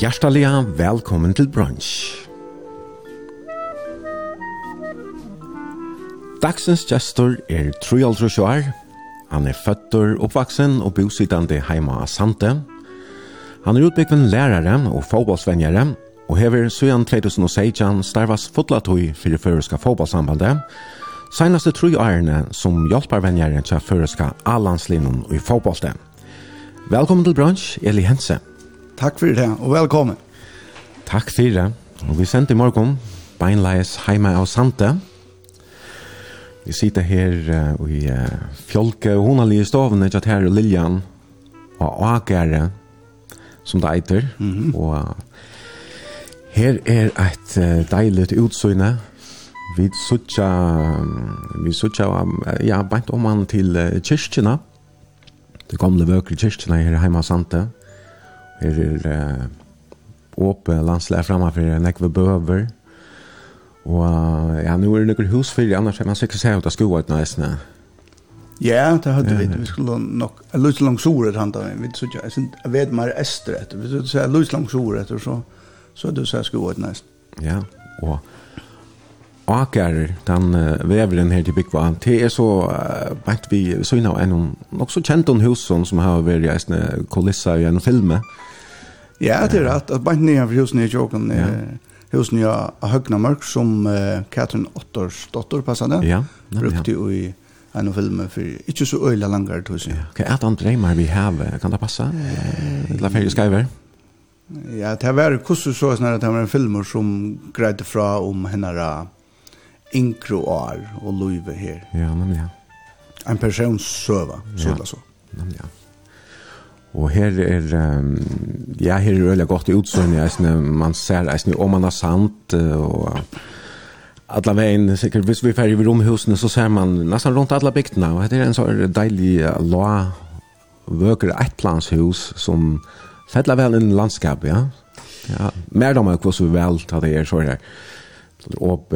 Hjertelig velkommen til brunch. Dagsens gestor er Trujaltru Sjoar. Han er føtter, oppvaksen og bosittende heima av Sante. Han er utbyggven lærere og fotballsvenjere, og hever søyan 2016 starvas fotlatøy for det føreska fotballsambandet. senaste tru årene som hjelparvenjere til føreska A-landslivnen i fotballstem. Velkommen til brunch, Eli Hense. Takk for det, og velkommen. Takk for det. Og vi sender i morgen beinleis heima av Sante. Vi sitter her uh, i uh, fjolke og honalige stovene til her Liljan og Agere som det eiter. Mm -hmm. Og her er et uh, deilig utsyne. Vi sutja, vi sutja, ja, beint om han til uh, kyrkjene. Det gamle vøkere kyrkjene her heima av Sante. Her er uh, åpe landsleir framfor en ekve bøver. Og uh, ja, nå er det noen husfyrir, annars er man sikkert seg ut av skoet nøysene. Ja, det hadde vi. Vi skulle nok, jeg lyst langt soret han da, vi så ikke, jeg vet mer ester etter, vi så sier litt langt soret etter, så, så hadde vi seg skoet nøysene. Ja, og akar den uh, veveren her til Bikva, det er så, uh, vet vi, så innav en nok så kjent om husen som har vært i eisne kulissa i en filme. Ja, det er rett, at bare nye av husen i Jåken, ja. husen i Høgna Mørk, som uh, Katrin Otters dotter passet det, ja. brukte jo i en film for ikke så øyla langere, tror jeg. Hva er det han dreimer vi har? Kan det passe? Eller ferie skriver? Ja, det var kursus så snarare att det var en film som greide fra om henne inkro år og løyve her. Ja, nemlig ja. En person søva, så ja. så. Nemlig ja. Og her er, um, ja, her er veldig godt i utsønne, jeg, man ser, jeg, synes, om man har sant, og alla vägen säkert hvis vi färger vid romhusene, så ser man nesten rundt alla bygdene, og det er en så dejlig la vöker ettplanshus som fälla väl en landskap ja. Ja, mer da de också vel, att det er så här. Och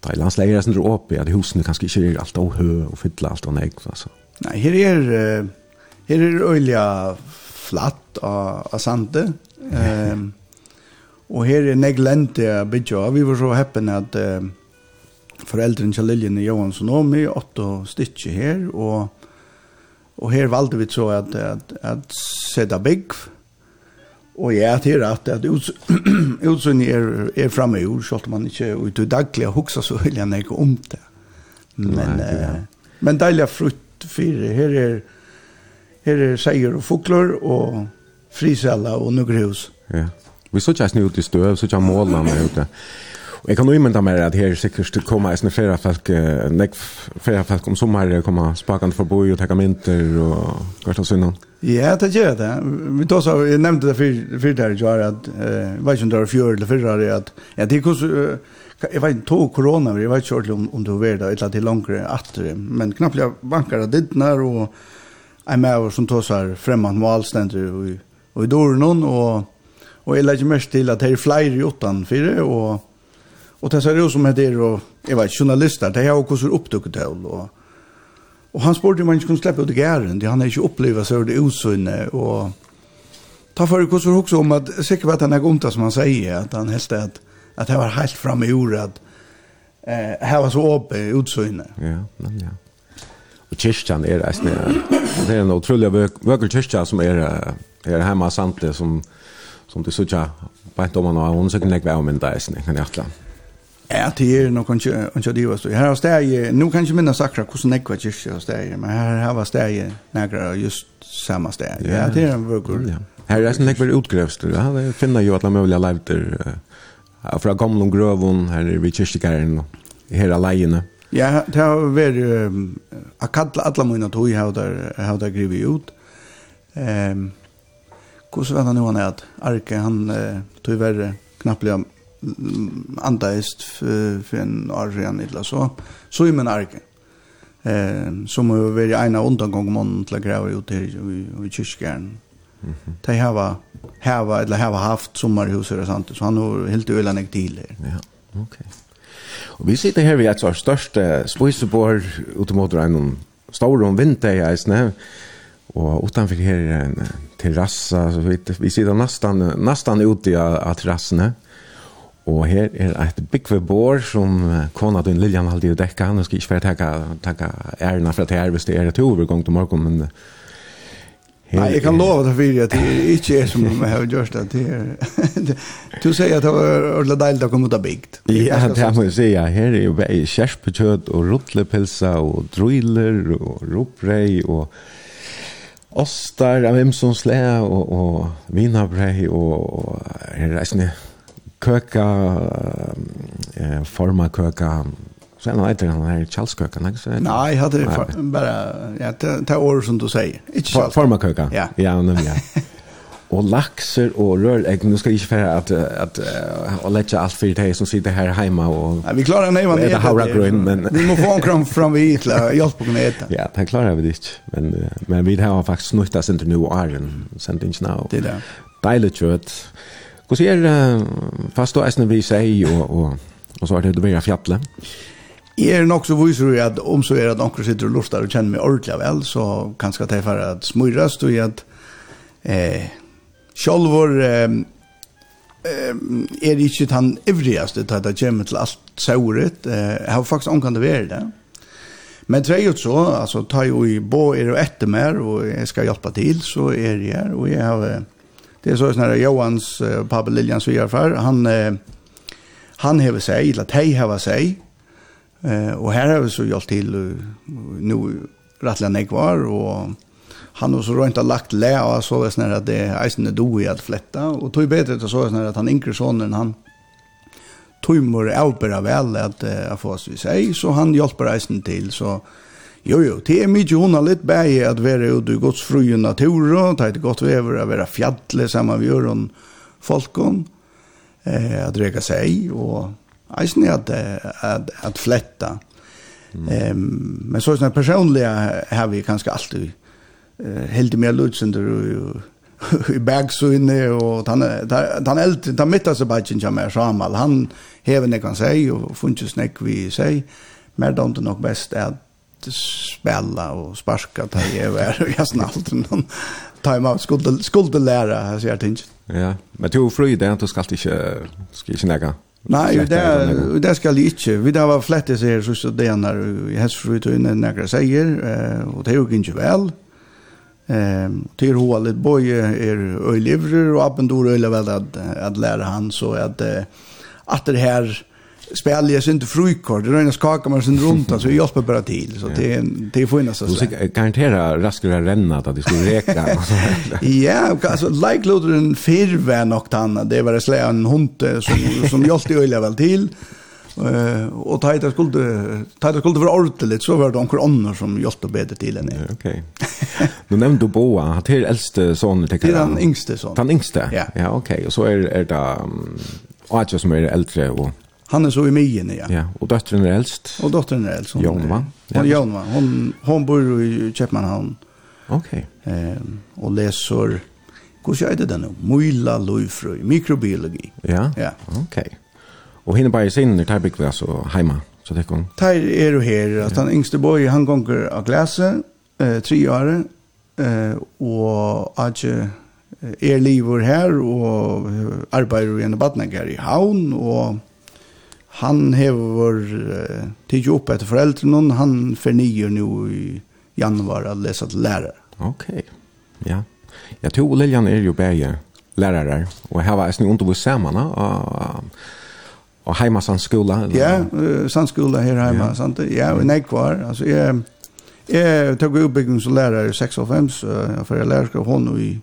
Da i landsleger er sånn åpe, at husene kanskje ikke er alt og hø og fytle alt og negg. Altså. Nei, her er, her er øyla flatt av, av sande. Um, og her er neglente bygge av. Vi var så heppen at uh, foreldren til Liljen i Johansson og meg, åtte stykker her, og, og her valgte vi så at, at, at sette bygg, Og jeg er til at, at utsynning er, er framme i ord, selv om man ikke ut i daglig og hukser så veldig han ikke om det. Men, Nei, ja. eh, men deilig frutt fire. Her er, her er seier og fukler og frisella og noen hus. Ja. Vi så ikke nu ut i støv, så ikke målene ute. Og jeg kan jo imenta mer at her sikkert kommer eisne flere folk, nek flere folk om sommer kommer spakende forbi og tekka mynter og hvert og sånn. Ja, det gjør det. Vi tar så, jeg nevnte det før der, Joar, at jeg vet ikke om det var fjør eller fyrre, at ja, det er hvordan, jeg vet ikke, tog korona, jeg vet ikke ordentlig om, om du var der, eller til langere atter, men knappt jeg vanker av dittner, og jeg med oss som tar så her fremman valstender, og, og i dårene, og, og jeg legger mest til at det er flere i åttan fire, og Och det ser ut som det är och jag vet journalister det er också hvordan oppdukket til. och och han spurte man inte kunne släppa ut gären det han ikke inte seg så det osynne och ta för det så också om att sikkert att han er gomta som han säger att han helst att at det var helt fremme i ordet eh här var så uppe utsynne ja men ja. Och kyrkan är det det är en otrolig vacker kyrka som är är hemma sant som som du såg på ett om man har hon så knäck vem men där är snäckan i Ja, det er nok ikke, ikke det var stå. Her har steg, nå kan jeg minne sakra hvordan jeg var kyrkje og steg, men her, her var steg nægra just samme steg. Ja, det er en vøkker. Ja. Her er sånn jeg var utgrevst, ja, det finner jo alle mulige leivter, fra gamle og grøven, her er vi kyrkjegæren, her alene. Ja, det har vært, jeg kallet alle mine tog jeg har der grivet ut. Um, Hvordan var det nå han er at Arke, han uh, tog verre knapplig andaist for en år siden eller så. Så i min arke. Eh, som har vært en av undangången man till att gräva ut i, i kyrkjärn. Mm -hmm. De har hava, eller hava haft sommarhus eller sånt. Så han har helt øyla nek til her. Ja, okej. Okay. Vi sitter här vid ett av största ut mot en stor om vinter i Eisne. og utanför her er en terrassa. Så vi, vi sitter nesten, nesten ute av terrassen här. Og her er et byggve bår som kona din Lilian halde i dekka, Nå skal ikke bare takka, takka ærena for at jeg er hvis det er et overgång til morgen, men Her, Nei, jeg kan lova det fyrir at det ikke er som jeg har gjort det. det du sier at det var ordentlig deilig å komme ut av bygd. Ja, det må jeg si. Ja. Her er jo bare kjerspekjøtt og rotlepilsa og drøyler og roprei og ostar av Imsonsle og, og vinabrei og, og her er reisende köka eh forma köka sen har inte den här Charles köka nej nej hade bara ja ta år som du säger inte forma köka ja. Ja ja. och laxer och rörägg nu ska ikke inte at, att att och lägga allt för dig som sitter här hemma och ja, vi klarar nej vad det. är men vi måste få en kram från vi till hjälp på knät ja det klarar vi det men men vi har faktiskt sin til nu og æren. Sendt inte nu det där dejligt kött Hur ser fast då äsna vi säger och och och så har det varit fjallet. Jag är nog så visar ju att om så är att några sitter och lustar och känner mig ordentligt väl så kanske det för att smyras då i att eh självor eh, er ikke den ivrigaste til at det kommer til alt sauret. Jeg har faktisk omkant det være det. Men tre ut så, altså, ta jo i bo er og etter mer, og jeg skal hjelpe til, så er jeg her, og jeg har Det är så när Johans uh, Pablo Liljans svärfar, han uh, han häver sig, eller tej häver sig. Eh och här har vi så gjort till uh, nu rattlan kvar och han har så rent har lagt lä och så vis när det är isen do i att flätta och tog bättre att så vis när att han inkre sonen han tog mor avbera väl att uh, få oss vi sig så han hjälper isen till så Jo, jo, det er mykje har litt bæg at være ute i gods fru natur, og det er godt vever å være fjadle sammen med jøren folken, eh, at reka seg, og eisen er at, at, at fletta. Mm. Um, men så sånn personlig har vi kanskje alltid uh, helt mer lutsender og i bagsynne og han han eldre han mitt så bare ikke mer Samuel han hever kan seg og funnes nek vi seg mer dom det nok best at spela och sparka ta i över og jag snallt någon time out skulle skulle lära jeg sier ting. Ja, men du fru det inte ska inte ska inte näga. Nej, det det ska det inte. Vi där var flette här så så det när i hästfrut och inne några säger og det gick inte väl. Ehm till hålet boje är öjlivrer och appendor øyla väl at att lära han så att att det här spelar jag inte frukort. det rönas skaka man sin runt så jag hjälper bara till så det det får nästan så garantera raskare renna att det skulle räcka ja alltså like loader en firvän och tanna det var det slä en hund som som hjälpte öliga väl till Eh och tajta skulle tajta skulle vara ordentligt så var det onkel Anna som hjälpte bättre till henne. Okej. Nu nämnde du Boa, han till äldste sonen till jag. Det är den yngste sonen. Den yngste. Ja, okej. Och så är är det jag som är äldre och Han är så i mien ja. Ja, och dottern är äldst. Och dottern är äldst. Jonva. Ja, Jonva. Hon hon bor i Köpenhamn. Okej. Eh, Ehm och läser hur ska det då? Mojla lufrö, mikrobiologi. Ja. Ja. Okej. Och hinner bara sin, när Tybik var så hemma så det kom. Tyr er du her. att han yngste boy han gånger av glasse eh tre år eh och att er livor her, og arbeider i en badnagare i havn och han hever uh, tid opp etter foreldrene, han fornyer nu i januari å lese til lärare. Okej. Ja. Jag tror Lilian är ju bäge lärare och här var det inte under samman och och hemma sån skola eller? Ja, sån skola här hemma ja. sant. Ja, och nej kvar. Alltså jag jag tog uppbyggnads som lärare i 6 och 5 jeg lærer lärare hon i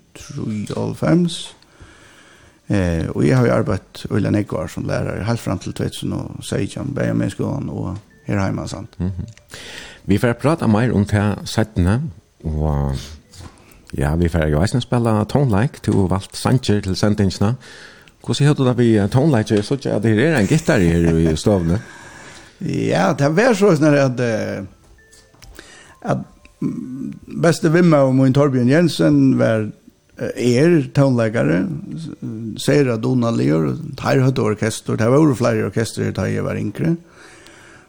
3 5 Eh, og jeg har jo arbeidt Ulla Nekvar som lærer helt frem til 2016, bare med skolen og her hjemme. Sant? Mm -hmm. Vi får prata mer om det settene, og ja, vi får jo eisen spille tonelike til å valgt sanger til sendingsene. Hvordan hørte du da vi tonelike? Så ikke at det er en gitar her i stovene. ja, det var sånn at, at beste vimmer og min Torbjørn Jensen var er tonläggare Sera Donalier tar hade orkester det var flere orkester där jag var inkre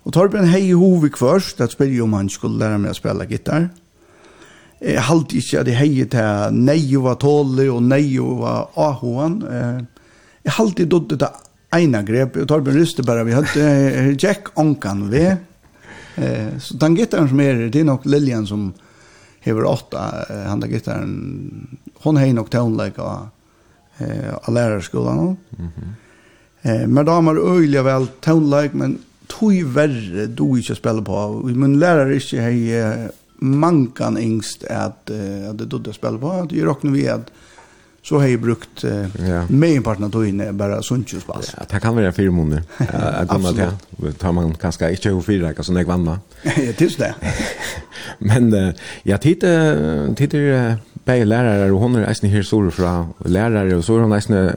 och Torben hej hovik först att spela om han skulle lära mig att spela gitarr Jeg halte ikke at jeg heier til nei var tålig og nei var ahoan. Jeg halte ikke dødde til ena grep. og tar ryste bare vi hadde Jack Onkan ved. Så den gittaren som er, det er nok Lilian som, hever åtta han der gitarren hon hei nok tånleik av eh av lärarskolan. Mhm. -hmm. eh men da har man vel väl men tog verre du ikke spiller på. Men lärare inte har mankan ängst att at det då spiller på. Det gjør rocknar vi at, så har jag brukt eh, ja. mejparten att ta in bara sundsjuspass. Ja, det kan vara fyra månader. Jag kommer till det. tar man kanske inte hur fyra veckor som jag vann. Ja, tills det. Men eh, jag tittar, tittar på lärare och hon är nästan här stor från lärare och så är hon nästan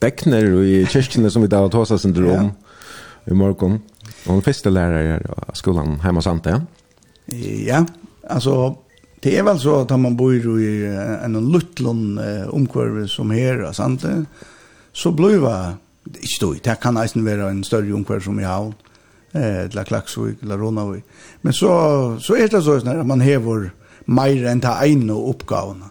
bäckner i kyrkorna som vi där tar oss under om i morgon. Hon är första lärare i skolan hemma sant, ja? Ja, alltså Det er vel så at man bor i en luttlån omkvarve som her, sant? så blir det ikke stort. Det kan nesten være en større omkvarve som i havn, eller Klaksvik, eller Ronavik. Men så, så er det sånn at man hever mer enn ta ene oppgavene.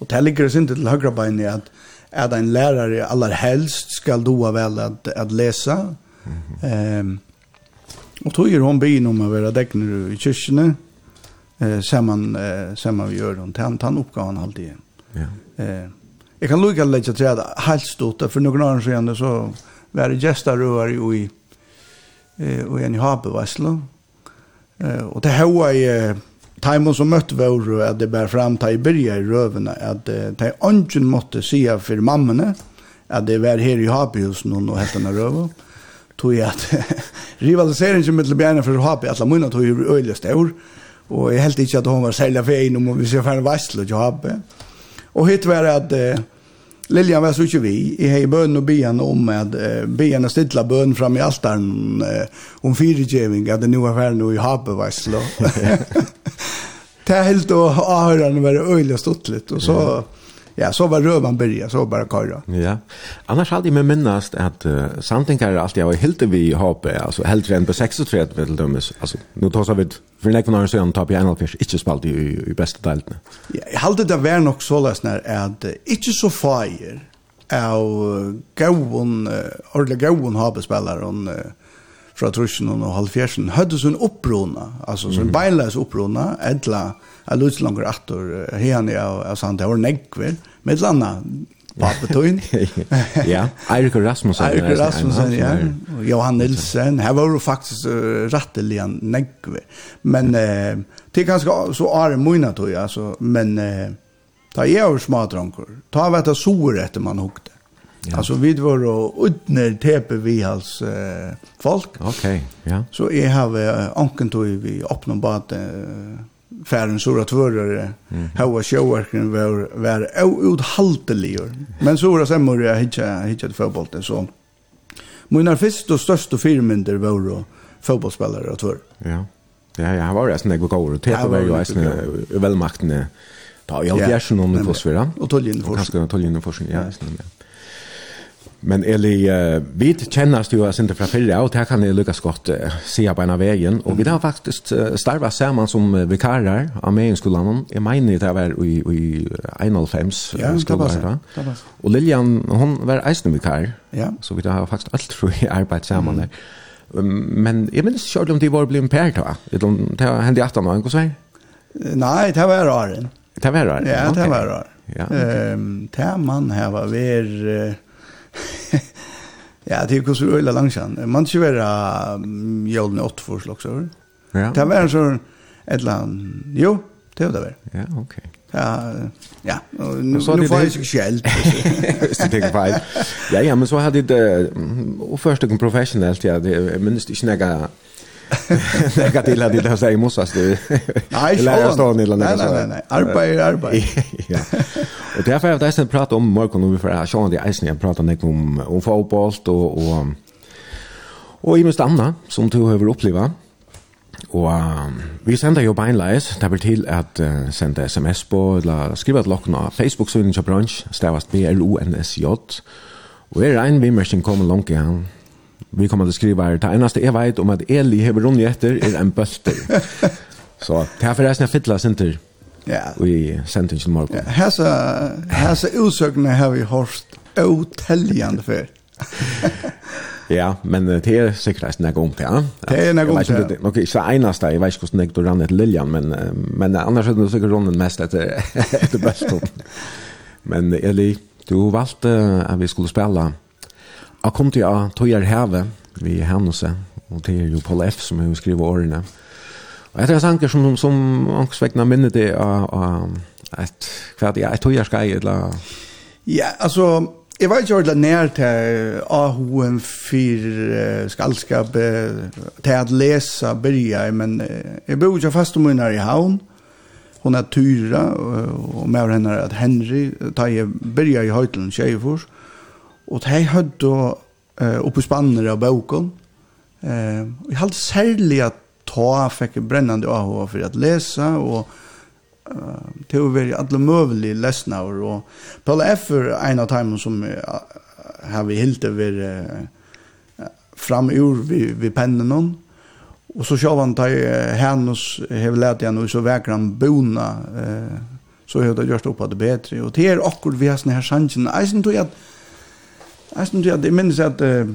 Og det ligger sin til høyrebeinet at at en lærare aller helst skal doa vel at, at lesa. Mm -hmm. um, og tog er hun byen om å være dekkner i kyrkene eh samman eh, samman vi gör dem tant han uppgavan allt alltid. Ja. Eh jag kan lucka lägga till att helt stort för några år sedan så var det gestar ju i eh och en habe vasslo. Eh och det här är eh, som møtte vår at det bär fram ta i byrja i røvene at det ønsken måtte sia for mammene at det var her i Habihusen og hette henne røve tog at rivaliseringen mellom bjerne for Habi at la munna tog i øyelig stor Og jeg helt ikke at hun var særlig fein om vi ser færre vassel og jobbe. Og hitt var at eh, Lilian var så ikke vi. Jeg har bøn og byen om at eh, byen og stidla bøn fram i altaren eh, om fyrirgjeving at det nå var færre noe i habe vassel. det er helt å avhørende være øyelig og stått litt. Og så ja, så var rövan börja, så bara köra. Ja. Annars hade jag mig minnast att uh, samtidigt alltid jag var helt vi HP, alltså helt rent på 36 till dömes. Alltså, nu tar så vid för näkva några sen tar jag en inte spalt i, i, i bästa delen. Ja, jag hade det var nog så läs när att uh, inte så fire av gåon, uh, ordentligt gåon HP-spelare och uh, fra trusjen og halvfjersen, høyde sånn opprona, altså sånn mm -hmm. beinleis opprona, edla Jeg lutt langer atter henne av, av sant, det var nekver, med landa papetøyen. ja, Eirik Rasmussen. Eirik Rasmussen, ja. Johan Nilsen. Her var jo faktisk uh, rettelig nekver. Men uh, det er ganske så are mye tøy, altså. Men uh, da jeg var smadranker, ta vet jeg sår etter man hukte. Ja. Alltså vi var och utner tepe vi hals eh, folk. Okej, ja. Så jag har uh, anken tog vi öppna bad Uh, färden sura mm. hava showworken var var outhaltelig men sura semmor jag hitta hitcha fotboll så mina första och största filmer var fotbollsspelare och tvör. Ja ja jag var det sån och går och teppa var ju isne välmaktne. ta i allt jäschen om det fosfera och toljen forskning ganska toljen forskning ja Men Eli, uh, vi kjennes jo sinte fra fyrre, og det kan jeg lykkes godt uh, se på en av veien. Og vi har faktisk uh, starvet sammen som uh, vikarer av megingskolene. Jeg mener det var i, i 1.5 ja, skolen. Og Lilian, hun var eisende vikar, ja. så vi har faktisk alt for jeg arbeidt sammen mm. der. Mm. Men jeg minns ikke om de var blitt pært da. Det hendte i 18 år, hva sier? Nei, det var raren. Det var raren? Ja, det var raren. Ja, okay. um, det man her var ved... Uh, ja, det er jo så øyla langsan. Man skal være um, jævlen åtte for slags over. Ja. Det var en sånn, et eller annet, jo, det var det var. Ja, ok. Ja, ja, nu, så nu får jeg ikke skjelt. Hvis du tenker feil. Ja, ja, men så hadde det, og først ikke professionelt, ja, det, men det er ikke Lägga till att det här säger måste det. Nej, lägga stan eller något. Nej, nej, arbete arbete. Ja. Och därför har jag nästan pratat om morgon nu för här sån det isen jag pratar med om om fotboll och och och i måste andra som du har uppleva. Och um, vi sänder ju beinleis, det vill till att uh, sända sms på eller skriva ett lockna Facebook-sidan till bransch, stavast B-L-O-N-S-J. Och er en vimmersen kommer långt igen vi kommer att skriva här. Det enaste jag vet om att Eli har runnit efter är en bölter. så det här förresten jag fittlas inte yeah. i sentingen morgon. Ja, här så, här så utsökna har vi hörst otäljande för. ja, men det är säkert en gång till. Ja. Det är en gång till. Okej, okay, så enaste, jag vet inte hur snäggt du rann ett liljan, men, men annars är det säkert ronden mest efter, efter bölton. men Eli, du valgte at vi skulle spille Jeg kom til å tøyer heve vi er hennelse, og det er jo Paul F. som har skrivet årene. Og etter jeg sanker som, som angstvekkene minnet det av, av et, hva det er, et tøyer jeg eller... Ja, altså, jeg var ikke ordentlig nær til AHM for skaldskap, til at lese byrja, men jeg bor ikke fast om hun er i havn, hun er tyra, og med henne at Henry, da jeg byrja i høytelen, tjejefors, Og de hadde uh, oppe spannere av boken. Uh, jeg hadde særlig at ta fikk brennende AHA for at lese, og uh, til å være alle møvelige lesnaver. Og Paul F. er en av timene som uh, har vi helt over uh, fram ur framur ved, pennen noen. Og så sjå han tar hennes, hever lett igjen, og så vekker han bona, eh, så har det gjort opp at det bedre. Og det er akkurat vi har sånne her sannsyn. Jeg synes at Jeg synes at jeg minnes at uh,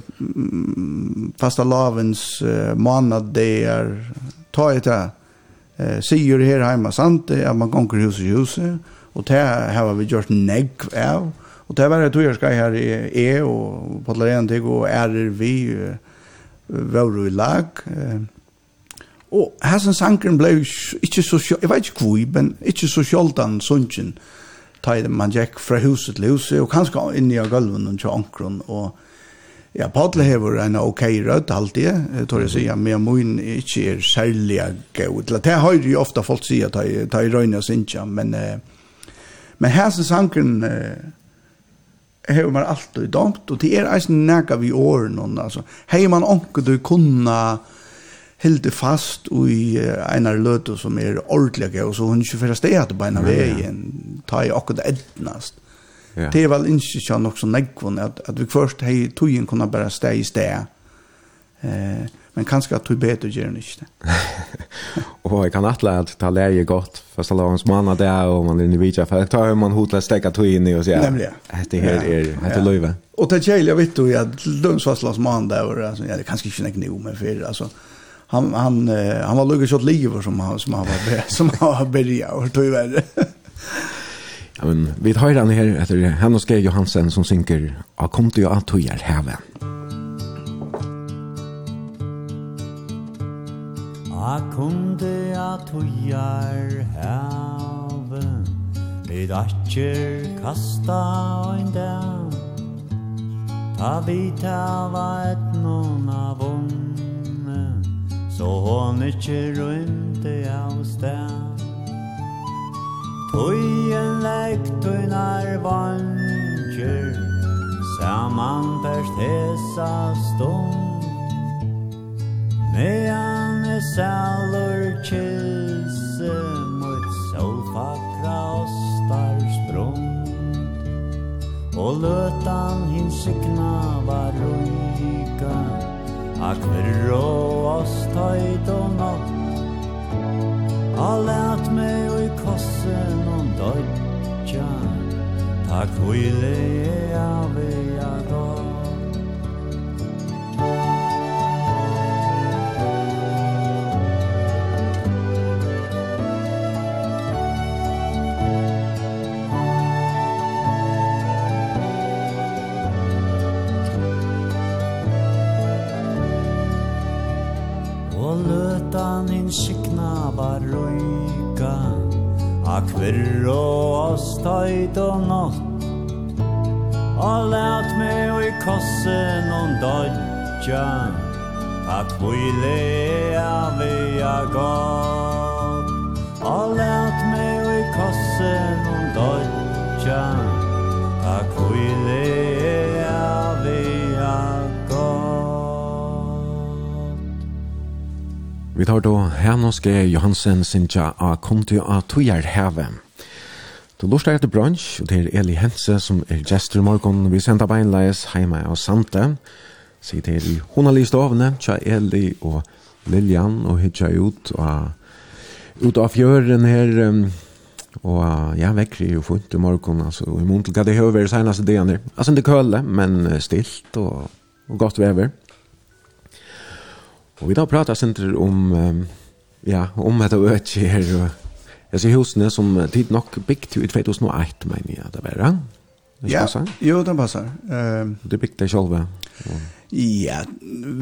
fasta lavens uh, måned det er ta et uh, sier her hjemme sant? At man gonger hus i huset og det har vi gjort negg av. Og det var et togjerskaj her i E og på læreren til og er vi uh, våre i lag uh, og hessen sankeren ble ikke så jeg vet ikke hvor men ikke så sjoldan sunnsen ta i det man gikk fra huset til huset, og kanskje inn i gulven og ankron, og ja, Padle hever en ok rød alltid, jeg tror jeg sier, men min ikke er særlig gøy. Det har jo ofte folk sier, ta i, ta i røyne og sinja, men, men her som sanken, hever man alltid domt, og det er eisen nega vi åren, altså, hei man onke du kunna, helt fast i einar løtu som er ordelig, og så hun ikke fyrir steg at beina veien, ta i akkurat ednast. Ja. Det er vel ikke kja nok så negvun, at, at vi først hei togjen kunne bare steg i steg, eh, men kanskje at du bet og gjerne ikke og jeg kan atle at ta lærer godt, for så lavens mann det og man er individuer, for ta tar man hotla stekka tog inn i og sier, Nemlig, ja. Hette her er, hette løyve. Og det kjeil jeg vet jo, jeg lønnsvarslas mann der, og det er kanskje ikke nek nu, men for, altså, han han han var lugg shot liv som han som han var som han var berja och tog väl. ja men vi tar den här efter Hannes G Johansen som synker a kom till att tojar häven. A kunde to tujar haven Vid atjer kasta ein dag Ta vita va et non vong Så hon ikkje rymde av stan Puyen lekt un arvanger Saman perst hesa stund. Mean e salur kisse Mot solfakra ostar sprung Og løtan hinsikna signa var ruika A kvar oss tajt og natt A lät mig i kossen om døytja Takk hvile jeg av i gatan sikna var roika A kvirr og avstøyt og nått Og lært meg og i kossen og dodja. A kvile av vi a gott. Og lært meg og i kossen og dodja. A kvile Vi tar då Hannes Johansen Sintja a Konti a Tujar Heve. Du lustar etter brunch, og det er Eli Hense som er gestur i morgon. Vi sender beinleis heima av Sante. Sier til i honali stovene, tja Eli og Lilian, og hitja ut og ut av fjøren her. Og ja, vekker er jo funnet i morgon, altså i mån til hva det høver senast delen. Altså det køle, men stilt og, og godt vever. Og vi da prater senter om um, ja, om dette økje her og jeg ser husene som tid nok bygd i 2008, mener jeg det var, det Ja, jo, det passar. Uh, det bygd det selv, ja. Ja,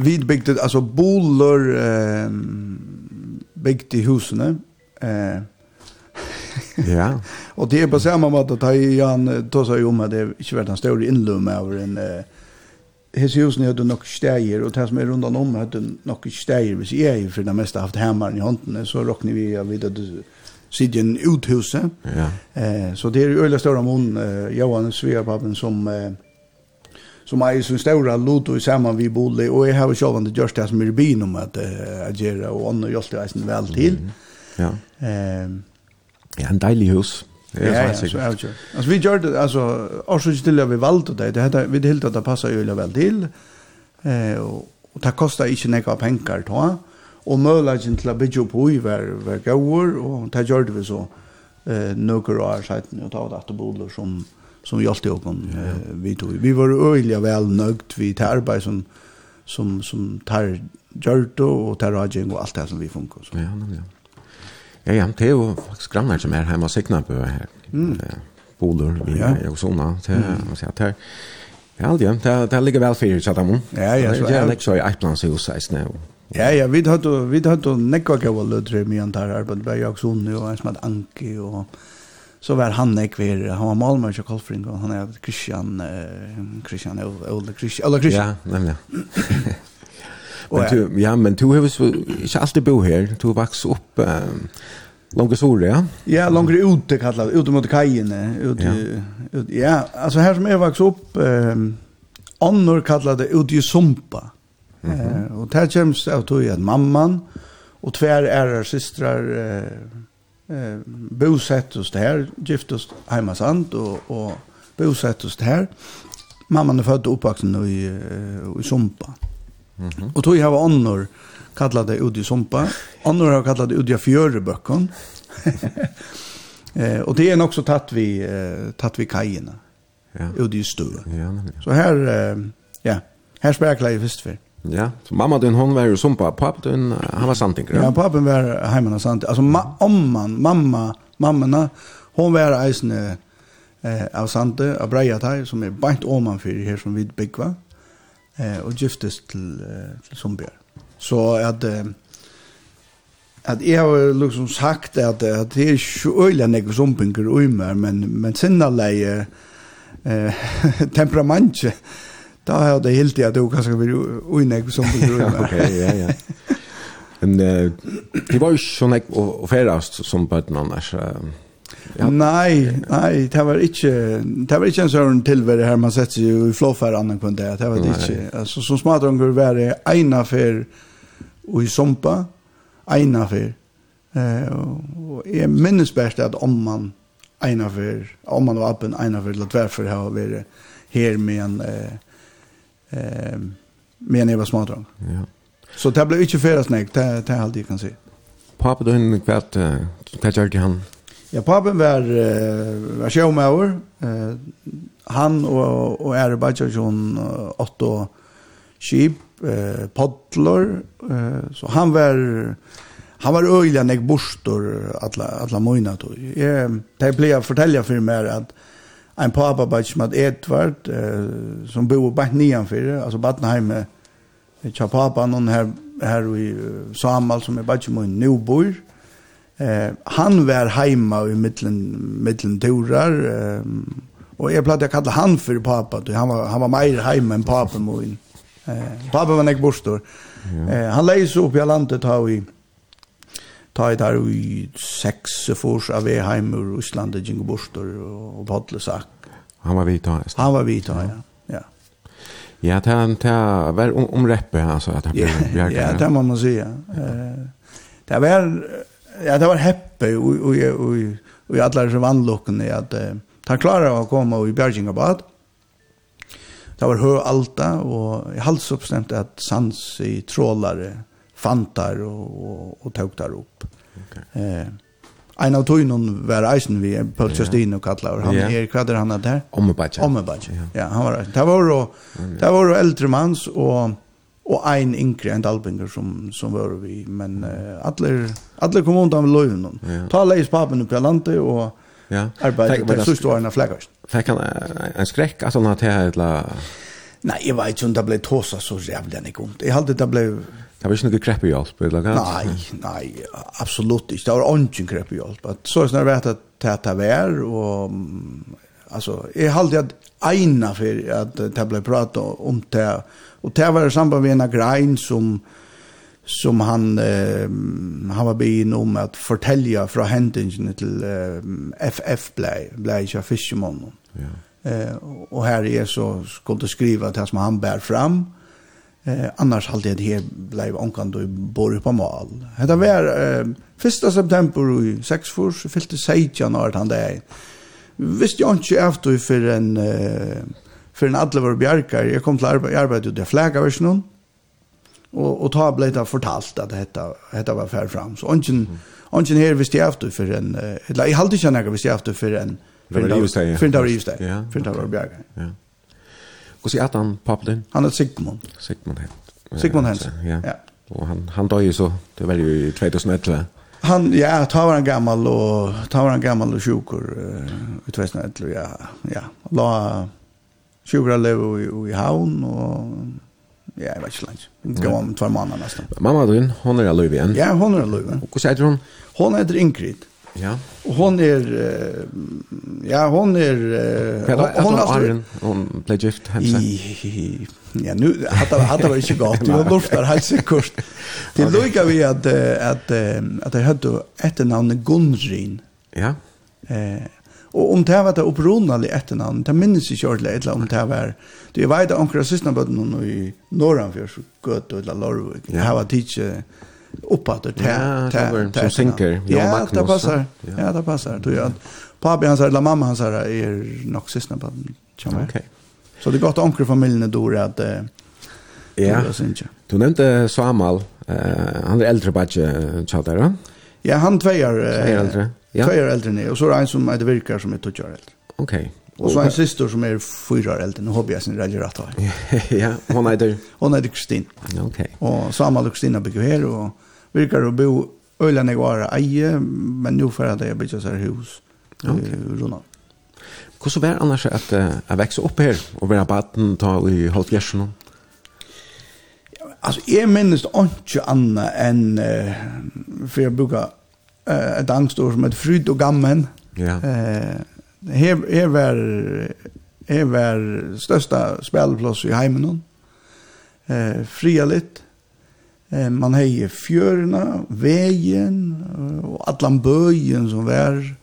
vi bygde, altså boler uh, bygd i husene. Uh, ja. og det er på samme måte at han tog seg om at det ikke var den større innlømme over en... Uh, hese husen hadde nok steier, og det som er rundt om hadde nok steier, hvis jeg er for det meste haft hemmeren i hånden, så råkner vi av vidt at siden uthuset. Ja. Eh, så det er øyla større mån, eh, Johan Sveapappen, som, eh, som er så større loto i sammen vi bodde, og jeg har sjåvan det gjørst det som er i byen om at eh, agera, og ånd og det reisen vel til. Mm. Ja. Eh, ja, en deilig hus. Ja, ja, så är det. Alltså vi gör det alltså årsvis till vi valt det. Det hade vi helt att det passar ju väl till. Eh och och det kostar inte några pengar då. Och möjligheten till att bygga på i var var går och det gör det så eh några år sedan och ta det att bodlar som som hjälpte alltid om eh, vi tog. Vi var öliga väl nöjt vi det arbete som som som tar gjort och tar och allt det som vi funkar så. Ja, ja. Ja, ja, det er jo faktisk grannar som er hjemme og signa på her. Mm. Boler, vi ja. og sånne. Det, mm. så, det, ja, det, det, det ligger vel fyrir, sa de. Ja, ja. Så, det er ikke så i Eiplanshuset, jeg snøv. Ja, ja, vi hadde, vi hadde nekva gav lødre mye an der arbeid, bare jeg og og en som hadde Anki, og så var han ekver, han var malmer, og kolfring, og han er Christian, Christian, eller Christian, Ola Christian. Ja, nemlig. Men du, ja, men du har ikke alltid bo her. Du har vokst opp um, Långa sore, ja? Ja, långa ute kallat, ute mot kajene. Ute, ja. Ut, ja, alltså här som är vax upp, eh, annor kallade ute i Sumpa. Mm -hmm. eh, och där av det att jag mamman och tvär ärar systrar eh, eh, bosatt oss där, gift oss hemma sant och, och bosatt oss där. Mamman är född och uppvuxen i, i Sumpa. Mm -hmm. Och då har var annor kallade det Udi Sumpa. Annor har kallat det Udi Fjöreböcken. eh, och det är också tatt vi, eh, tatt vi kajerna. Ja. Udi Stö. Ja, Så här, eh, ja, här spärklar jag först för. Ja, så mamma din hon var ju Sumpa, pappa din, han var Santinkra. Ja, pappa var hemma och sant. Alltså ma omman, mamma, mammorna, hon var eisne eh, av Sante, av Breiatai, som är bant omanfyr här som vi byggva eh, och giftes till eh, till Sundbjørn. Så att eh, att jag har liksom sagt att att det är ikke öliga enn jeg Sundbjørn og meg, men, men sinneleie eh, temperament då har det helt i at det kanskje blir uinnig som det gjør. Ok, ja, ja. Men det var jo sånn jeg og ferast som på et annars. Uh, Ja. Nei, nei, det var ikke, det var ikke en sånn tilvære her, man setter ju i flåfær annan kunde det. Det var det ikke. Altså, som smadrunger var det vara ena för och i sompa ena för eh og, og jeg minnes bäst at om man ena för om man var öppen ena för att varför har vi her med en eh eh med en Eva smadrung. Ja. Så det ble ikke för snägt, det det er alt jeg kan si. Pappa då henne hva gjør gjorde han? Ja, pappen var, uh, var sjåmauer. Uh, han og, og er bare sånn åtte skip, uh, podler. Uh, så han var, han var øyelig nek bostor alle, alle mine tog. Jeg, jeg pleier å fortelle for meg at en pappa bare som at Edvard, uh, som bor bare nianfyr, altså Battenheime, tja pappa, noen her, her i Samal som er bare som min nå bor, Eh, han var hemma i mittlen mittlen turar eh, och jag plattade kalla han för pappa då han var han var mer hemma än pappa min. Eh, pappa var näck bostor. Eh, han läggs upp i landet ta i ta i där i sex fors av er hem ur Island och Jingo bostor och Bodlesak. Han var vit han. Han var vit ja. Ja. Ja, det här var om, om reppe alltså att han blev bjärkare. Ja, det må man säga. Eh, det var ja, det var heppe og, og, og, og, i alle disse vannlukkene at uh, ta klara å komme i Bjärgingabad. Det var høy alta, og i halvt att at sans i trålare fantar og, og, og tøk der opp. Okay. Eh, en av tøynen var eisen vi, Paul Justin og kallar, han yeah. er, hva er han der? Ommebadja. badge. ja. han var eisen. Det var jo, det var jo eldre manns, og og ein yngre enn Dalbinger som, som var vi, men uh, alle, alle kom undan med løven. Ja. Ta leis papen upp i landet og ja. arbeid til sørste årene av flaggarsen. Fikk han en skrekk at han hadde til eller... Nei, jeg vet ikke om det ble tåsa så jævlig enn ikke ondt. Jeg halte det ble... Det var ikke noe krepp i hjelp, eller hva? Nei, nei, absolutt ikke. Det var ikke krepp i hjelp. Så er det vet at det er vær, og... Altså, jeg halte at eina for at det ble pratet om det Och det var i samband med en grein som som han eh, han var begynn om att fortälja från händingen till eh, FF blei, blei ikke fiskemånden. Ja. Eh, och här är så skulle skriva det som han bär fram. Eh, annars hade det här blei omkant och bor på mal. Det var eh, 1. september i 6 år så fyllde 16 år han det. Visste jag inte efter för en eh, för en alla var bjärkar. Jag kom till arbete, jag arbetade ute i fläkaversen och, och ta blev det fortalt att detta, detta var färd fram. Så ungen, ungen här visste jag efter för en, eller jag hade inte något visste jag efter för en, för en dag, för en dag, för en dag, för en Ja. Och så han pappa din? Han är Sigmund. Sigmund Hent. Sigmund Hent. Ja. ja. Och han han dog ju så det var ju i 2011. Han ja, ta var han gammal och ta var han gammal och sjukur i 2011 ja. Ja. La Sjúra lev i, i havn, og ja, jeg vet ikke langt. Det går om tvær måneder nesten. Mamma din, hun er aløyve igjen? Ja, hun er aløyve. Og hvordan heter hun? Hun heter Ingrid. Ja. Og hon er uh, ja, hon er hon er Arjen, hun ble gift henne. Ja, nu hade hade var inte gott. Du luftar helt säkert. Det lukar vi att att att det hade ett namn Gunrin. Ja. Eh Og om det var det opprunalige etternavn, det minnes ikke ordentlig eller om det var. Du vet at omkring siste bøtten noen i Norranfjørs, Gøte eller Lorvik, det var tidsi uppåt det här. Ja, som synker. Jan Ja, det passar. Ja, det passar. Du gör Pappi hans eller mamma hans är er nog sista på Okej. Okay. Så det är gott onkel familjen då att Ja. Du nevnte Samal, Eh, han er eldre batch chatta, Ja, han tveier år äldre. Ja. Två eldre äldre og så er det en som er det virkar som er två år eldre. Okej. Okay. Och så en syster som er fyra år eldre, nå håper jeg sin rally rätt här. ja, hon heter? Hon heter Kristin. Ok. Og Och Samuel Kristina bygger her, og virkar å bo öliga jeg var eie, eje, men nu för att jag bygger seg hus. Ok. Okay. Hur så var annars att uh, jag växte upp här och vara baden ta i halvfjersen? Alltså, jag minns inte annat än uh, för jag brukar eh ett angstår som ett fryd och gammen. Ja. Eh här är var är var största spelplats i hemmen hon. Eh fria lite. Eh man hejer fjörna, vägen och allan böjen som var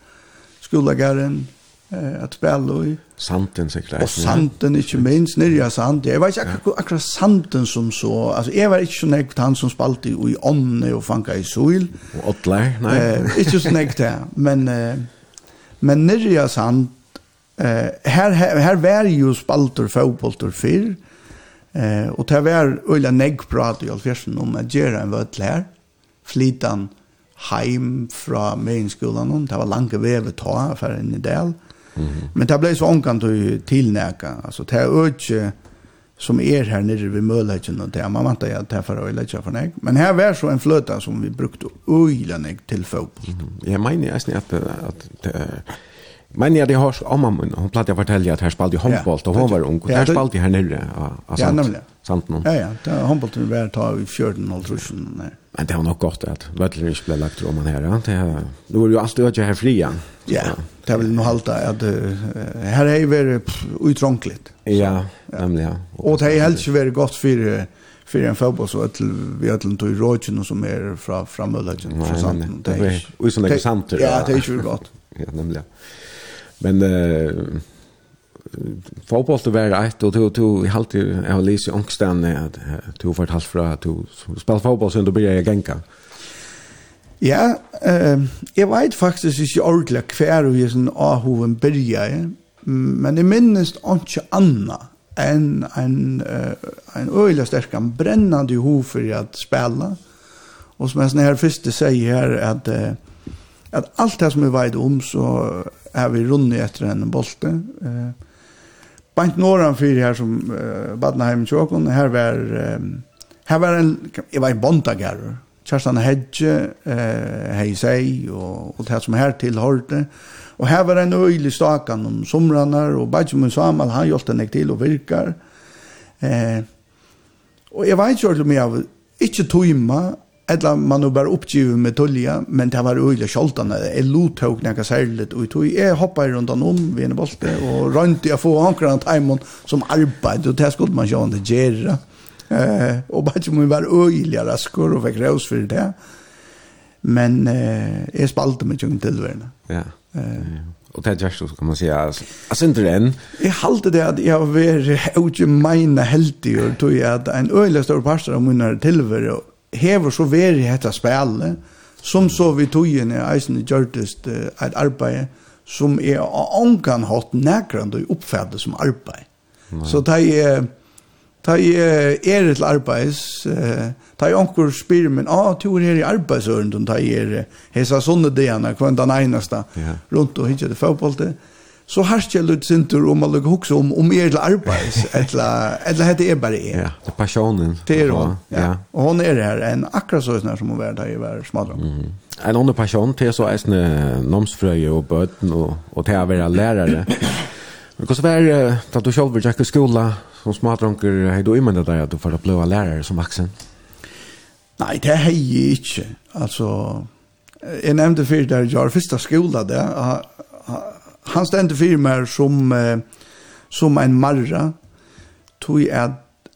skolagaren eh att spela i santen så klart. Och santen inte minst nere i sand. Jag vet inte akkurat akkurat santen som så alltså jag var inte så näkt han som spalt i i onne och fanka i sol och åtla nej. Eh inte så näkt där men eh, men nere sand eh här här var ju spalter fotbollter fyr. eh och det var öliga nägg prat i alfjärsen om att göra en vötl här flitan heim fra Meinskolan, det var langt vevet ta, for en del, Men det ble så ångkant å tillnäka. Alltså det är ikke som är här nere vid Mölhäcken och det man vantar jag att för å lägga för mig. Men här var så en flöta som vi brukte öjla nek till fotboll. Mm -hmm. Jag menar at, att, att, att Men jag det har om mamma hon platta fortälja att här i handboll och hon var ung och där spelade här nere. Ja, sant, nämligen. Sant nu. Ja, ja, det handboll till vart ta i 14 och truschen nej. Men det har nog gått att Vettler inte blev lagt om man här. Det då är ju alltid att jag här fria. Ja, det vill nog halta att här är ju uttrångligt. Ja, nämligen. Och det är helt ju väldigt gott för för en fotboll så att vi har inte rådgen som är från framöver. Nej, nej, nej. Det är ju som lägger samtidigt. Ja, det är ju gott. Ja, nämligen. Men eh fotboll det var ett och då två i halt jag har läst ångstan att du har ett fra att du spelar fotboll så då blir jag gänka. Ja, eh jag vet faktiskt inte ordentligt kvar hur jag sen Ahoven börjar. Men det minst inte anna en en en øyla sterkan brännande hov för att spela. Och som jeg sånn her här första säger at, att att allt det som vi vet om så har vi runnit etter en bolte. Eh, Bant Norran fyrir her som eh, Badnaheim Tjåkon, her var, eh, her var en, jeg var en bondagerrer. Kjerstan Hedge, eh, Heisei og, og det som her tilhørte. Og her var en øylig stakan om somranar, og Bajum Samal, han hjalp den til og virkar. Eh, og jeg vet ikke om jeg ikke tøyma Eller man har bare oppgivet med tullia, men det var øyelig skjoltene. Jeg lot høy nekka særligt, og tog jeg hoppet rundt om ved en bolte, og rundt jeg få ankeren timen som arbeid, og det skulle man sjå det gjerra. Eh, og bare ikke må være øyelig raskere, og fikk røs for det. Men eh, jeg spalte meg tjung tilværende. Ja. Eh, og det er just så kan man säga alltså inte den Jeg halte det at jeg har vært ikke ogemeina heldig og tog jeg at en øyelig stor pastor om mina tillvaro hever så veri hetta spæle, som så vi togene eisen gjørtest et arbeid, som er av ångan hatt nekrand og oppfattet som arbeid. Mm. Så det er, Ta er er til arbeids, uh, det er ångan spyr, men ah, to er her i arbeidsøren, ta er hesa sånne degene, hver den eneste, yeah. rundt og hittet til fotbollet, så har jeg litt sintur om man lukker hukse om, om er til arbeids, eller, eller hette er bare er. Ja, det er passionen. Det er hun, ja. ja. Og hun er her en akkurat sånn som hun er der i hver smadra. Mm. En annen passion til så er sånne nomsfrøye og bøten og, og til å være lærere. Men hvordan var det da du selv vil i skola som smadranker, har du imennet deg at du får oppleve lærere som vaksen? Nei, det har jeg ikke. Altså, jeg nevnte før der jeg var første skola der, han stendte fyrir meg som, eh, som en marra, tog at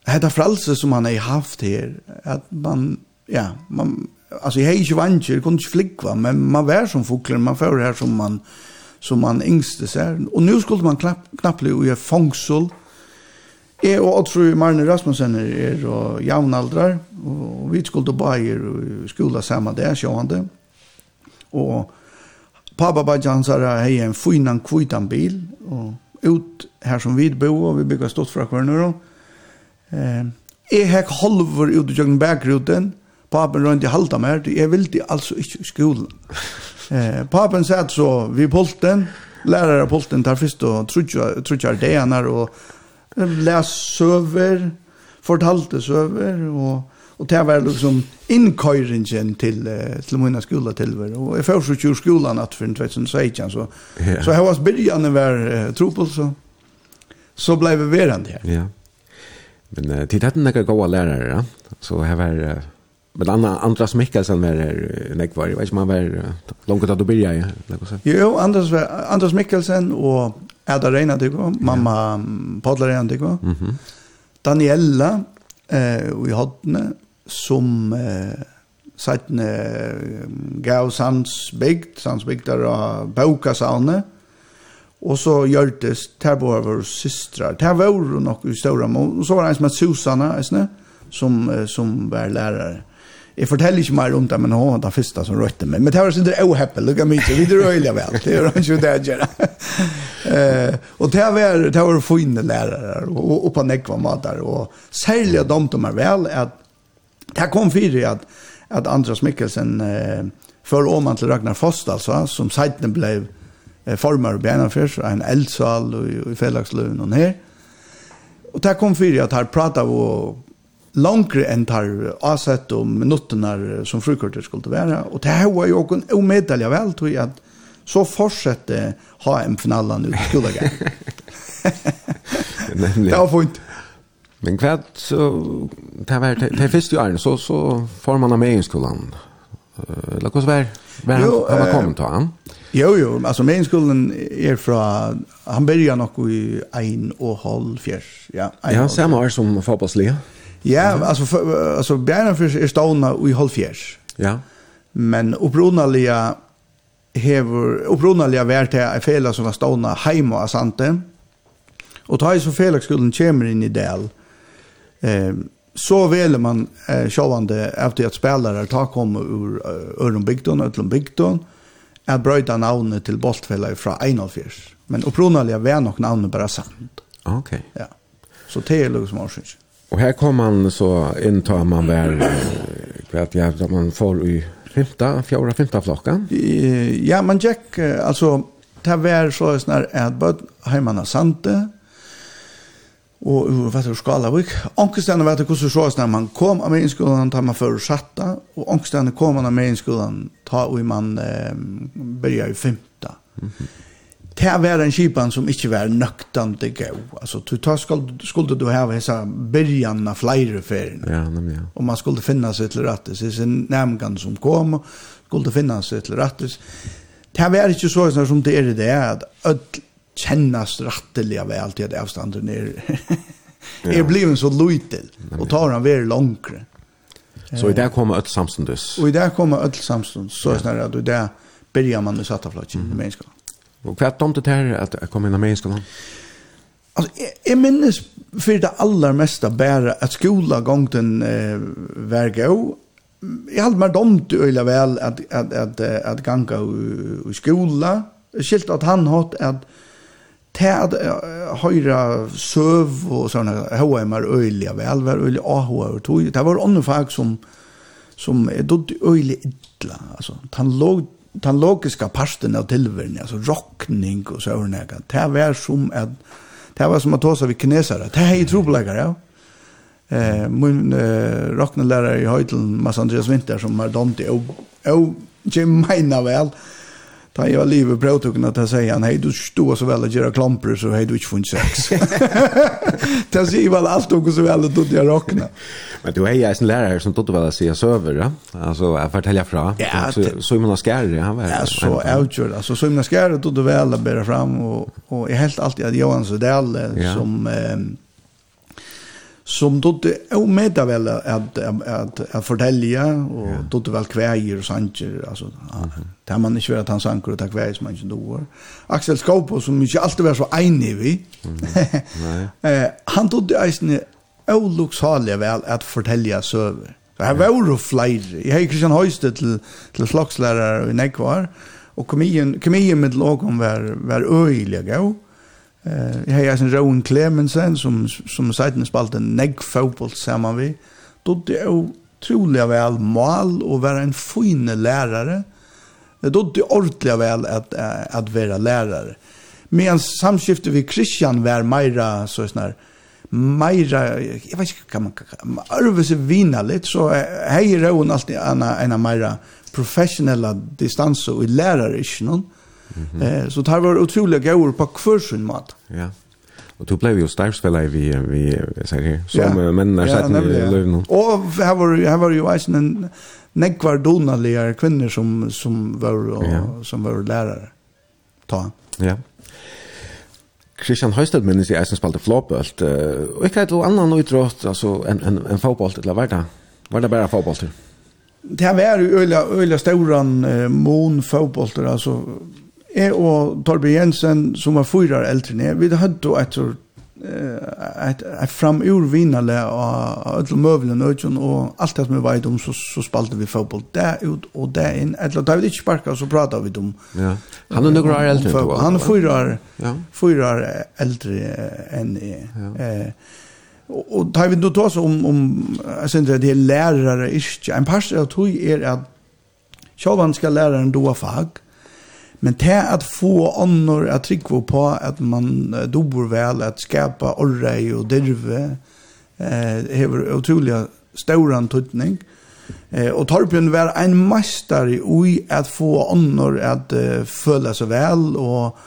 hetta fralse som han har haft her, at man, ja, man, alltså jeg har ikke vanger, jeg kunne ikke flikva, men man var som fokler, man får här som man, som man yngste ser. Och nu skulle man knapp, knappt bli i fångsel. Jag och Otfru Marne Rasmussen är er, og javnaldrar, och vi skulle bare i skola samma där, sjående. Och pappa Bajan så där hej en finan kvitan bil och ut här som vi bor och vi bygger stort för kvar nu då. Ehm är här halvor ut i jungen bakruten. Papen runt i halta mer. Jag vill det alltså i skolan. Eh papen sa så vi polten lärare polten tar först och trutjar trutjar det när och läs söver fortalte söver och Og det var liksom innkøyringen til, til mina skola tilver. Og jeg først ikke ur skolan at for 2016, så, yeah. så her var byrjane var uh, tropel, så, så blev vi verand her. Ja. Men uh, til dette några gode lærere, ja? så her var... Uh, men Anna Andras Mikkelsen var her, nek var, jeg vet ikke om han var uh, langt da du byrja, ja? Jo, Andras, var, Andras Mikkelsen og Ada Reina, mamma ja. Padla Reina, mm -hmm. Daniela, eh, i hade som eh, sættene gav Sandsbygd, Sandsbygd er av Baukasavne, og så gjør det Terbo av våre systrar. Terbo var nok i større mål, og så var det en som het Susanna, eisne, som, som var lærare. Jeg forteller ikke mer om det, men hun var den første som røyte meg. Men det var sånn det er oheppel, lukka mye, vi drar øyla vel, det er ikke det jeg gjør. Og det var, det var fine lærere, og på nekva matar, og særlig at dem de er vel, at Det kom fyra att att Andreas Mikkelsen eh, för man till Ragnar Fast alltså som sajten blev eh, formar och bjärnafärs en eldsal och i fällagslöven och ner. Och det kom fyra att här pratade vi långre än tar avsett om minuterna som frukortet skulle vara. Och det här var ju också en omedelig väl tror jag att så fortsätter ha en finalen ut i skolan. Det var fint. Men kvart så det var det första året så så får man med i skolan. Eh la oss vara var han var kommit då han. Jo jo, alltså med i skolan är från han börjar nog i en och halv fjärs. Ja, ja samma år som fotbollsliga. Ja, alltså för, alltså Bjärna för är ståna i halv fjärs. Ja. Men upprunaliga hever upprunaliga vart det är fel som var ståna hemma Sante. Och ta i så felakskolan kommer in i del. Mm Eh, så väljer man eh, sjåvande efter att spelare tar kom ur Örnum Bigton och Ötlum Bigton att bröjda navnet till Boltfälla från 1,5. Men upprunaliga var nog navnet bara sant. Okej. Okay. Ja. Så det är liksom årsins. Och här kom man så intar man väl att jag man får i femta, fjärde, femta flockan. Ja, man gick alltså det var så snar att böd hemma sante og ur vet du Skalavik. Onkestene vet du hvordan så når man kom av medinskolen tar man för satta og onkestene kom av skolan ta og man eh, börjar i femta. Mm -hmm. Det var en kipan som inte var nöktande gå. Alltså du tar skuld, skulle du ha hessa början av flere ferien. Ja, nemlig, Ja. Og man skulle finna seg til rättes. Det er nämngan som kom skulle finna seg til rättes. Det var inte så som det är det att öll kjennas ratteliga väl till att avstånden är är bliven så lojtel och tar han väldigt långt. Så i där kommer ett samstundes. Och i där kommer öll samstundes. Så är snarare att där börjar man med satta flatsen mm. i. Och kvart tomt det här att komma in i mänskolan? Alltså, jag minns för det allra mesta bara att skola gången eh, var gå. Jag hade mig domt öjla väl att, att, att, att, att ganga i skola. Skilt att han hatt att det at høyre søv og sånne H&M er øyelig av elver, øyelig AH og tog. Det var andre fag som, som er dødt øyelig idla. Altså, den, log, den logiske parten av tilverden, altså rockning og sånne, det var som at Det var som at ta sig vid kinesare. Det er är trobeleggere, ja. Eh, min eh, rocknelærer i Høytelen, Mads Andreas Winter, som er dømt i och, ikke mener väl Da jeg var livet brødtukken at jeg sier han, hei, du stod så vel å gjøre klamper, så hei du ikke funnet sex. det sier vel alt noe så vel å tog jeg råkne. Men du är jeg en lærer som tog väl å si jeg søver, ja? Altså, jeg forteller fra. Ja, så, så er man skærere, han var. Ja, så avgjør, altså, så er man då tog du vel å fram, og, og jeg helt alltid at Johan Sødal, som... Eh, som då dodde og väl att att att, att fortälja och då det väl kveir och sanger alltså det där man inte vet att han sanger och det kveir som man inte då Axel Skopo som inte alltid var så enig vi han dodde eisne og luksalige vel att fortälja søver så här var jo flere jeg har Kristian Høyste til, til slagslærer i Nekvar og komien, komien med lagom var, var øyelig og Eh, jeg har en Rowan Clemensen som som seiten spalte negg fotboll samman vi. Dodde jo otroligt vel mal og være en fine Då Det dodde ordentlig vel at at være lärare. Men samskifte vi Christian var Meira så snar Meira, jeg vet ikke hva man arve seg vina litt, så hei Rowan alltid en av Meira professionella distanser og lærare ikke noen. Eh, så det var utrolig gøyere på hver sin mat. Ja. Och du blev ju starvspiller vi, vi säger här som ja. mennene ja, sett i løvene. Og her var, her var jo eisen en nekvar donaliga kvinner som, som, var, og, ja. som var lærere. Ta. Ja. Christian Høystedt minnes i eisen spalte flåbølt, og ikke et annan annet utrått, altså en, en, en fåbølt, eller hva er det? Var det bare fåbølter? Det var ju øyla, øyla stauran eh, mon fåbølter, altså Jeg og Torby Jensen, som var fyra eldre ned, vi hadde et, et, et framurvinnale av alle møvelen og alt det som vi vet om, så, så spalte vi fotboll der ut og der inn. Eller da vi ikke sparket, så pratet vi om ja. Han er noen år eldre enn du Han er fyra, år, ja. fyra år eldre enn jeg. Ja. Eh, og da vi nå tar oss om, om jeg synes det er lærere ikke. En par av tog er at Sjåvann skal læreren doa fag, mm Men det att få annor att trycka på att man dobor väl att skapa orre och dirve eh har otroliga stora tutning. Eh och Torpen var en mästare i att få annor att uh, føle seg väl och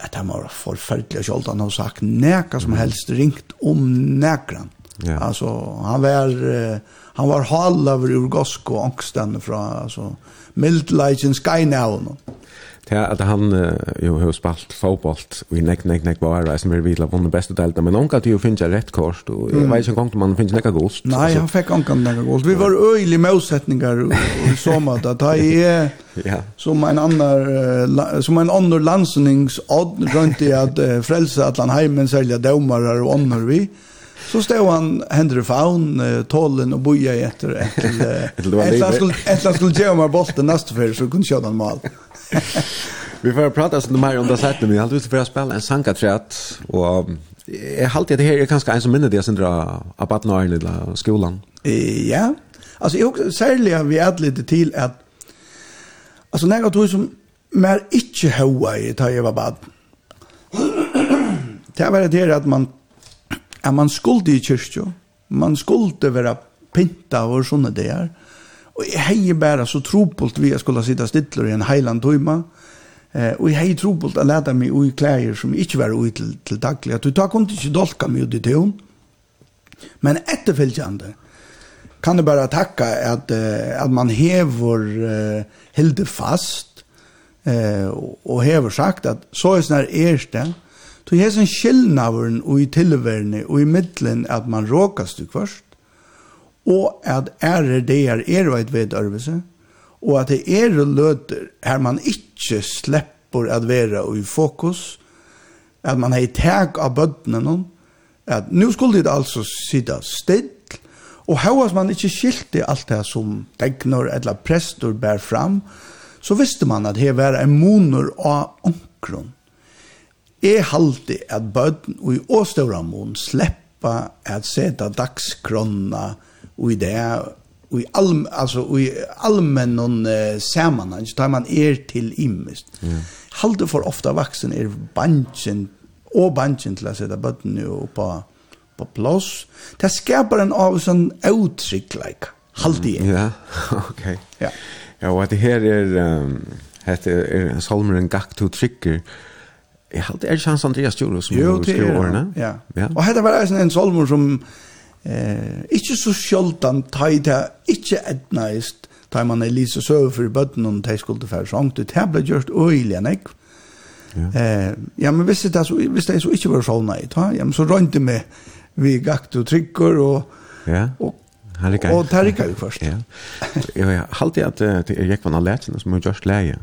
att han var forferdelig och själv han har sagt neka som helst ringt om nekran. Ja. Alltså han var uh, han var halv ur gosk og ångsten från alltså mildleikens geinavn. Det er at han jo har spalt fotbolt og i nek, nek, nek var som er vidla vunnet beste delta, men onka til jo finnes jeg rett kort, og jeg vet ikke en gang man finnes nekka gost. Nei, han fikk onka nekka gost. Vi var øylig motsetningar i så måte, at jeg er som en annar som en annar landsenningsodd rundt i at frelse at han heimen selja domarar og annor vi, Så stod han händer i faun, tollen och boja efter ett ett han skulle ge mig bollen nästa för så kunde köra den mål. Vi får prata så mer om det sättet men jag hade ut för att spela en sankaträtt och jag har alltid det här är ganska en som minne det sen dra abat när lilla skolan. Ja. Alltså jag särskilt vi hade lite till att alltså när jag tror som mer inte hoa i ta jag var bad. Det var det här att man at man skulle i kyrkjo, man skulle være pinta og sånne det er. Og jeg heier bare så tropult vi skulle sitte stille i en heiland tøyma, Eh, og jeg hej tropult att lete meg ui klær som ikke var ui til, til daglig. At du tar kun ikke dolka meg ut i tøyen, men etterfølgende kan du bara tacka att uh, att man hever uh, hilde fast eh, och häver sagt att så är snär erste, Tog hesen skillnaveren og i tilverne og i middelen at man råkast du kvart, og at ærer det er erveit ved arvese, og at det er løter her man ikke slipper at være i fokus, at man har tag av bøttene noen, at nå skulle det altså sitte still, og hevas man ikke skilte alt det som degnor eller prester bær fram, så visste man at det var en moner av omkron. Jeg halte at bøten og i åstøvramon sleppa at seta dagskronna og i det og i all, altså og i allmenn non uh, samanhang tar man er til immest. Mm. Halte for ofta vaksen er banchen og banchen til å seta bøten og på på plås. Det skapar en av sånn uttrykkleik. Halte jeg. Ja, ok. Ja. Ja, og det her er, um, hette er, er, er, er, er, er, er, Jeg har alltid er Hans Andreas Juro som jo, skriver årene. Ja. ja. Og dette var en solmor som eh, ikke så sjoldan tar det ikke etnaist tar man Elise Søve for bøtten om de skulle fære sångt. Det her ble gjort øyelig enn jeg. Ja. Eh, ja, men hvis det, så, hvis det så ikke var sånn nei, ta, ja, men så rønte vi vi gakt og trykker og, ja. og Og tar ikke først. Ja. Jeg halte at det er jeg kan ha lært som har gjort leie.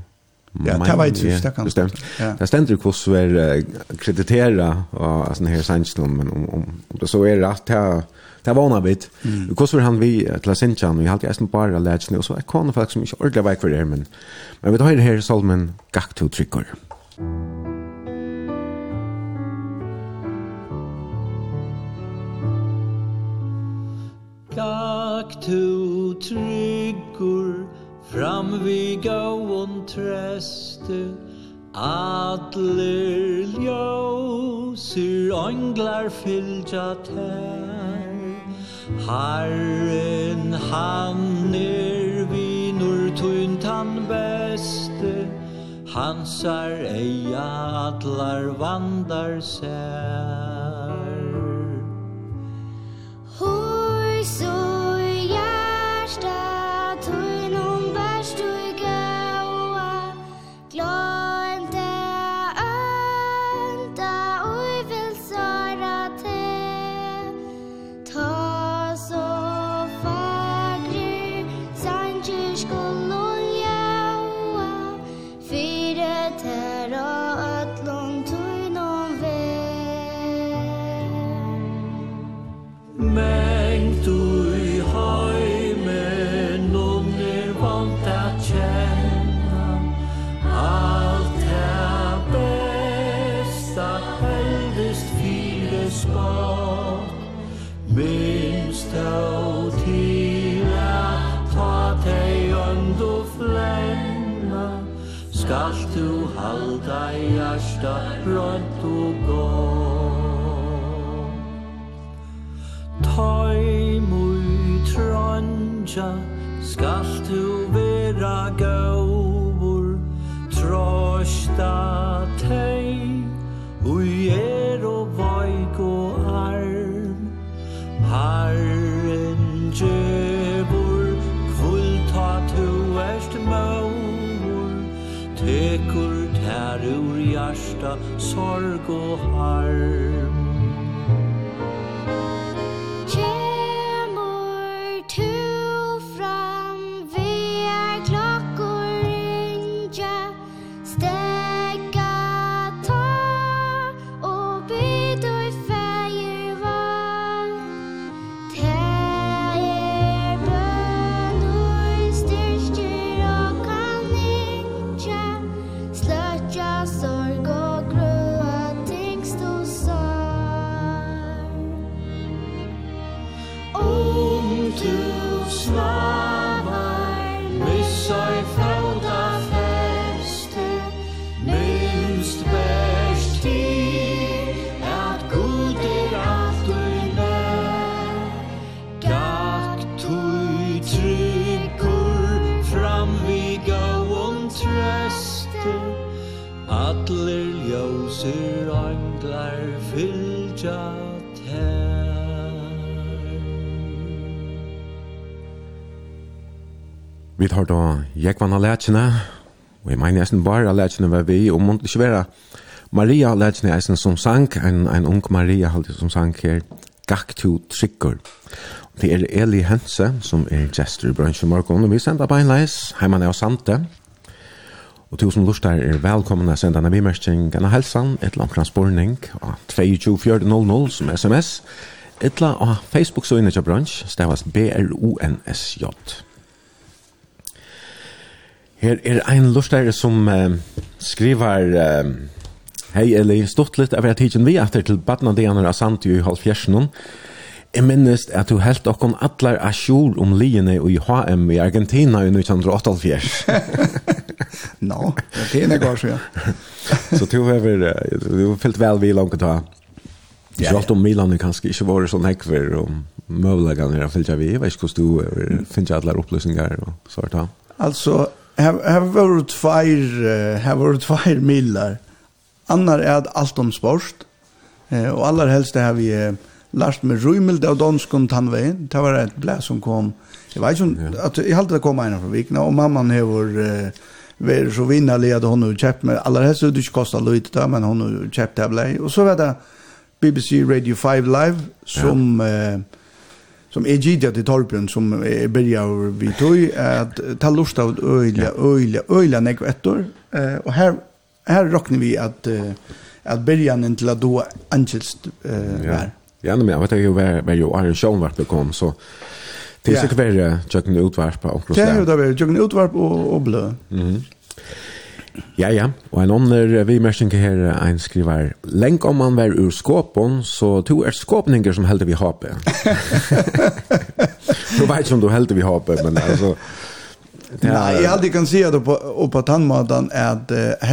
Ja, det var ju det kan. Bestämt. Det ständer ju kost så är kreditera och alltså här sannstom men om om det så är rätt här Det var något bit. Det kostade han vi till Sinchan vi hade ästen bara lärt nu så jag folk som inte ordla väg för det men men vi tar det här Salmen gack to trickor. Gack to trickor Fram vi gåon tröste Adler ljósir Ånglar fylgja tær. Herren han er vinur Tunt han beste Hansar eia Adlar vandar sær. Hår så hjärsta Störst du skalt du halda hjärsta rönt og gott? Ta mui trönja skalt du vera gaur Trosta tei ui er og vaik og arm. Herren gjør hjärta sorg och harm. tja Vi tar da Jekvann av lærkene, og jeg mener nesten bare av lærkene var vi, og måtte ikke være Maria av lærkene er som sang, en, en ung Maria alltid som sang her, Gakk to trykker. Det er Eli Hense, som er gestor i bransjen morgen, og vi sender beinleis, heimann er Sante, Og til som lustar er velkommen å sende en bimerking, en helsan, et eller annet av 22400 som sms, et eller annet Facebook så inne til bransj, stavas B-R-O-N-S-J. Her er ein lustar som eh, skriver, eh, hei Eli, stått litt av jeg tidsen vi etter til badna Dianer av Santi i halvfjersen, Jeg minnes at du helt okkon atler asjur om liene i HM i Argentina i 1988. no, det er nek så, ja. Så du har uh, fyllt vel vi langt ta. Ja, Sjalt om Milan er kanskje ikke vært sånn hekver og møvlegene er fyllt av vi. Jeg vet ikke hvordan du finner atler opplysninger og svart av. Altså, her har vært tveir, her har vært tveir milar. Annar er at alt om sport. Og aller helst det har vi... Uh, lært meg rymelde av danskon tannveien. Det var et blæ som kom. Jeg vet ikke om, ja. at jeg halte det kom en fra vikna, og mamman har uh, vært så vinnerlig at hun har kjøpt meg, aller helst det ikke kostet lite da, men hun har kjøpt det blæ. Og så var det BBC Radio 5 Live, som... Ja. Uh, som är gidia till Torbjörn som är börjar vi tog att ta lust av öjliga, öjliga, öjliga nekvettor. Uh, och här, här råknar vi att, att början till att då ankelst uh, ja. Ja, men jag vet ju var var ju Iron Show vart det kom så det är så kvar jag kunde utvarpa och så. Ja, det var jag kunde utvarpa och och blö. Mhm. Ja, ja. Og en ånder vi mersinke her, en skriver, «Lenk om man var ur skåpen, så to er skåpninger som heldig vi hape». du vet som du heldig vi hape, men altså... Ja, Nej, jag aldri kan si at på och på at uh,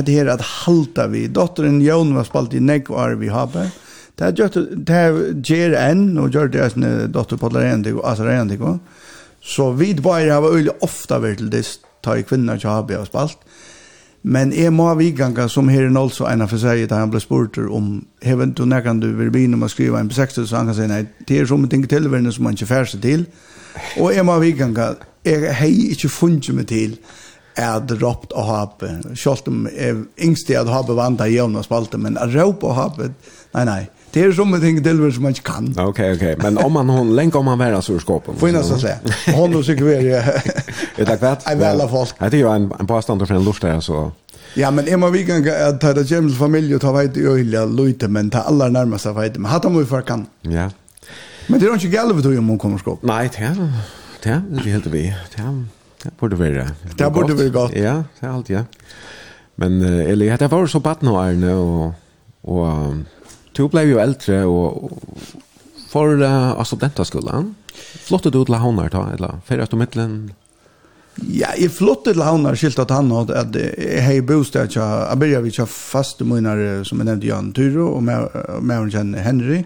det här att halta vi dottern Jon var spalt i negvar vi har Det har gjort det ger en och gjør det en dotter på det och alltså så vid bara har väl ofta varit till det ta i kvinnor jag har spalt. Men är må ha ganga som her er også en av for seg, da han blir spurt om även du nekker du vill bli med å skrive en 60 så han kan säga nej det är som ett ting till världen som man ikke fær seg till. Och är må ha ganga jeg hej inte funnet med till är droppt och habe. Selv om yngste att habe vanda i og spalte, men ropa habe. Nej nej. Det är som en ting till som man inte kan. Okej, okay, okej. Okay. Men om man hon länk om man värnas ur skåpen. Får innan så säga. Hon och cykelver är... Är det kvart? Jag väl folk. Jag tycker en, en påstånd från en lustare så... Ja, men är man vikan att ta det James familj och ta vet i öliga lite, men ta alla närmaste vet. Men hattar man ju för kan. Ja. Men det är inte galvet om hon kommer skåp. Nej, det är... Det är det helt vi. Det är... Det borde vara. Det borde vara gott. Ja, det är allt, ja. Men, eller, det var så bad nu och... och Du blev ju äldre och för uh, studentaskolan. Flottade du till Havnar ta eller för att du mittlen Ja, jeg flottet til han har skilt at han hadde at jeg har bostad til jeg begynner vi til faste munner som jeg nevnte Jan Tyro og med hun kjenner Henry.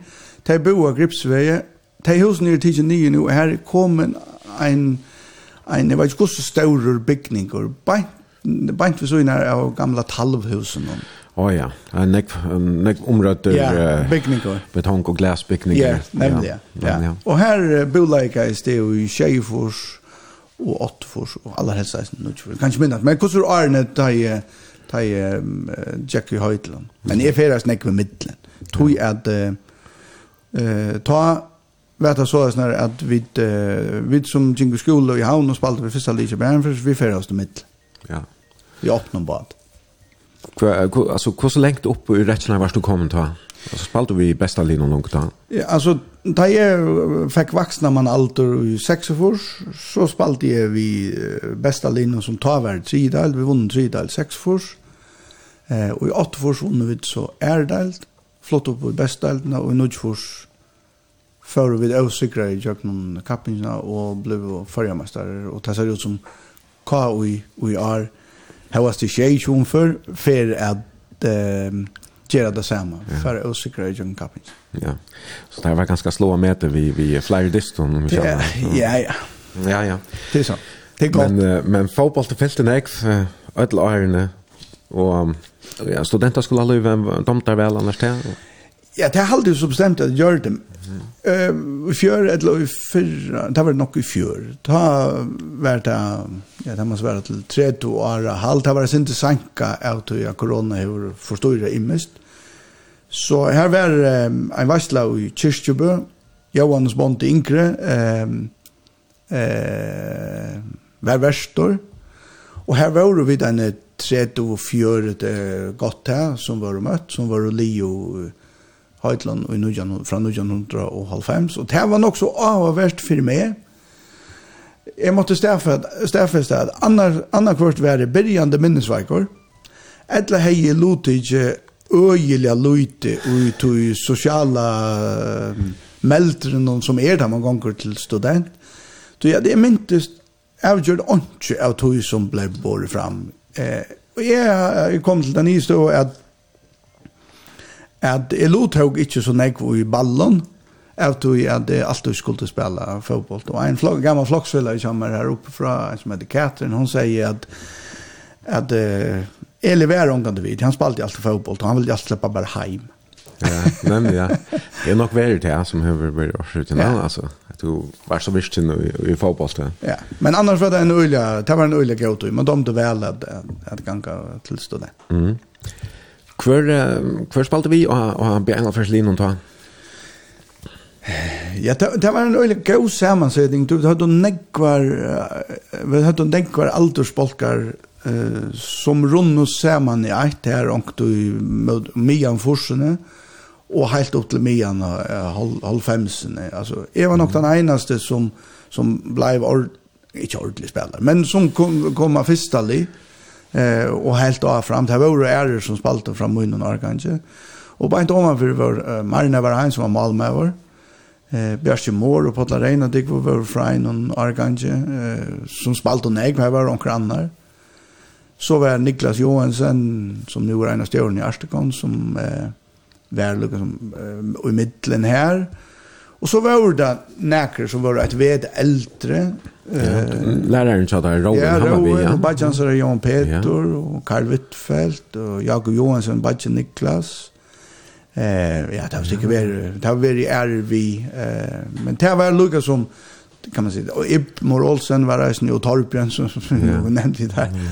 De bo av Gripsveie. De husene er tidsen nye nå. Her kom en, en, en jeg vet ikke hvordan større bygninger. Beint, beint ved sånne av gamle talvhusen. Og Åh oh, ja, en nek nek nekv omrøtter ja, bygninger. betong- og glasbygninger. Ja, nemlig, ja. ja. ja. Og her boleika i sted i Kjeifors og Åttfors og aller helst er det ikke, kanskje minnet. Men hvordan er Arne da jeg, da i Jack i Høytland? Men jeg ferdes nekv med middelen. Tog at uh, ta vet jag så här att vi vi som gick i skolan i Havn och spaltade vi första lite bärn för vi färdas till mitt. Ja. Vi öppnar bad alltså hur så långt upp i rättslan vart du kommer ta? Alltså spaltade vi bästa linjen långt då. Ja, alltså da jeg fikk vaksna man alder i 6 år, så spalte jeg vi besta linjen som tar hver tridel, vi vunnet tridel 6 år, eh, og i 8 år vunnet vi så erdelt, flott opp i bestdalene, og i 9 år før vi avsikra i kjøkken kappingene, og ble førjermestare, og det ser ut som hva vi, vi år, Hevas det tjej som för för att eh, göra det samma för att säkra John Cuppins. Ja. Så det var ganska slåa meter vi, vi flyer diston om vi känner. Ja, ja. Ja, ja. Det är så. Det är gott. Men, men fotboll till fälten är öll årene och ja, studenter skulle ha løyve, de tar väl annars til, Ja, det er alltid så bestemt at jeg gjør det. Mm. Uh, fjør, eller i fyrra, det var nok i fjør. Det har vært, ja, det måste være til 30 år og halv. Det var sin til sanka av til at korona har forstått immest. Så her var um, en varsla i Kirstjubø, Johans Bonte Inkre, um, uh, var verstor, og her var vi denne 30 og fjøret uh, godt her, som var møtt, som var lio, uh, Høytland i Nujan, fra 1990, og det var nok så avhverst for meg. Jeg måtte stedfeste at annar kvart var det byrjande minnesverkor, etter hei lotig øyelige løyte ut i sosiale meldren som er der man ganger til student. Så ja, det er myntes avgjør ikke av tog som ble båret fram. Eh, og jeg, jeg kom til den nye stå at at jeg lovtog ikke så nek i ballen, av tog at jeg alltid skulle spille fotboll. Og en flok, gammel flokksfiller som er her oppe fra, som heter Katrin, hun sier at, at uh, jeg leverer omgang til vid, han spalte alltid fotboll, og han ville alltid slippe bare heim. ja, men ja. Det är nog värre det som har varit avsluten ja. alltså. Att du var så visst i, i fotboll. Ja, men annars var det en öliga, det var en öliga gåtor, men de du väl att, att ganga till det. Mm. Hvor, hvor spalte vi, og, og han ble en av første linjen ta? Ja, det, det var en øyelig god sammansetning. Du hadde nekvar, vi hadde nekvar aldersbolkar uh, som rundt saman i eit her, og du mian forsene, og helt opp til mian uh, halvfemsene. Altså, jeg var nok den eneste som, som blei ord, ikke ordentlig spiller, men som kom, kom av fyrstalig, eh och helt av fram det var ärer som spalte fram munnen och kanske och bara inte om man för var uh, Marina var han som var Malmöver. eh Björn Mor och Patla Reina det var vår frain och Argange eh som spalt och nägg var de grannar så var Niklas Johansen som nu är en av stjärnorna i Arstekon som eh var liksom i mitten här Og så var det nækker som var et ved eldre. Ja, læreren sa det, Rowan ja, Hammarby. Ja, Rowan, Bajan sa det, Johan Peter, ja. og Karl Wittfeldt, og Jakob Johansson, Bajan Niklas. Eh, ja, det var sikkert veldig, det var veldig ærvi. Eh, men det var lukka som, kan man säga. Och Ib Mor Olsen var reisen og Torbjørn, som, som ja. vi nämnde där. Ja.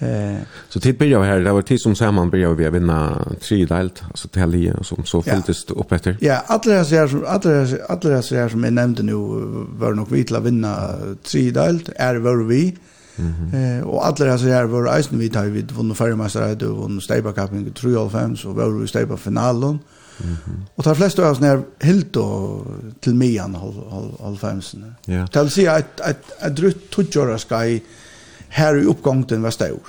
Eh så tid börjar här det var tid som samman börjar vi vinna tre delt alltså till tälje som så fylltes det upp efter. Ja, alla dessa här som alla alla dessa här som jag nämnde nu var nog vi till att vinna tre delt är var vi. Mm. Eh och alla dessa här var isen vi tar vi vann förmästare då Cup i 3-5 så var vi Steiba finalen. Mhm. Och tar flest av oss när helt då till mian halv halv femsen. Ja. Tal sig att att att drutt 20 år ska här i uppgången var stor.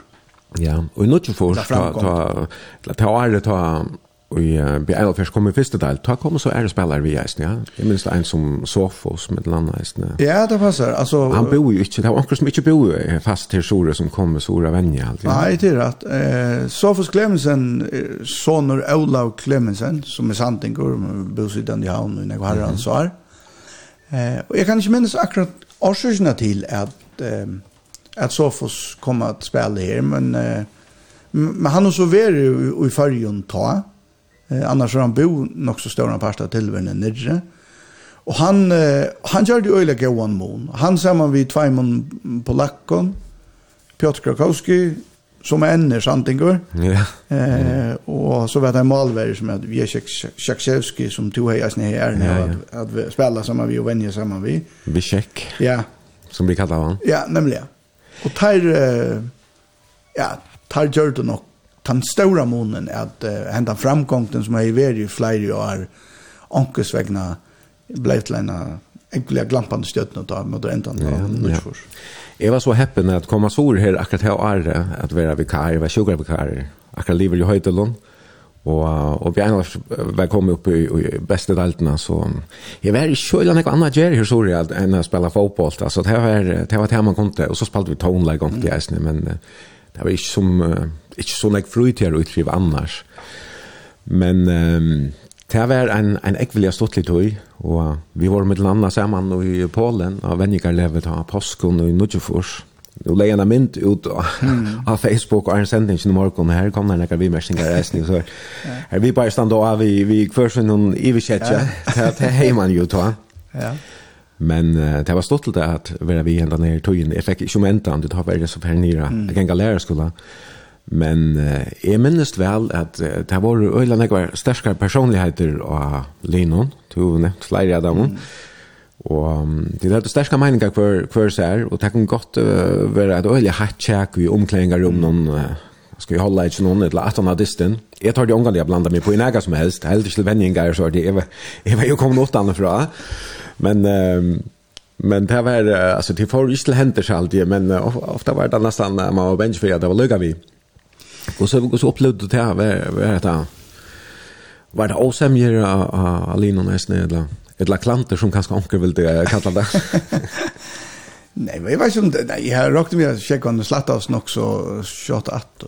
Ja, og nu till först ta ta ta ta ta Och ja, vi først först i første del. Ta kom så er det spelare vi eisen, ja. Jeg minns en som Sofos med landa Eisen. Ja, det passar. Altså, han bor jo ikke, det var akkurat som ikke bor fast til Sora som kommer Sora Venja. alltid. Nei, det er rett. Eh Sofos Klemensen, soner Olav Klemensen, som er santingur bor sidan i havn, och jeg har ansvar. Eh og jeg kan ikke minnes akkurat årsøkene til at... Eh, att Sofos kommer att spela här men uh, men han har så vært i fargen ta uh, annars har han bo nok så større parter till vänner nirre, och han uh, han gjør det øyelig go one moon han samman vi Tvajmon på lakken, Piotr Krakowski som är en santingur. Ja. Eh och så vet jag Malver som att vi som tog hej asne här nu att att spela sammen vi og vänja sammen vi. Vi. Ja. Som vi kallar han. Ja, nämligen. Og tar, ja, tar gjør det nok, den store månen, at uh, hentan framgången som har vært i flere år, ankesvegna, ble til en egentlig glampande ta med det enda. Ja, ja. Jeg var så heppen at komme så her akkurat her året, at være vikar, være sjukker vikar, akkurat livet i høytelån, Og, og vi annars var kommet opp i, i beste deltene, så jeg var ikke kjølen noe annet gjør i historien enn å spille fotboll, så det var det, var det man kom til, og så spalte vi tonelei kom til jeg, men det var ikke, som, ikke sånn jeg frøyt her uttriv annars. Men um, det var en, en ekvelig stått litt høy, og vi var med den andre sammen i Polen, og venniger levet av påsken og i Nudjefors, och lägga en mynt ut mm. av Facebook och en sändning i morgon här kom den några singar resten så här vi bara stannar då av vi vi kvärsn någon i vi chatta det hej man ju då ja. Men uh, det var stolt det att vara vi ända ner i tojen jag fick ju vänta det har varit så här nere jag kan galera skola men uh, jag minns väl att det var öland jag var starka personligheter och Linon två nämnt flera av dem mm. Og um, det er det sterske meninger hver, hver ser, og det kan godt uh, være et øyelig hatt tjekk i omklæringer om noen, uh, skal vi holde ikke noen, eller at han har distin. Jeg tar det omgang jeg blander meg på i nega som helst, helt ikke til venninger, så er det, jeg var, jeg var jo kommet åt andre fra. Men, uh, men det var, uh, altså, det får ikke til henter alltid, men uh, ofte var det nesten, uh, man var bensk for at det var lykka vi. Og så, og så opplevde det her, hva er det Var det åsemjer av Alino nesten, eller? Eller klanter som kanske onkel vill det kalla det. nej, jag vet inte. Nej, jag råkade mig att checka om det slatt av snock så kött att.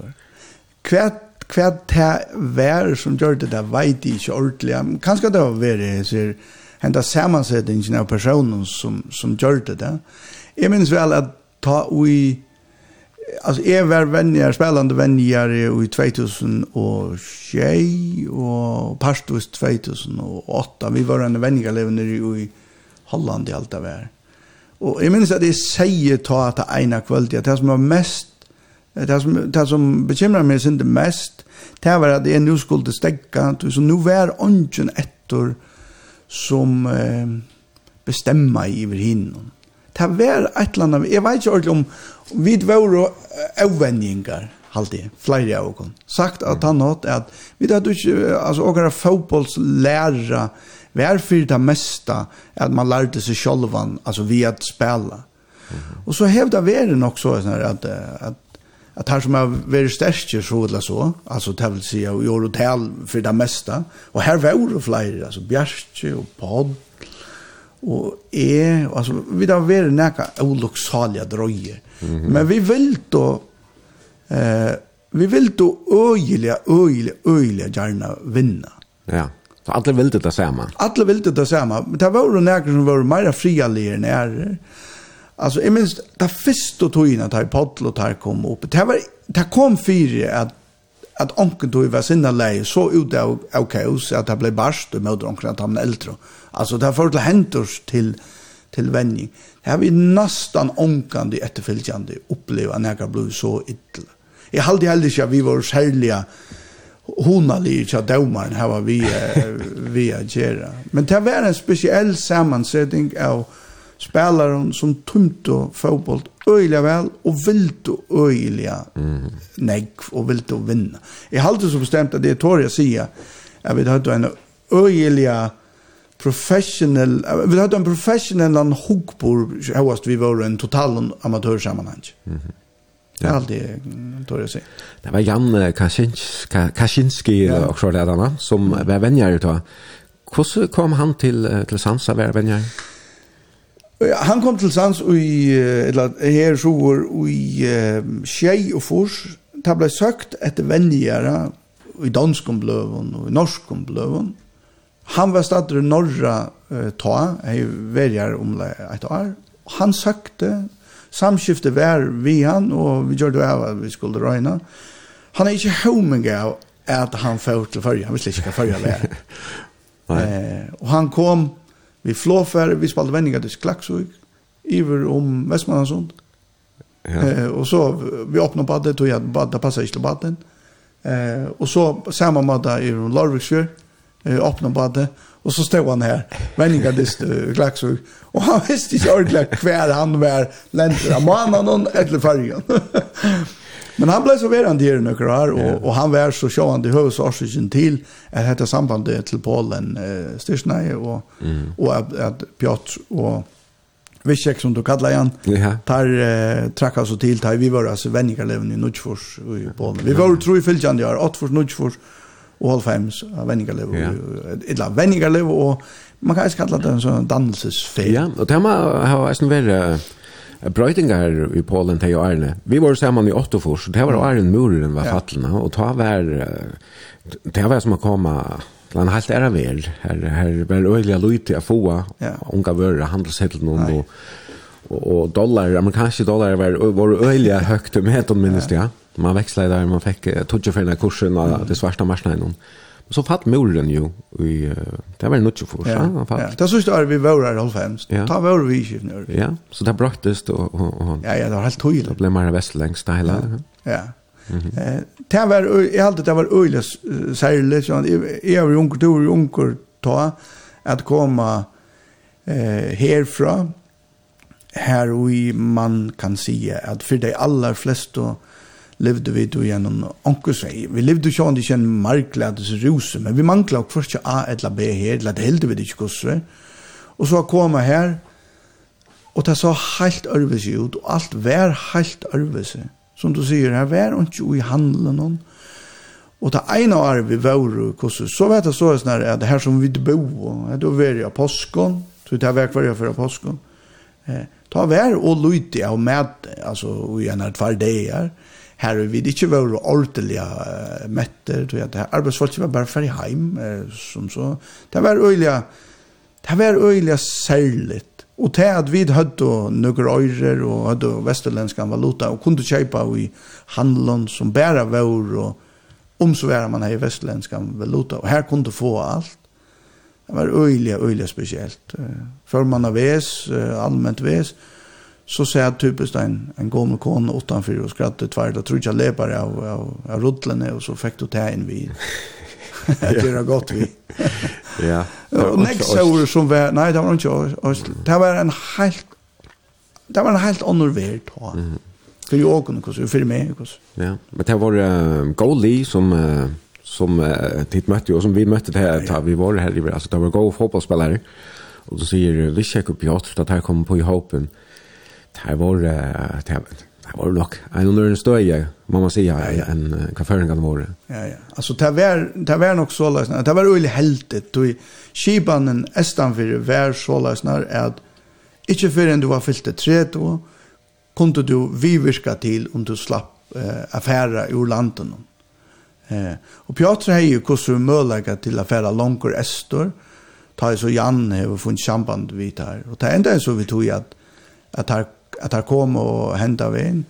Kvärt kvärt här vär som gör det där vet inte ordentligt. Kanske det var det så hända sammansättningen av personen som, som gör det där. Jag minns väl att ta i alltså är var vänner spelande vänner i 2000 och tjej och pastus 2008 vi var en vänner levande i Holland i allt där. Och jag minns att det säger ta att ena kväll det som var mest det som det som bekymrar mig inte mest det var att det nu skulle stäcka så nu var ången ettor som eh, bestämma i över hinnom. Det var ett land av, jag vet inte ordentligt om, Vi var avvenningar halde flere av oss. Sagt at han hatt at vi hadde ikke, altså åkere fotbollslæra var for det mesta at man lærte seg sjolvan, altså vi at spela. Og så hevda veren nok så at, at at han som har vært sterkje så eller så, altså det vil si, og gjør hotell tal for det mesta, og her var det flere, altså Bjerke og Podd, og er, altså, vi da være nekka oloksalige drøyer. Mm -hmm. Men vi vil da, eh, vi vil da øyelige, øyelige, øyelige gjerne vinna. Ja, så alle vil det det samme. Alle vil det det samme, men det var jo nekka som var mer fria leger nære. Altså, jeg minns, det første togene, det er podl og det kom opp, det, var, det kom fire at at onken tog var sinne leie så ut av, av kaos at det ble barst og møter onken at han eldre. Mm Alltså det har fått till till till vänning. Det har vi nästan omkande efterföljande uppleva när jag blev så illa. Jag hade heller inte vi var särliga hona lika domaren här var vi vi att göra. Men det var en speciell sammansättning av spelaren som tumte fotboll öjliga väl och vilt och öjliga mm. nej och vilt och vinna. Jag hade så bestämt att det är torr jag säga. Jag vet att en öjliga professional vi hade en professional en hook på hur vi var en total amatörsammanhang. Mhm. Mm Ja. Allt det tror jag säger. Det var Jan Kaczynski Kaczynski och så där som var vänjer då. Hur kom han till till Sansa var vänjer? Ja, han kom till Sans i eller her så var i Skei och Fors. Det ble søkt etter vänjer i danskom bløven och i norskom blöven. Han var stadig i norra uh, ta, jeg verger om et år. Han søkte, samskiftet var vi han, og vi gjør det av at vi skulle røyne. Han er ikke homing av at han får til førje, han visste ikke hva førje var. eh, og han kom, vi flåfer, vi spalte vendinga til Klaksvig, iver om Vestmannansund. Ja. Eh, og så, vi åpnet badet, tog jeg badet, passet ikke til baden. Eh, og så, samme måte i Larviksfjør, eh, öppna badet. Och så stod han här, vänliga dist klaxor. Och han visste inte ordentligt kvar han var länter. Han någon eller färgen. Men han blev så verande här några år och, och han var så sjående i huvudsårsöken till att detta sambandet till Polen eh, styrsnade och, mm. och att, att Piotr och Vishek som du kallar igen ja. tar eh, trakka så till tar vi var alltså vänliga lever i Nudgefors i Polen. Vi var tror i Fyldjan där är Åttfors, Nudgefors og halvfems venningarlev. Ja. Eller venningarlev, og man kan ikke kalla det en sånn dansesfeil. Ja, og det har vært vært brøytingar i Polen til Arne. Vi var sammen i Ottofors, det var Arne Muren var fattlene, og ta var, det var som å komme til en halvt ære ver. Her, her var øyelig løy til å få, unga vører, handelshettel noen, og, og, dollar, amerikanske dollar var, var øyelig høyt, med minnes det, ja. Man växlade där, man fick uh, tog för den här kursen av det svarta marsnaden. Så fatt muren ju i det var nog för så han fatt. Ja, det så står vi var där halvfems. Ta var vi ju nu. Ja, så det bröttes och och Ja, ja, det var helt tydligt. Det blev mer väst längst hela. Ja. Eh, det var jag hade det var öjles särskilt så jag var onkel tur onkel ta att komma eh härifrån här och man kan se att för de allra flesta levde vi då genom onkusvei. Vi levde ju inte i en marklades rose, men vi manglade också först A eller B här, eller det hällde vi det inte kusse. Och så kom här, och det så helt örvis ut, och allt var helt örvis. Som du säger, här var inte i handeln någon. Och det ena år vi var och så vet jag så att det här som vi bo, då var jag påskon, så det här var kvar jag för påskon. Eh, ta vær og luti av mät altså, i en av tvær dagar, här vi det var ordentliga uh, metter, tror jag. Det här var bare ferdig hjem, uh, som så. Det var öliga det var öliga särligt. Och til at vi hadde några øyrer och hade vesterlenske valuta och kunde köpa i handelen som bare var och om så var man her i vesterlenske valuta. Och här kunde få allt. Det var öliga öliga speciellt för man av väs allmänt väs så ser jag typiskt en, en gammal kon utanför och skrattade tvärt och tror jag lepar av, av, av rutlene och så fick du ta in vi. det är gott vi. ja. Och nästa år som var, nej det var inte oss. Det var en helt, det var en helt annor värld då. Mm. För jag åker något, för mig. Ja, men det var uh, Goli som... Uh som uh, titt mötte och som vi mötte det här ja. vi var här i alltså det var go fotbollsspelare och då säger vi check upp i åt att här kommer på i hopen det var, det var nok, en under en støye, må man si, ja, ja. en kaffering kan vara. Ja, ja. Altså, det var, det var nok så lösna, det var väldigt heldigt, Du, kibanen Estanfyr, var så lösna att inte förrän du var fyllt då, kunne du vivirka til om du slapp eh, affära ur landen. Eh, og Piotr har jo hvordan du möjlighet til affära langer estor, ta i så Jan har funnet samband vidt her. Og det enda er så vi tog at at her at han kom og hentet vi inn.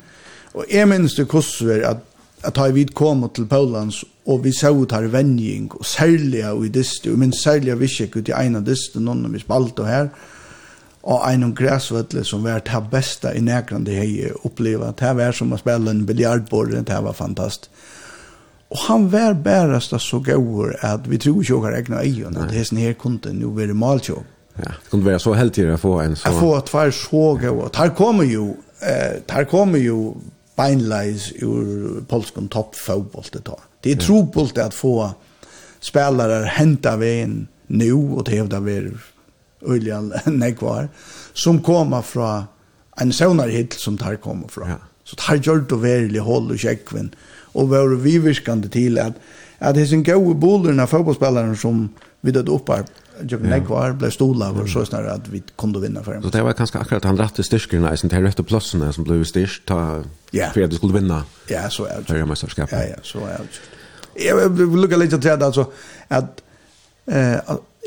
Og jeg minnes det kosver at at ha vid kom til Paulans og vi så ut her vending og særlig av i diste og min særlig av kjekk ut i en av diste noen vi spalte og her og en av græsvettle som var det beste i nærkene det jeg opplevde det var som å spille en biljardbord det var fantastisk Og han var bærest så gøyver at vi tror ikke åker egna øyene, at hesten her kunne nå være malkjøp. Ja, det kunde vara så helt att få en så. Jag får två såg och här kommer ju eh här kommer ju beinleis ur polskan toppfotboll det tar. Det är trobult att få spelare hämta vägen nu och det hävdar vi Uljan Nekvar som kommer från en sånare hit som tar kommer från. Ja. Så tar gjort det verkligen håll och checkvin och var vi viskande till att att det är en god bollen fotbollsspelare fotbollsspelaren som vi det uppar jag när kvar blev stola och så snarare att vi kunde vinna för dem. Så det var kanske akkurat han rätte styrkorna i sin till rätta platsen som blev styrst ta för att du skulle vinna. Ja, så är det. För. Ja, ja, så är det. Jag vill lucka lite till det alltså att eh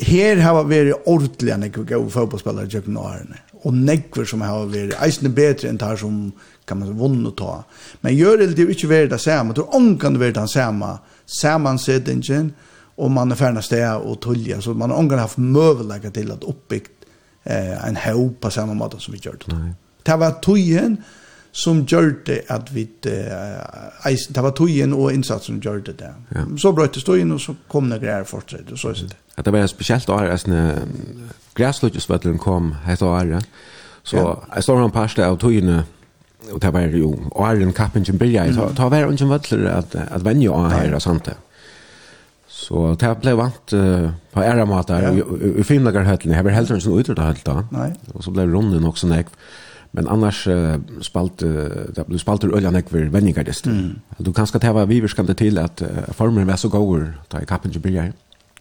här har varit ordentliga när jag fotbollsspelare jag när och negver som har varit eisne bättre än tar som kan man vunna ta. Men gör det det inte värda samma, tror hon kan det värda samma sammansättningen og man er ferdig stä och tulja så man har ångar haft möjlighet till at uppbyggt eh, en hop på samme måte som vi gjør det. Det var tojen som gjorde att vi eh, det var tojen och insatsen som gjorde det. Ja. Så bröt det in och så kom det greier fortsatt og så er det. Ja, det var en speciellt år att gräslöjtsvattlen kom här så. Så jeg står en par av tojen och det var ju åren kappen som började. Mm. Det var ingen vattler att, att vänja av här och sånt där. Så det ble vant uh, på æra måter, ja. i, i Finnlagarhøtlen, jeg var heller ikke utrydda hølt og så ble runden nok sånn men annars uh, spalt, uh, det ble spalt ur øljan ekver venningardister. Mm. Du kan skal vi viverskande til at uh, formen var så gåur, ta i kappen til byrja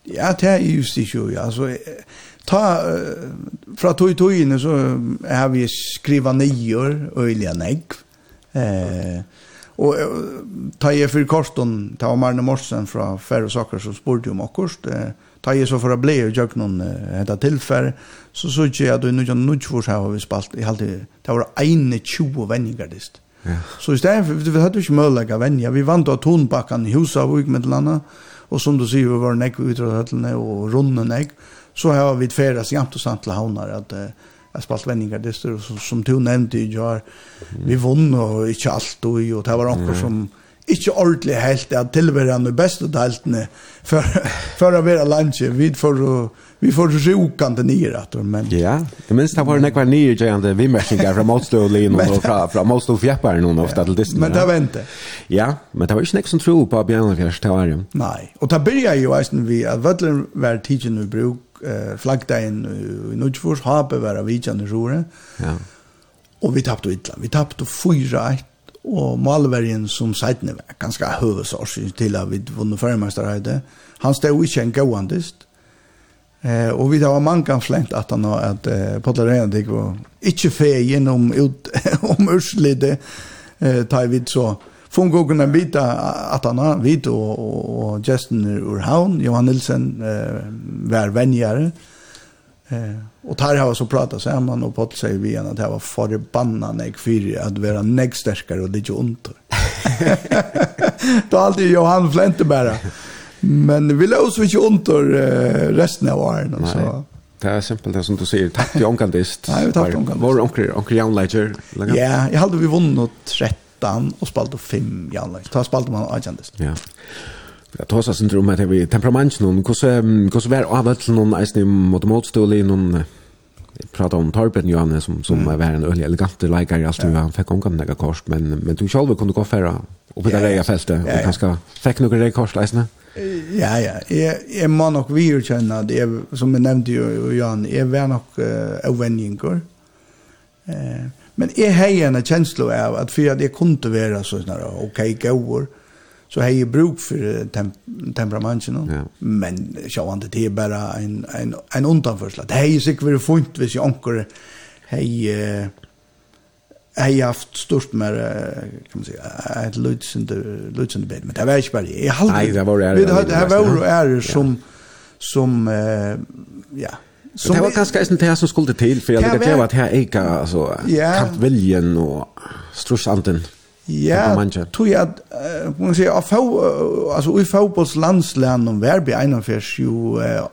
Ja, det er just ikke, ja, altså, ta, uh, fra tog tog inne så har vi skriva nior øljan ekv, eh, Og ta jeg for korten, ta og Marne Morsen fra Færre Saker som spurte om akkurat, ta jeg så for å bli og gjøre noen etter tilfære, så så ikke jeg at du nå ikke for seg har vi spalt, jeg halte, det var ene 20 venninger dist. Ja. Så i stedet, vi hadde ikke mulighet av venninger, vi vant av tonbakken i huset og med til og som du sier, vi var nekk utrøttene og runde nekk, så har vi tveres jæmt og samt til havner at uh, har spalt vendingar dyster, som, som du nevnte i jar, vi vunn og ikke alt og, og det var noen som ikke ordentlig helt at tilværende beste deltene for, for å være landet. Vi får vi får sjukande ner att men ja jag minns det var några nya gigante vi mässingar från Mostolin och från från Mostol fjäppar någon ofta till det men det var inte ja men det var ju snäck som tro på Björn Fjärs Nej och det börjar ju visst vi att Vötlen var tidigt nu bruk eh flaggdagen i Nordfors har bevara vidjan i Rore. Ja. Och vi tappade illa. Vi tappade 4-1 och Malvergen som sidan var ganska hövsårs till att vi vunnit förmästarhöjde. Han stod inte en gåandist. Eh och vi var man kan slängt att han har att eh, Potlarena det var inte fe om ut om urslide eh tar vi så Fung og kunne vite at han har vite og, og, og Justin Urhavn, Johan Nilsen, eh, var venjere. Eh, og der har vi så pratet sammen, og Pott sier vi igjen at det var forbannet jeg fyrer at være nek sterkere og det ikke ondt. det var alltid Johan Flente bare. Men vi la oss ikke ondt resten av åren. Nei. Så. Det är simpelt det som du säger. Tack till Onkan Dist. Nej, tack till Onkan Dist. Vår Onkan Jan Ledger. Ja, jag hade vi vunnit 30 15 og spalte 5 janlag. Ta spalte man agentist. Ja. Jag tar så syndrom om att vi temperament någon hur hur så var avvält någon ens ni mot prata om Torben Johannes som som mm. var en ölig elegant likare i allt ja. han fick omgång några kors men men du själv kunde gå färra och på det där fältet och kanske fick några det kors läsna. Ja ja, jag jag man nok vi känner det som jag nämnde jo, Johan är väl nog ovänjingar. Eh Men jeg har en kjensle av at for at jeg kunne være sånn her, ok, gåer, så har jeg bruk for tem temperamentet. Ja. Men sjående, det er bare en, en, en undanførsel. Det har jeg sikkert vært funnet hvis jeg anker har Jeg har haft stort mer, kan man si, et lødsende bed, men det var ikke bare det. Nei, det var det. Det var jo ære som, som, ja, Så det var ganska eisen det som skulle till för jag tycker att här eka alltså kattviljen och strussanten. Ja, tror jag att man säger att få alltså i fotbolls landsland om värbi en av ju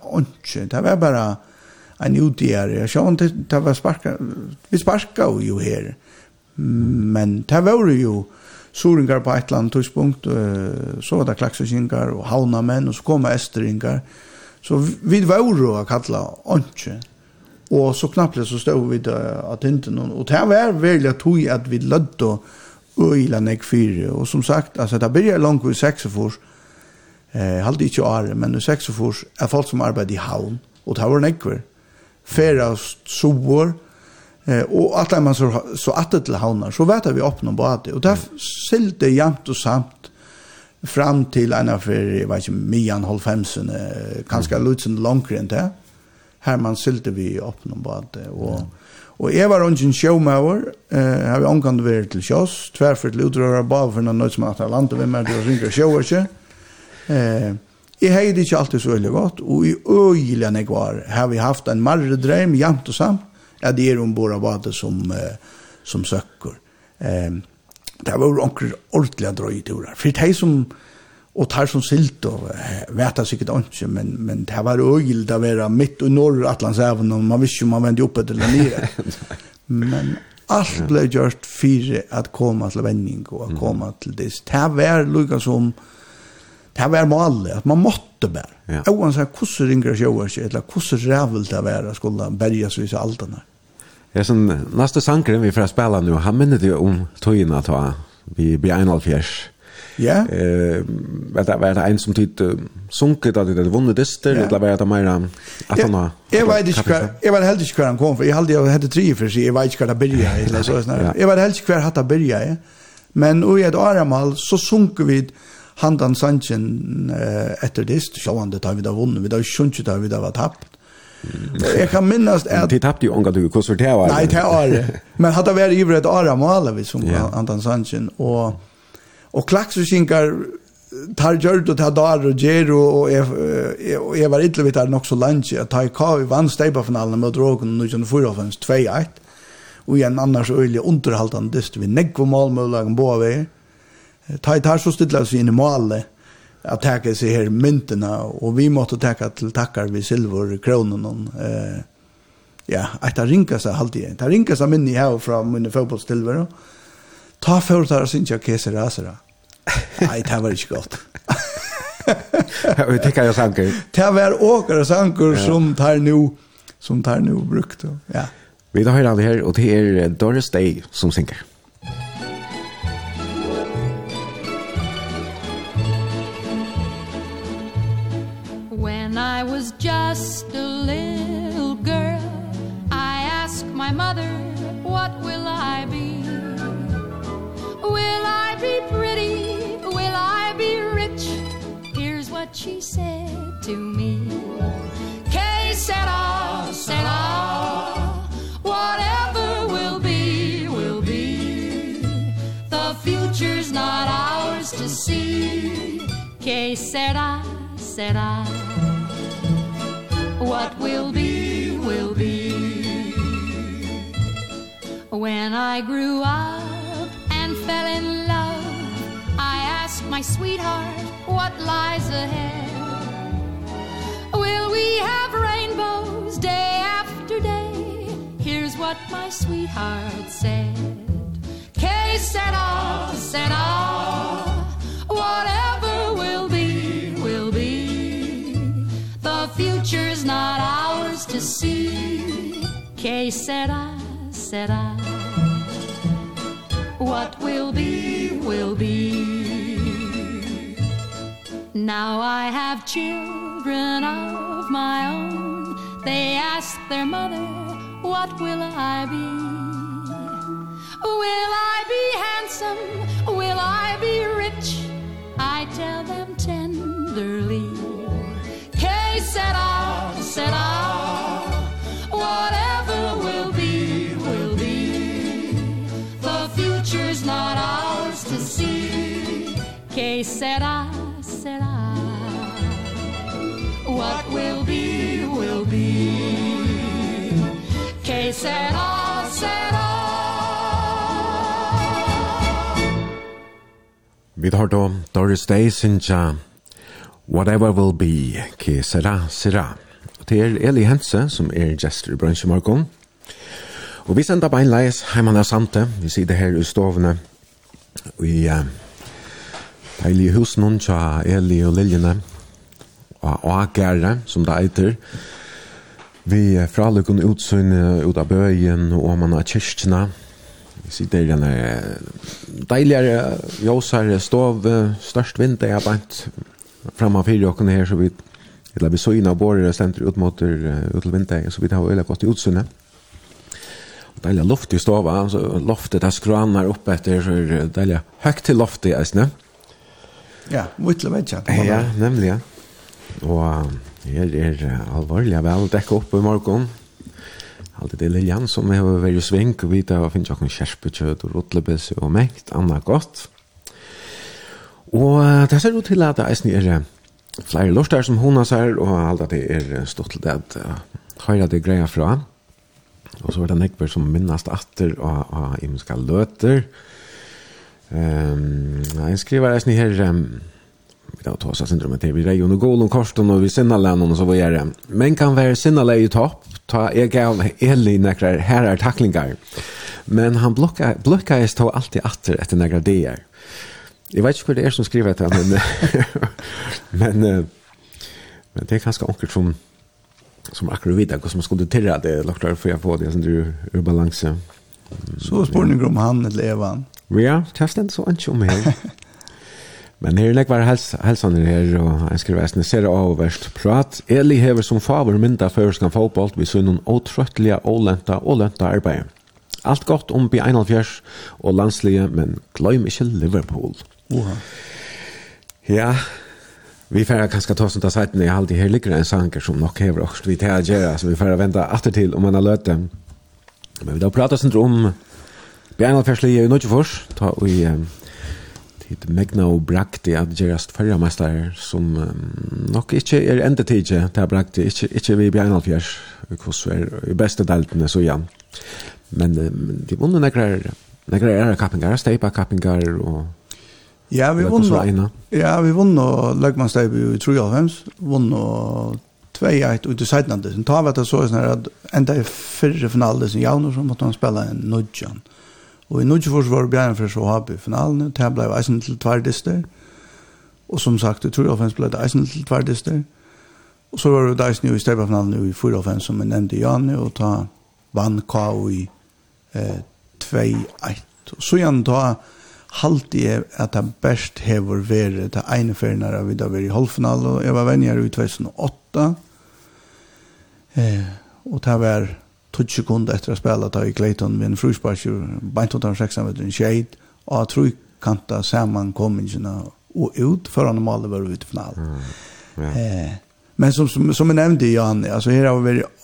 onche. Det var bara en utgärare. Jag såg inte det var sparka vi sparka ju här. Men det var ju soringar på ett land tidspunkt uh, så var det klaxsingar og haunamän og så kom Esteringar, Mm Så vi var jo å kalla åndsje. Og så knappelig så stod vi da av tinten. Og det var veldig at vi at vi lødde og øyla nek fire. Og som sagt, altså det blir langt i seksefors, eh, halde ikke året, men i seksefors er folk som arbeider i havn, og det var nekver. Fera sovor. eh, og at man så, så atter til havnar, så vet vi opp noen bade. Og det silte jæmt og samt fram til en av jeg vet ikke, Mian Holfemsen, kanskje mm. Lutzen Longren enn det. Her man sylte vi opp noen bad. Og, mm. og jeg var ungen sjåmauer, eh, har vi omkant vært til sjås, tverfert til utrører bad for noen som at jeg landet med meg, det ringer sjåer ikke. Eh, jeg heide ikke alltid så veldig godt, og i øyelig enn jeg var, har vi haft en marre drøm, jamt og samt, at jeg er ombord av badet som, eh, som søkker. Eh, det var onker ordentlige drøyturer. For de som, og tar som silt, og vet jeg sikkert ikke, men, men det var øyelt å være midt i Norr-Atlantshaven, og man visste jo man vendte opp etter eller nere. men alt ble gjort for at komme til vending, og at komme til det. Det var lukket som, det var målet, at man måtte bare. Ja. Oansett hvordan ringer sjøer seg, eller hvordan rævelt det var, skulle berges vise alt det. Ja, sen nästa sankren vi får spela nu, han minner det om tojina ta vi blir en halv fjärs. Ja. Eh, vad det var det en som tid sunket at det hadde vunnet dyster, där, eller var det mer at han har... Jeg vet ikke hver, jeg vet helt ikke hver han kom for jeg hadde jag hade tre for seg, jeg vet ikke hver det börja eller så såna. Jeg vet helt ikke hver hatt det börja. Men och i et aramal så sunker vi handan sanchen uh, etter det, sjåan det tar vi da vunnet, vi där sjunket där vi da var tappt. Jag kan minnas att... Det tappade ju ångat du kursor till år. Nej, till år. Men hade varit över ett år mål vi som yeah. Anton Sanchin. Och, och klaxusinkar tar gjort och tar dagar och ger och jag var inte vet nog så lunch att ta i kav i vann stäpa finalen mot Rogen nu som förra fanns 2-1 och en annars öle underhållande dyst vi neck på målmöjlagen på av er ta i tar så stilla oss in i målet att ta sig här mynterna och vi måste ta till tackar vi silver kronan eh ja att det rinkas allt alltid. det rinkas men minne här från min fotbollstillvaro ta för där syns jag keser asra Nei, det var inte gott Vi tycker jag sanker. Det var åkare sanker som tar nu som tar nu brukt. Ja. Vi tar höra det här och det är Doris Day som synker. just a little girl. I ask my mother what will I be? Will I be pretty? Will I be rich? Here's what she said to me. Que sera sera Whatever will be will be. The future's not ours to see. Que sera sera what will be will be. When I grew up and fell in love I asked my sweetheart what lies ahead? Will we have rainbows day after day? Here's what my sweetheart said. Que sera, sera Whatever will be future's not ours to see Que sera, sera What will be, will be Now I have children of my own They ask their mother, what will I be? Will I be handsome? Will I be rich? I tell them tenderly set out set out. Whatever will be will be. The future's not ours to see. Que será será? What will be will be. Que será será? Vi tar då Doris Day sinja Whatever will be, ke sera, sera. Og det er Eli Hense, som er gestor i Brønsjemorgon. Og vi sender beinleis heimann av Sante. Vi sitter her i stovene i uh, deilige husen tja Eli og Liljene og Agere, som det eiter. Vi er fra lukken utsyn ut av bøyen og man av kyrkene. Vi sitter i denne deiligere jåsere stov, størst vind, det er bare framan fyrir okken her, så vi Eller vi så inn av båret og stendte ut mot ut til vinduet, så vi har veldig godt i utsynet. Og deilig luft i stova, så loftet er skranar opp etter, så er deilig høyt til loftet i eisene. Ja, mye til vetsja. Ja, nemlig, ja. Og her er alvorlig vel dekket opp i morgen. Alt det er Liljan som har vært sving og vi vet at finnes jo ikke kjærpekjøt og rotlebes og mekt, annet godt. Ja. Og det ser ut til at det er flere lortar som hona sær, og alt at det er stått til det at høyre det greia fra. Og så er det nekber som minnast atter og, og imenska løter. Um, jeg skriver eisen her, um, vi tar tås av syndromet til, vi reier under gålen korsten og vi sinnalen og så var jeg. Men kan være sinnalen i topp, ta jeg gav Eli nekrar herrar taklingar. Men han blokka, blokka jeg stå alltid atter etter nekrar dier. Jeg vet ikke hva det er som skriver dette, men, men, men det er kanskje enkelt som, som akkurat videre, hvordan man skulle tilra det, lagt der for jeg får det, sånn du er balanse. Så spørninger om han eller Evan? Ja, det er stendt så ikke om her. Men her legg var helsan her, og jeg skriver eisne, ser av verst prat. Eli hever som favor mynda føreskan fotboll, vi sunn noen åtrøttelige, ålenta, ålenta arbeid. Allt gott om B1 og landslige, men gløym ikke Liverpool. Oha. Ja, vi får kanskje ta sånt ut av seiten i alltid her ligger en sanger som nok hever oss vi til å gjøre, så vi får vente etter til om man har løtt. Men vi da prater sånt om Bjarnalferslige i Norgefors, ta vi i tid Megna og Brakti at gerast fyrra meister som nok ikkje er enda tidje til Brakti, ikkje, ikkje vi Bjarnalfjers, hos er i beste deltene så igjen. Men de vunne nekrar, nekrar era kappingar, steipa kappingar og Ja, vi vunna. Ja, vi vunna Løgmanstøyby i 93, vunna 2-1 ut i sidnande. Så tar vi at det så er sånn at enda i fyrre finalen som javner, så måtte han spille en nudjan. Og i nudjan var Bjarne for så har vi finalen, og det ble eisen til tverdister. Og som sagt, i 93 ble det eisen til tverdister. Og så var det eisen i støybefinalen i 4-5 som jeg nevnte Janne, og ta vann K.O. i eh, 2-1. Og så igjen ta halte jeg at det best hever vært det ene feriene vi da var i halvfinale, og jeg var venner i 2008. Eh, og det var 20 sekunder etter å spille da i Clayton med en frusparsjer, beintotan 16 med en skjeit, og jeg tror kanta sammen kommingene og ut før han normalt var ute i finalen. Mm, ja. eh, men som, som, som jeg nevnte, Jan, altså her har vi vært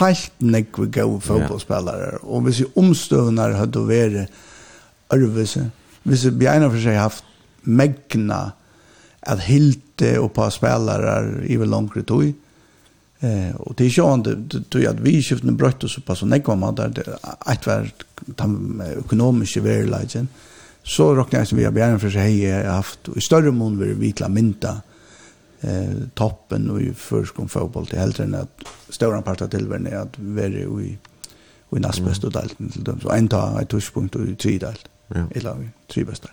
helt nekve gode fotballspillere, yeah. og hvis vi omstøvner hadde vært Ørvese, hvis vi ena for seg haft megna at hilte og på spelare i vel langere tog. Eh, og det er ikke annet, tog at vi skiftene brøtt oss på så nekva man der, et var den økonomiske verileggen, så råkne jeg som vi har bjergen for seg hei haft, og i større mån vil vi til mynta eh, toppen og i førskom fotboll til heldre enn at større part av tilværende er at vi er i, i, i nastbest og delten til dem, så en ta et tushpunkt og i tridelt. Mm. Ja. Eller tre bästa.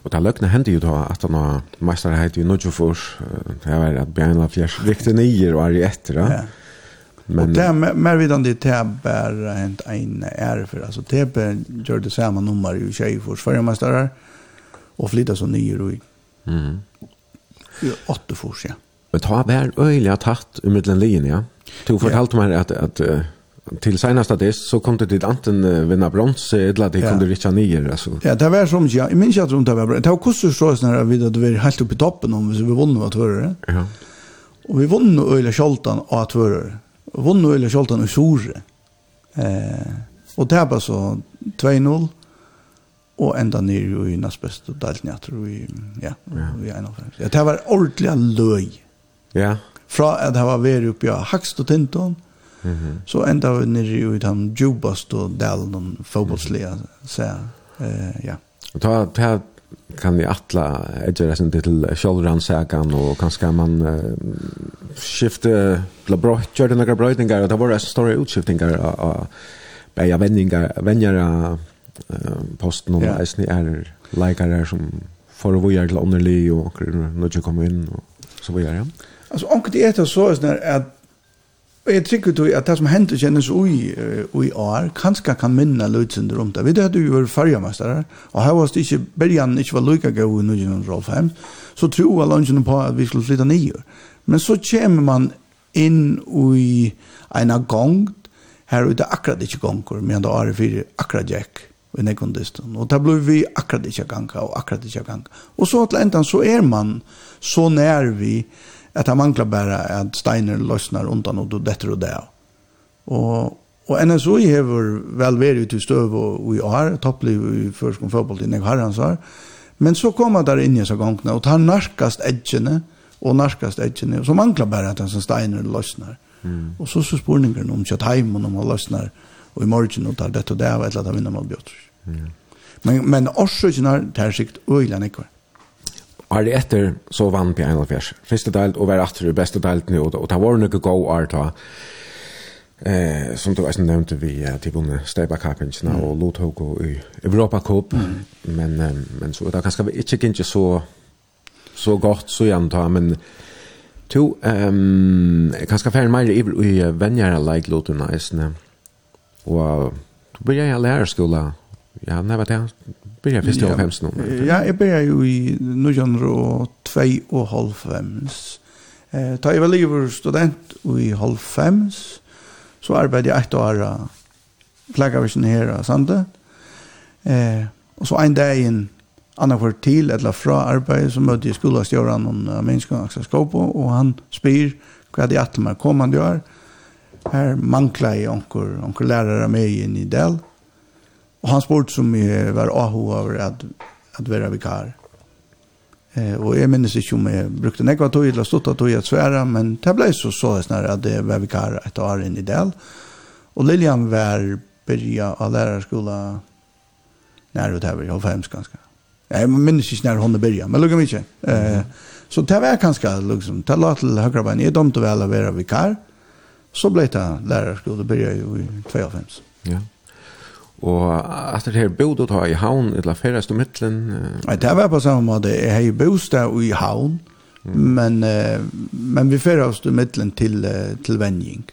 Og det løkne hendte jo da at han har mästerhet i Nordjofors. Det var at Bjärnla Fjers riktigt nier og er i etter. Ja. Men, och det är mer vidan det är bara hänt en är för. Alltså TB gör det samma nummer i Tjejfors förra mästare och flyttar så nio i. Mm. I åtta fors, ja. Men ta väl øyelig tatt ur mittlen linjen, ja. Du fortalte meg at, at att, att till senaste dess så kom det anten uh, vinna brons eller at de ja. kunne rikja ner altså. Ja, det var som jeg minns ikke at det var. bra. Det var kostar så när vi då var helt oppe i toppen om vi vann av var. Ja. Og vi vann øyla kjoltan av att var Vann öle Scholtan och Sorge. Eh og det var så 2-0 och ända ner i nasbest og dalt ner tror vi ja, vi är Ja, Det var ordentlig løy. Ja. Fra at det var veri oppi av Hakst og Tinton, Mm. Så enda vi nere i den djupast og delen om fotbollsliga. Så eh, ja. Og ta, ta kan vi atla edger resten til sjálvransakan og kanskje man uh, skifte til å gjøre noen brøytingar og det var resten store utskiftingar av bæja vendingar venjar av posten og eisen er leikare som får og vujar til underlig og du kommer inn og så vujar ja. Alltså omkring det är så är det at Og jeg trykker til at det som hender kjennes ui, ui år, kanskje kan minne løytsender om det. Vi vet at du var fargemester, og her var det ikke, bergen ikke var lykka gau i 1905, så tror jag ønskene på at vi skulle flytta nye. Men så kommer man inn ui en gong, her ute akkurat ikke gonger, men det er fyrir akkurat jekk i nekondisten. Og da ble vi akkurat ikke ganga, og akkurat ikke ganga. Og så til enden så er man så nær vi, att han mangler bare att steiner løsner undan och då detter och det. Och og NSO har väl varit ute stöv og i år, toppliv i förskom fotboll i Nick Harransar. Men så kommer där inne så gångna och tar narkast edgene och narkast edgene og så mangler bare att han som steiner løsner. Mm. Och så så spårningen om kjøtt hem och om han løsner och i morgon og tar det og det og et eller av vinner mot Björk. Mm. Men men orsakerna tar sikt öjlan ikvar. Mm. År etter så vann på 91. Første delt og var etter det beste delt nå, og det var noe god art da. Eh, som du også nevnte vi eh, til vunne Steiba Cup-innsene mm. og Lothoko i Europa Cup. Mm. Men, eh, men så det kanskje ikke ikke så, så godt så igjen da, men to, um, kanskje færre mer i, i venjere leik Lothona-isene. Og du blir jeg lærer skolen Ja, när var det? Började första ja. fem snor. Ja, jag började ju i nujan och två och halv fem. Eh, ta jag var student i halv fem så arbetade jag ett år plagavisen här i Sande. Eh, och så en dag in annan för till eller fra arbete så mötte jag skolastjöran om människan Axel Skopo og han spyr hva det att man kommande år. Her mangler jeg onker, onker lærere med inn i del. Og han spurte som jeg var aho over at, at være vikar. Eh, og jeg minnes ikke om jeg brukte nekva tog eller stått av tog at svære, men det ble så så det snarere at det var vikar et år inn i del. Og Lilian var byrja av lærerskola nær utover i Holfheims ganske. Jeg minnes ikke når hun byrja, men lukka mykje. Eh, så det var ganske, liksom, det la til høyrebein, jeg domte vel å være vikar, så ble det lærerskola byrja i 2005. Ja. Yeah. Og at det her bodde ta i havn, eller la færrest om mittlen? Nei, det var på samme måte. Jeg har i bostad i havn, mm. men, uh, men vi færrest om midtelen til, uh, til vending.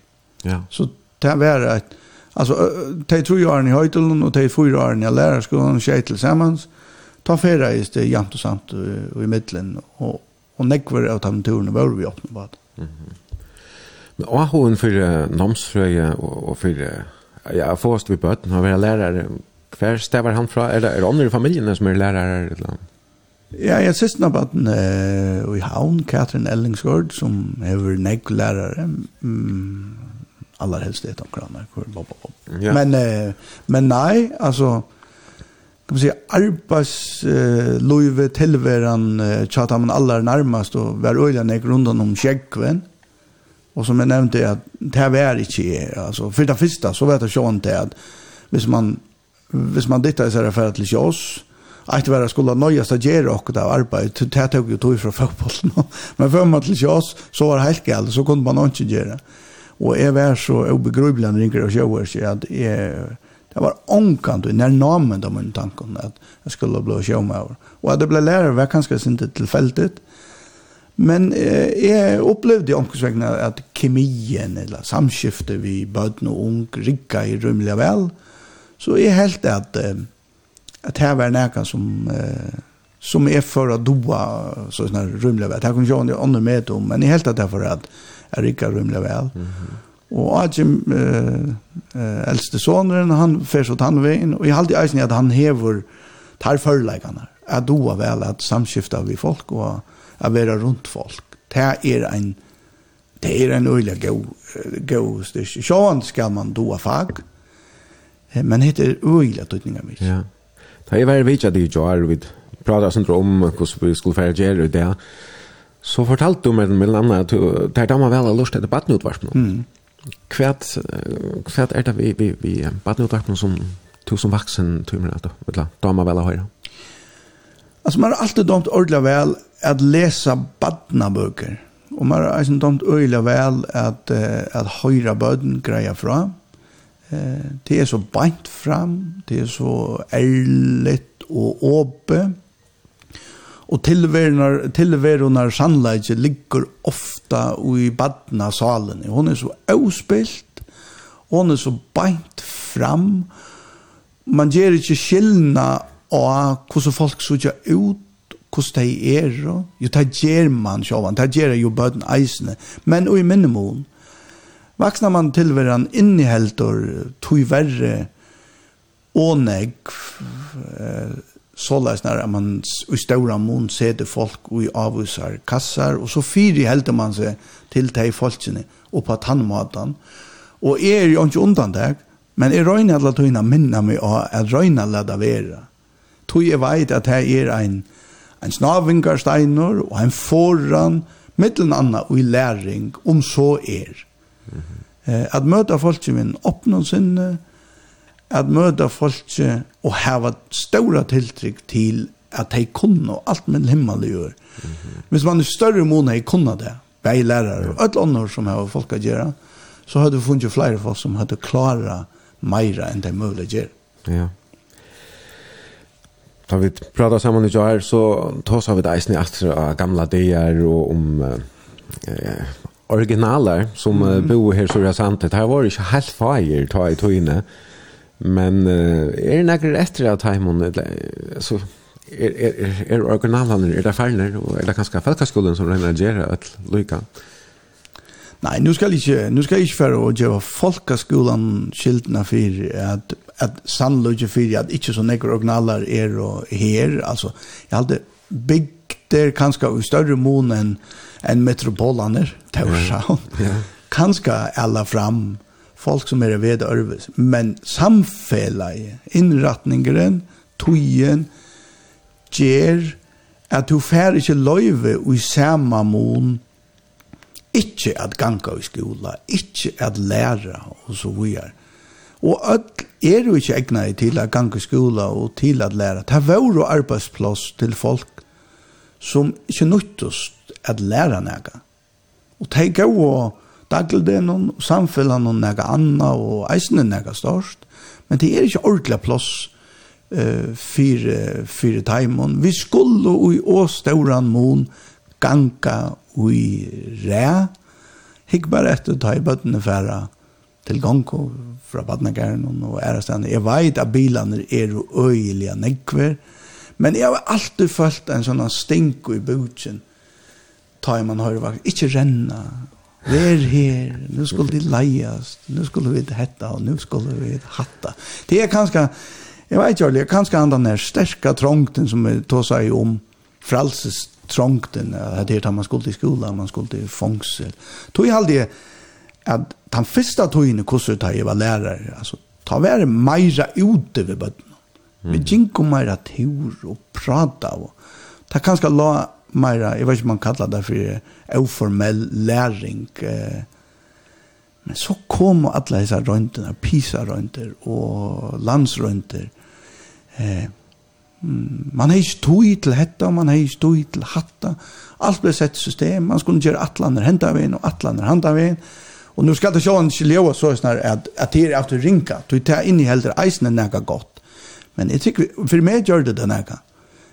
Ja. Så det var at, altså, de tro årene i Høytelen og de fire årene i lærerskolen skjer til sammen, ta færrest det jant og samt i midtelen, og, og nekver av de turene var vi åpne på det. Mm -hmm. Men ahoen for uh, namsfrøye og, og for uh, ja, först vi bøtten har vi lärare. Kvar stävar han från eller är det andre i familjen som är lärare eller Ja, jeg synes nå bare uh, i havn, Katrin Ellingsgård, som er nekk lærere, mm, aller helst det om kraner, bob, bob. Ja. Men, uh, men nei, altså, kan man si, arbeidslivet uh, tilværen uh, tjatt man aller nærmest, og hver øyne nekk rundt om skjekkven, Och som jag nämnde att det här är inte alltså for det første, så vet jag ju inte at hvis man hvis man dittar så är det för att lyckas oss att vara skulle nöja sig ger och det arbete det tok jo tog fra fotbollen. Men för man till oss så var helt galt så kunde man inte göra och är var så obegripligt ringer och shower at att det var ångkant og nær namen av min tanken at jag skulle bli showmauer och at det ble lærer var kanske inte tillfälligt Men eh, jeg opplevde omkringsvekkene at kemien eller samskiftet vi bøten og ung rikka i rymlig vel. Så jeg helt at, eh, at her var nækka som, eh, som er for å doa så sånn rymlig vel. Her kunne jeg ikke ånne med om, men jeg helt at det er for at jeg rikka rymlig vel. Mm -hmm. Og Ajim, eh, eh, eldste sonren, han fyrt åt han og jeg halte i eisen at han hever tar førleggene, at doa vel at samskiftet vi folk og å være rundt folk. Det er en det er en øyla god god styrs. Sjåan skal man doa fag, men det er øyla tøytninga mye. Ja. Det er veldig viktig at jeg gjør, vi prater sånn om hvordan vi skulle fære gjøre det, så fortalte du meg med andre at det er da man vel har lyst til badneutvarpen. Mm. Hva er det vi, vi, vi badneutvarpen som du som vaksen tror jeg, da man vel har høyre? Alltså man har alltid dömt ordla väl at läsa badnabøker. Og man har alltså dömt vel at, uh, at höra bøden grejer fra. Eh, det er så bänt fram, det er så ærligt og åpe. Og tilverunar tillvärnar ligger ofta i badna salen. Hon er så avspilt, hon er så bänt fram. Man ger inte skillna og hvordan folk sutja ut, hvordan de er, jo, det gjør man sjåvan, det gjør jo bøten eisene, men og i minimum, vaksna man tilveran inniheltor, tog verre, åneg, ånegg, såleis når man i ståra mån seder folk og i avvisar kassar, og så fyri helder man seg til de folkene og på tannmaten. Og er jo ikke undan det, men jeg røyner alle tøyene minna meg av at røyner alle det tog jeg veit at det er ein, en snavingarsteiner og ein foran, mittelen anna og i læring, om så er. Mm -hmm. eh, at møta folk som en oppnå sinne, at møta folk og hava stora tiltrykk til at de kunne og alt med himmel gjør. Mm -hmm. Hvis man i større måned i kunne det, bare lærere og alle andre som har folk å gjøre, så hadde vi funnet flere folk som hadde klara meira enn det mulig å gjøre. Ja. Da vi pratar sammen i jar så tar vi det eisen i after av gamla dagar og om eh, originaler som mm. bor her så rasant. Det har vært ikke helt feir ta i tøyne. Men eh, er det nekker etter at teimen, så er, er, er originalene, er det ferner, og er det kanskje felkaskolen som regner gjerne et lykka? Nei, nu skal jeg ikke, nu skal jeg ikke for å gjøre folkaskolen skyldene for at at sannløyde fyrir at ikkje så nekker originalar er og her, altså, jeg halde bygd der kanskje i større mån enn en metropolaner, Taurshavn, yeah. yeah. kanskje alla fram folk som er ved Ørves, men samfellet, innratningeren, tøyen, gjer at du fær ikkje løyve i samme mån ikkje at ganga i skola, ikkje at læra og så videre. Og öll er jo ikke egnet til at gange skola og til at læra. Det var jo arbeidsplass til folk som ikke nyttest at læra næga. Og det er jo dagligden og samfunnet og næga anna og eisne nega størst. Men det er ikke ordentlig plass uh, fyrir, fyrir timen. Vi skulle og i åstauran mån ganga og i ræ. Hikk bare etter taibøttene færa til Gonko fra Badnagaren og ære. Jeg vet at bilene er øyelige nekver, men jeg har alltid følt en sånn stink i bøtjen. ta i man høyre vakt, ikke renna, Vær her, nu skulle det leiast, nu skulle vi hetta, og nu skulle vi hatta. Det er kanskje, jeg vet ikke, det er kanskje andre den sterke trångten som vi tog seg om, fralses trångten, at det er man skulle til skolan, man skulle til fångsel. Tog jeg aldri, at den første togene hvordan da jeg var lærer, altså, ta være meira ute ved bøtten. Mm. Vi gikk meira tur og prata. Og, ta kanskje la meira, jeg vet ikke om man kallar det for uformell læring. Eh, men så kom alle disse røyntene, PISA-røynter og landsrøynter. Eh, man har ikke tog til hetta, man har ikke tog til hatta. Alt ble sett system, man skulle gjøre atlander henta veien og atlander henta veien. Eh, Och nu ska det sjå en chileo så snar at, att det är att rinka. Du tar inn i heldre eisen er nega gott. Men jag tycker för mig gör det den nega.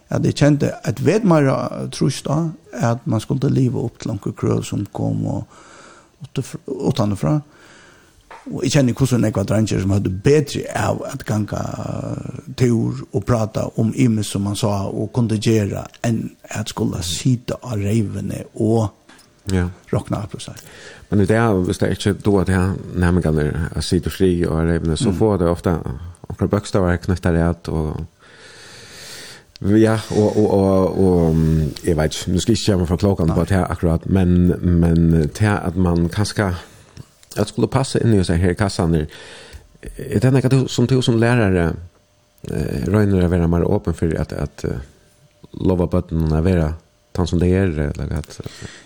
At jeg kjente att vet man trust då att man skulle leva upp til noen krøv som kom och utanfra. Og jeg kjenner hvordan jeg var dranger som hadde bedre av at ganga teor og prata om imes som man sa og kondigera gjøre enn at skulle sitte av reivene og Ja. Rockna på så. Men det är visst det er inte då att jag nämligen att sitta fri och även så mm. får det ofta och bokstäver knätter ut och Ja, og, og, og, og jeg vet ikke, nå skal jeg ikke komme fra klokken på det akkurat, men, men til at man kanskje, at skulle passe inn i seg her i kassan, er det noe som du som lærere eh, røyner å være mer åpen for at, at lova bøtten å være han som det är eller att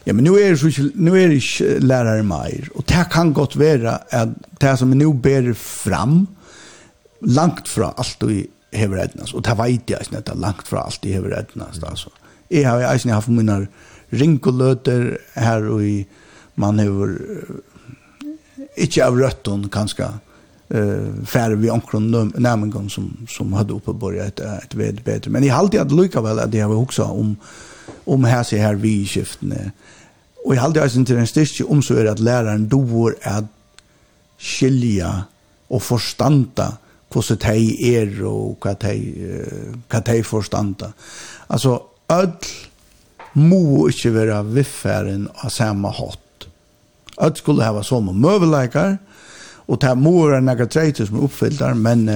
Ja men nu är det så nu är det lärare mer och det kan gott vara att det som nu ber fram långt från allt och har ednast och det vet jag inte långt från allt i hever ednast alltså jag har ju inte haft mina rinkolöter här och i man har inte av røtten kanskje eh färre vi omkring nämligen som som hade uppe börjat ett ett bättre men i allt jag lukar väl att det har också om om her seg her vi skiftene. Og jeg hade alltså til en styrke om så er at læreren doer at skilja og forstanda hvordan de er og hva de, hva de forstanda. Altså, ødel må ikke være vifferen av samme hatt. Ødel skulle ha hava som møveleikar, och det må være noe treiter som er men,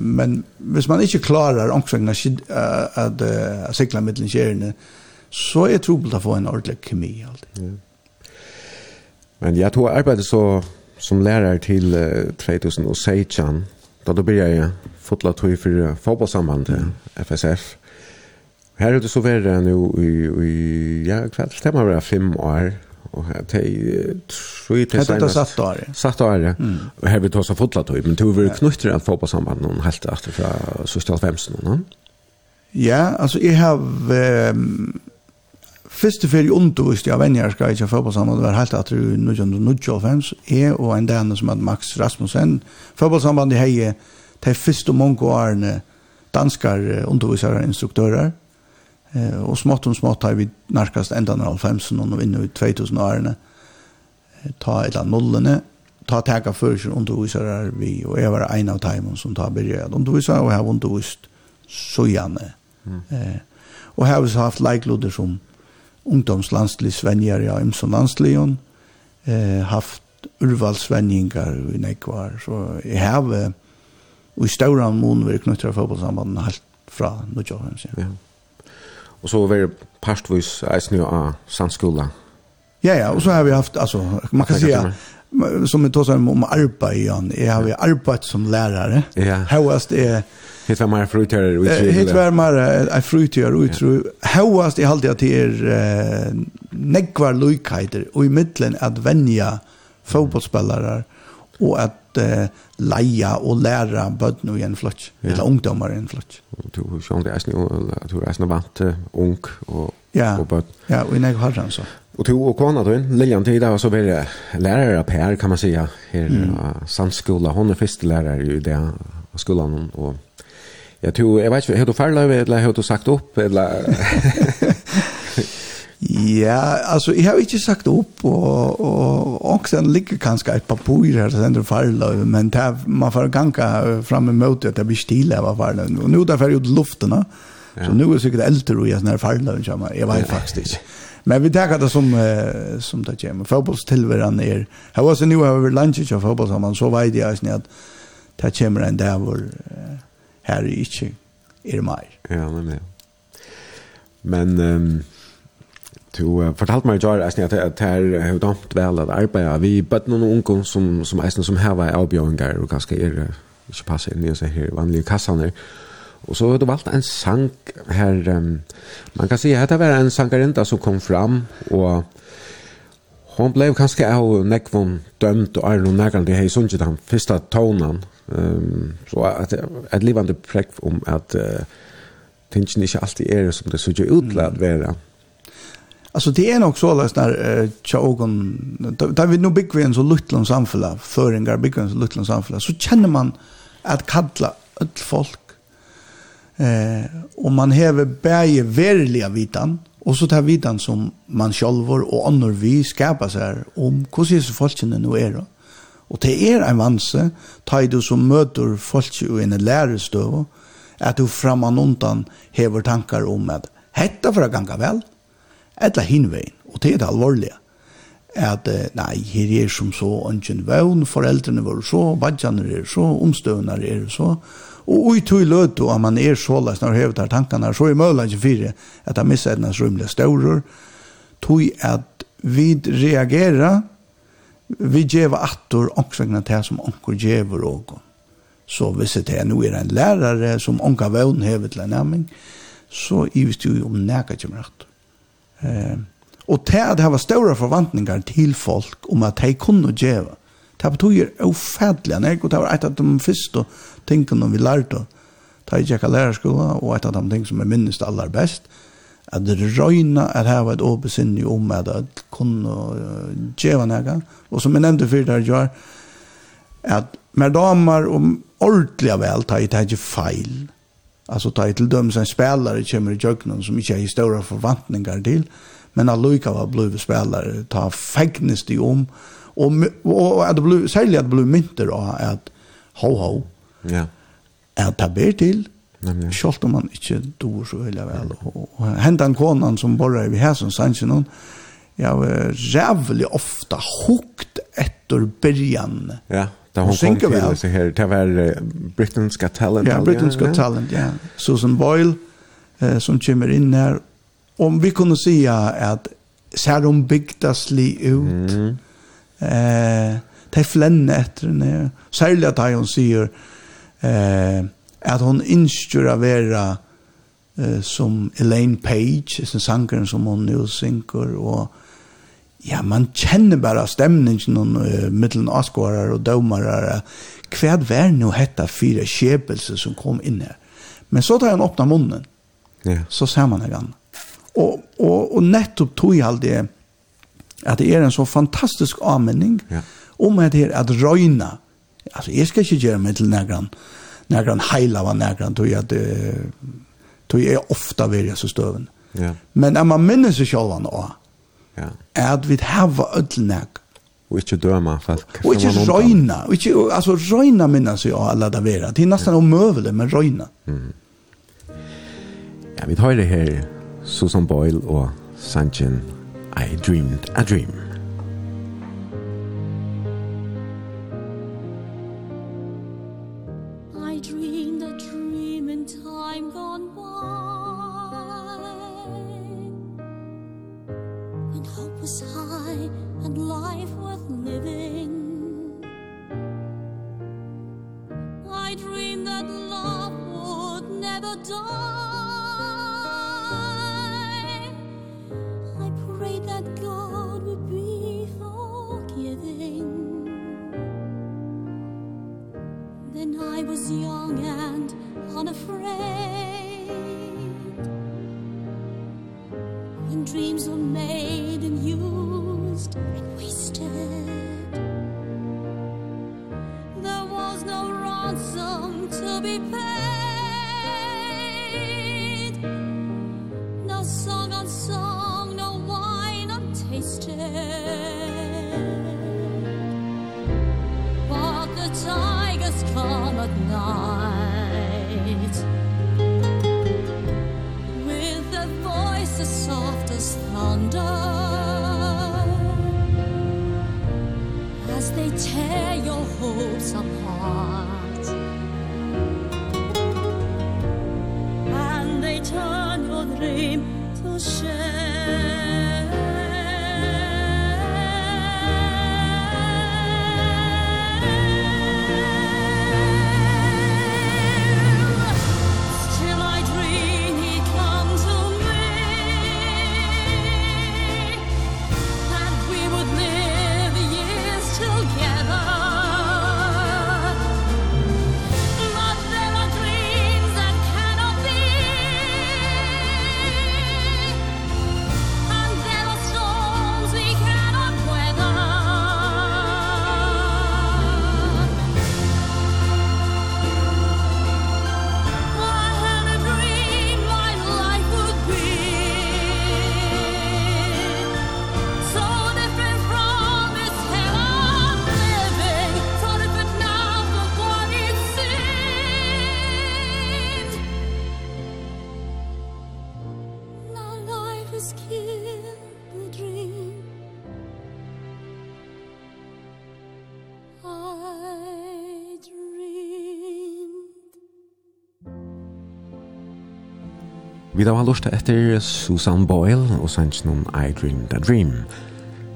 men hvis man inte klarar omkring att att cykla at sikla mittelen skjerene, så er det trobelt å få en ordentlig kemi alltid. Ja. Men jeg tog arbeidet så som lærer til uh, 2016, da da begynte jeg fotla tog for fotballsambandet, mm. FSF. Her er det så verre nå i, i ja, kveld, det må være fem år, og her er tror jeg til senest. satt år. Satt år, ja. Mm. Og her vil ta seg fotla tog, men tog vi knytter en fotballsamband noen helt etter fra Sørstad 15, no? Ja, altså jeg har... Um, Fyrste fyrir undervist jeg venner skal ikke få på sammen, det var helt at det var 1995, jeg og en denne som hadde Max Rasmussen, fotballsambandet hei, de første mange årene danskar undervisere instruktører, eh, og smått og smått har vi nærkast enda når 90 og inn i 2000 årene, ta et av annet nullene, ta teka for seg undervisere vi, og jeg var en av timen som tar byrja at undervisere, og jeg har undervist så gjerne. Mm. Eh, og her har vi haft leikloder som ungdomslandslig svenjar ja, imsom landsligen, eh, haft urvalsvenjingar i nekvar, så jeg har og i større mån vi knytter av fotballsambanden helt fra Nordjøhens. Ja. Og så var det parstvis eisne av sandskola. Ja, ja, og så har vi haft, altså, man kan si som vi tar seg om arbeid, Jan, jeg har arbeidt som lærere. Ja. Høyest er Hitt var mer frutjör och utru. Hitt var mer frutjör och utru. Hauast i halde att er eh, negvar lojkajter og i middelen at venja fotbollsspelare og at eh, leia og læra bödn och en flott. Ja. Eller ungdomar i en flott. Du sjöng det er snu, du er snö vant ung og, Ja, ja, og i negvar har så. Og to og kona du, Lilian Tida, og så blir det lärare Per kan man säga her mm. uh, Sandskola. Hon er første lærere i det skolan og Jag tror jeg vet ikke, har du färlade eller har du sagt opp, eller Ja, altså, jeg har ikke sagt opp, og, og också en ligger et papur her, så sen det faller men där man får ganga fram i møte at det blir stilla vad var Og nå er det ferdig ut luften så nå er det sikkert eldre och jag när faller så man jag vet faktisk ikke. Men vi tar det som eh, som det kommer fotbollstillvaran er, jeg var så nu över lunch av fotboll så man så vet jag att det kommer en dag hvor... eh, her er ikke er mer. Ja, men ja. Men um, du uh, fortalte meg i går at det er jo damt vel at arbeidet vi bøtt noen unge som, som, som, som hever avbjøringer og ganske er ikke passer inn i seg her vanlige kassaner. Og så har du valgt en sang her, um, man kan si at det var en sangarinda som kom fram og Hon blev kanskje av nekvån dømt og er noen nærkant i hei sunnkje den første tonen Ehm så att att under präck om att tingen inte alltid är som det ser ut att vara. Alltså det är nog så läs när Chaogon där vi nu byggvän så luttlon samfälla föringar byggvän så luttlon samfälla så känner man att kalla ett folk eh och man häver bäge verliga vitan och så tar vitan som man själv och annor vi skapar så här om hur ser så folken nu är då. Mm Og det er en vanse, ta du som møter folk i en lærestøv, at du framan undan hever tankar om at hetta for å ganga vel, etla hinvein, og det er det alvorlige at nei, her er som så ønsken vøvn, foreldrene var så, badjaner er så, omstøvner er så, og i tog løt og at man er så løs når hevet tankarna, tankene, så er møla ikke fire at han misser etnas rymlige støvrer, tog at vi reagerer vi djeva attor omkring til som onkur djever og så hvis det er nå er en lærare som onka vevn hever til en nærming så ivis du om nega kommer attor eh, og til at hava ståra forvantningar til folk om at de kunne geva det betyr ofædelig nek og det var et av de første tingene vi lærte da jeg gikk av lærerskola og et av de ting som jeg minnes aller best at røyna er hava et åbesinni om at at kunne djeva nega. Og som jeg nevnte fyrir der gjør, at med damer om ordelig vel ta i ikke feil. Altså ta i til dømes en spelare kommer i jøgnen som ikke er historia forvantningar til, men allukka var blivet spelare, ta fegnes i om, og, og at det blev, særlig at det blev mynter av at ho ho, ja. at det ber til, Nämligen. Självt om man inte dår så väl väl. Och händan konan som borrar vi här som sanns någon. Jag var jävligt ofta hukt efter början. Ja, där hon kom till så här. Det var Britain's Got Talent. Ja, Britain's Got Talent, ja. Susan Boyle eh, som kommer in här. Om vi kunde si att ser de bygdasli ut. Mm. Eh, de flänner efter henne. Særlig att hon säger eh, at hon innskjur a vera uh, som Elaine Page, sin sangeren som hon nu synker, og ja, man kjenner bare stemningen om uh, middelen avskårer og dømere, hva var nå hetta fire skjepelse som kom inn her. Men så tar han åpna munnen, yeah. så ser man det grann. Og, og, og nettopp tog jeg aldri det, at det er en så fantastisk avmenning, yeah. om at det er at røyna, altså jeg skal ikke gjøre meg til nærgrann, nägran heila var nägran då jag tog jag ofta vilja så stöven. Ja. Men när man minns sig själva då. Ja. Är att vi har ödlnäg. Och inte döma folk. Och inte röjna. Och inte, alltså röjna minnas av alla där vera. Det är nästan omövligt men röjna. Mm. Ja, vi tar det här Susan Boyle och Sanchin I Dreamed a Dream. Vi da har lust etter Susan Boyle og sanns noen I Dream The Dream.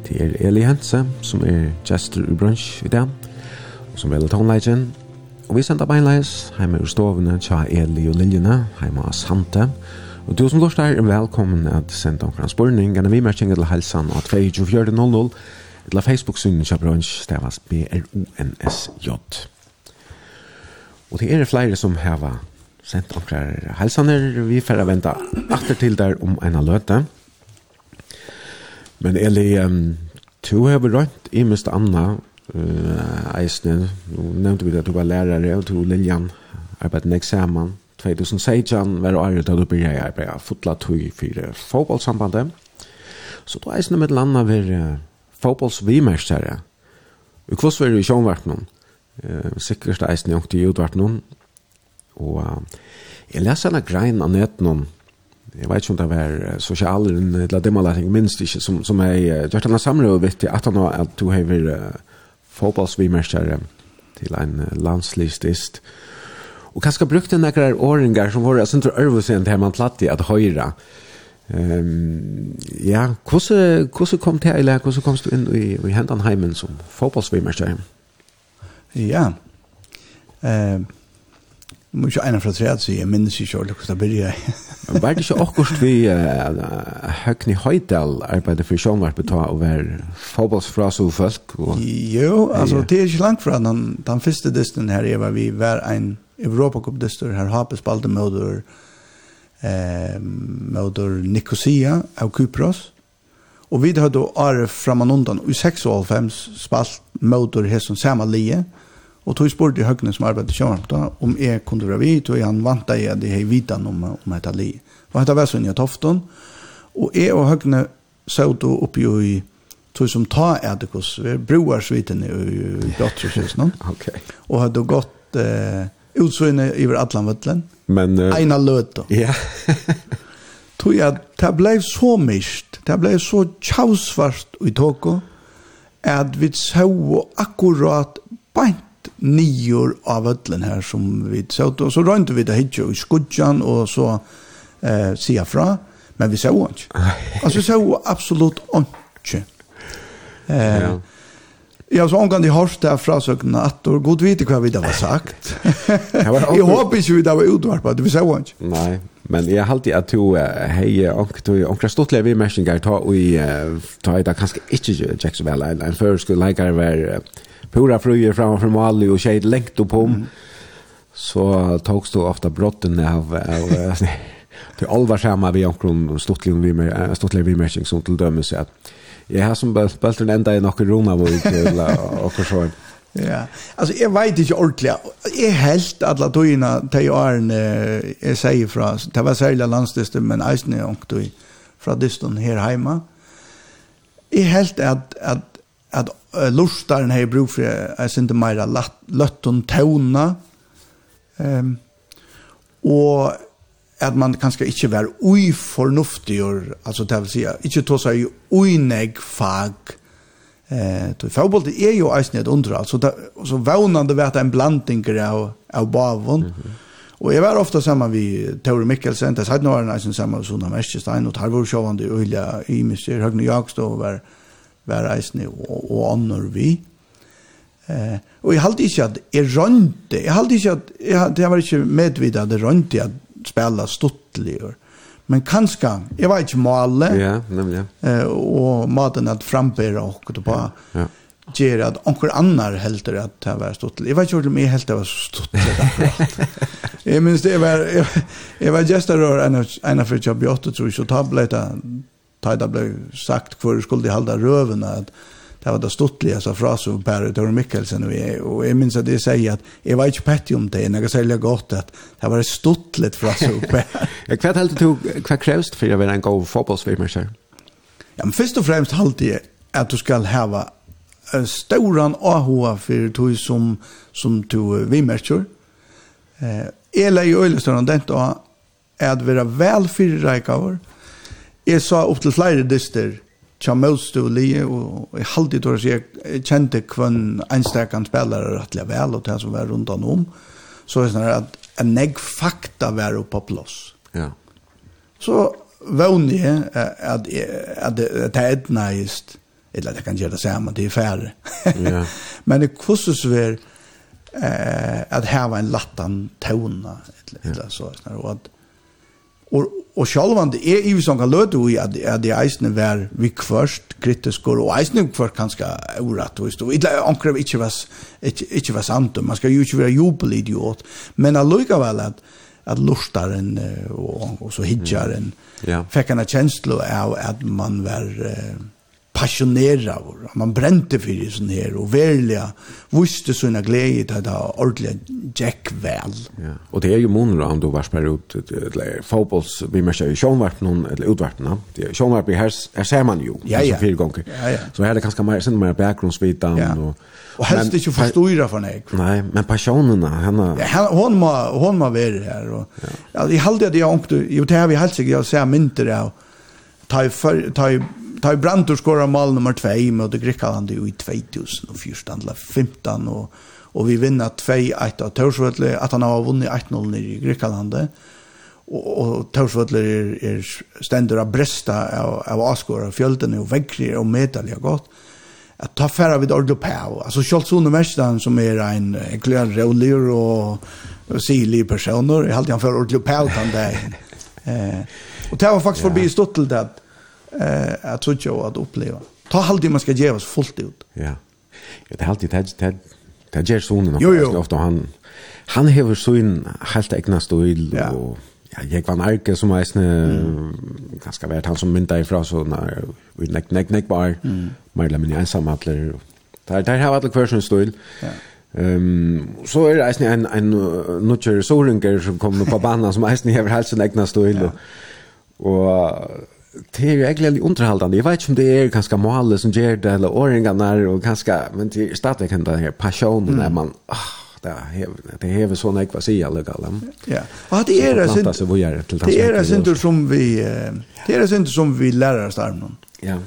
Det er Eli Hense, som er gestor i brunch i dag, og som velger tonelegen. Og vi sender beinleis hjemme ur stovene tja Eli og Liljene, hjemme av Sante. Og du som lust er velkommen at senda omkring spurning, gjerne vi merkjeng til helsan av 2400 eller Facebook-synen tja brunch, stavas B-R-O-N-S-J. Og det er flere som hava sendt okrar helsaner. vi får vente atter til der om eina løte. Men Eli um, to har rønt i mest anna uh, eisne. Nå nevnte vi at du var lærere, og du Lilian arbeidde nek eksamen. 2016 var det året da du begynte i arbeid fotla tog for fotballsambandet. Så du eisne med landa var uh, fotbollsvimerstere. Hvordan var du i sjånvart noen? Uh, sikkert eisne jongt i noen Og uh, jeg leser en grein av nøtten om, jeg vet ikke om det var sosialen eller det man lærte, minst ikke, som, som jeg gjør denne samråd vidt til at han har at du har uh, fotballsvimerskjere til en uh, landslivstist. Og kanskje brukte noen åringer som var jeg synes det er øvelsent til man platt i at høyre. Um, ja, hvordan, hvordan kom det, eller hvordan kom du inn i, i hendene heimen som fotballsvimerskjere? Ja, eh... Uh Jeg må ikke ene fra tredje, så jeg minnes ikke ordentlig hvordan det begynner. Men var det ikke akkurat vi Høgni Høydal arbeidet for Sjønvarpet ta og være fotballsfras og folk? Jo, altså det er ikke langt fra den, den første dysten her, Eva, vi var en Europacup-dyster, her Hape spalte møter eh, møter Nicosia av Kypros, og vi hadde året framanundan, i 96 spalt møter her som samme lige, og Og tog spurte Høgne som arbeidde i da, om jeg kunne være vidt, og han vant deg at jeg har vitan om, om dette li. Og dette var sånn i Tofton. Og jeg og Høgne så då oppi i tog som ta edikos, vi er sviten i, i Brottroshusen. okay. Og hadde gått eh, utsvinne over Atlanvøtlen. Men... Uh, Eina løte. Ja. tog jeg, det ble så mist, det ble så tjausvart i toko, at vi så akkurat beint nior av ödlen här som vi så och så rönte vi det hit i skudjan och så eh sia fra men vi sa inte. Alltså så absolut inte. Eh ja. Ja, så omgang de hørst der fra søkene at du god vite hva vi da var sagt. jeg håper ikke vi da var utvarpet, vi sa se ikke. Nei, men jeg halte at du hei omkring stortlige vimersinger ta og ta i da kanskje ikke Jackson Valley, en før skulle var uh, pura fruer framför Mali och tjej längt upp om. Så togs då ofta brotten av, av till allvar samma vi omkring stortligen vi med stortligen vi matching som till dömes att jag har som bult den enda i några rum av och och så. Ja. Alltså jag vet inte ordentligt. Jag helt alla tojna till åren jag säger från det var särskilt landsdistriktet men eisen och då från distan här hemma. Jag helt att att at uh, lustaren har brug for jeg synes det mer løtt og tøvna um, og at man kanskje ikke var ui fornuftig altså det vil si ikke ta seg ui neg fag eh då fotboll det är ju et under alltså det, så vånande vart en blandning av av bavon mm -hmm. Och jag var ofta samman vi Tore Mikkelsen, det hade några nästan samma sammen med Sona Merskestein, og Tarvor Sjåvande, Ulla Imis, Högne Jakstå, og var var eisne og, og annor vi. Eh, og jeg halte ikke at jeg rønte, jeg halte ikke at, jeg, jeg var ikke medvidd at jeg rønte at spela stuttligere. Men kanskje, jeg var ikke male, ja, nemlig. Eh, og maten at frambæra og det på, ja, ja ger at onkel annar helter at det var stått. Jeg vet ikke om jeg helt det var stått. Jeg minns det, jeg var, jeg, var gestarör en av fyrtja jag tror jeg, så tablet da det ble sagt hvor skulle de halda røvene, at det var det stortlige så fras om Per Tor Mikkelsen och jag och jag minns att det säger att jag var inte petty om det, men jeg sier gott att det var et stottligt fras om Per. hva helt du, hva krävst för jag vill en god fotbollsfirmer? Ja, men först och främst halt det att du ha en storan AHA för du som, som du vimmerkjør. Eh, eller i øyne storan dent av at være velfyrreikavere, jeg sa opp til flere dyster, tja møste og lige, og jeg halte til å si, jeg kjente hvem enstekan spillere rettelig vel, og det som var rundt om, så er det sånn at en negg fakta var oppe på plass. Ja. Så vågner jeg at, at, det er et nægist, eller at jeg kan gjøre det samme, det er færre. Ja. Men det kostes vel eh, at her var en lattan tona, eller, eller så, og at Og, og sjálvan det er ju som kan löta i att at det eisne var vi först kritisk och eisne för kanske orätt och så illa ankra inte vas inte vas sant man ska ju inte vara jubelidiot men alluga väl att att lustaren och, og så hidjaren mm. ja. fick en känsla av att man var passionera vår. Man brente för det sån här och välja visste såna glädje att det ordentliga jack väl. Ja. Och det är ju månader han då vars ut eller fotbolls vi måste ju sjön vart någon eller utvartna. Det är sjön vart här här ser man ju. Ja, ja. Fyra gånger. Ja, ja. Så här det kanske mer sen mer bakgrundsvitan ja. och Och helst inte förstå för mig. Nej, men passionerna henne. Ja, hon må hon må være her. Og, ja. ja jeg halte det jeg ångte, jo, det har vi helst ikke, jeg ser mynter av, Ta i, ta ta i Brandur skora mål nummer 2 mot Grekland i 2014 eller 15 och och vi vinner 2-1 av Torsvölle att han har vunnet 1-0 i Grekland och og Torsvölle er, er stendur av bresta av av Asgård och fjälten och vägger och medalja gott att ta färra vid Ordo Pau. Alltså Scholzone Mestan som är en enklare rolig och syrlig personer. Jag halte han for Ordo Pau den där. Eh, og det var faktiskt forbi stått till det eh att tycka och att uppleva. Ta alltid man ska ge oss fullt ut. Ja. Ja, det är alltid det det det ger sonen ofta han han har så en helt egna stil ja. och ja, jag var Alke som är en ganska värt han som myntar ifrån så när vi neck neck neck bar. Mm. Mer men jag samma alla. Där där har alla kvar sin stil. Ja. Ehm så är det en en nutcher soringar som kommer på banan som är har helt sin egna stil och det är egentligen underhållande. Jag vet inte om det är ganska målet som gör det eller åringarna och ganska, men det är stadigt den här passionen mm. när man, ah, det är det är väl såna ekva sig alla galla. Ja. Och det är det så gör till Det är det inte som vi det är det inte som vi lärare starnar. Ja.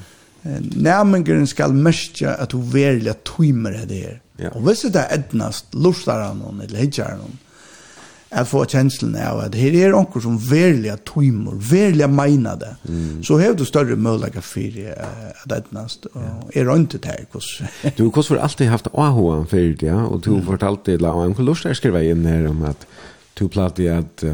Nærmengren ska mestja att du välja tøymer det är. Ja. Og hvis det är ednast lustar någon eller hitjar någon at få kjenslen av at her er onker som verliga tøymer, verliga meina det, mm. så har du større mulighet for uh, at etnast, og er røyntet her, hos. du, hos har alltid haft AHA for det, ja, og du har mm. fortalte, la, og en kunne lust skrevet inn her om at du plati at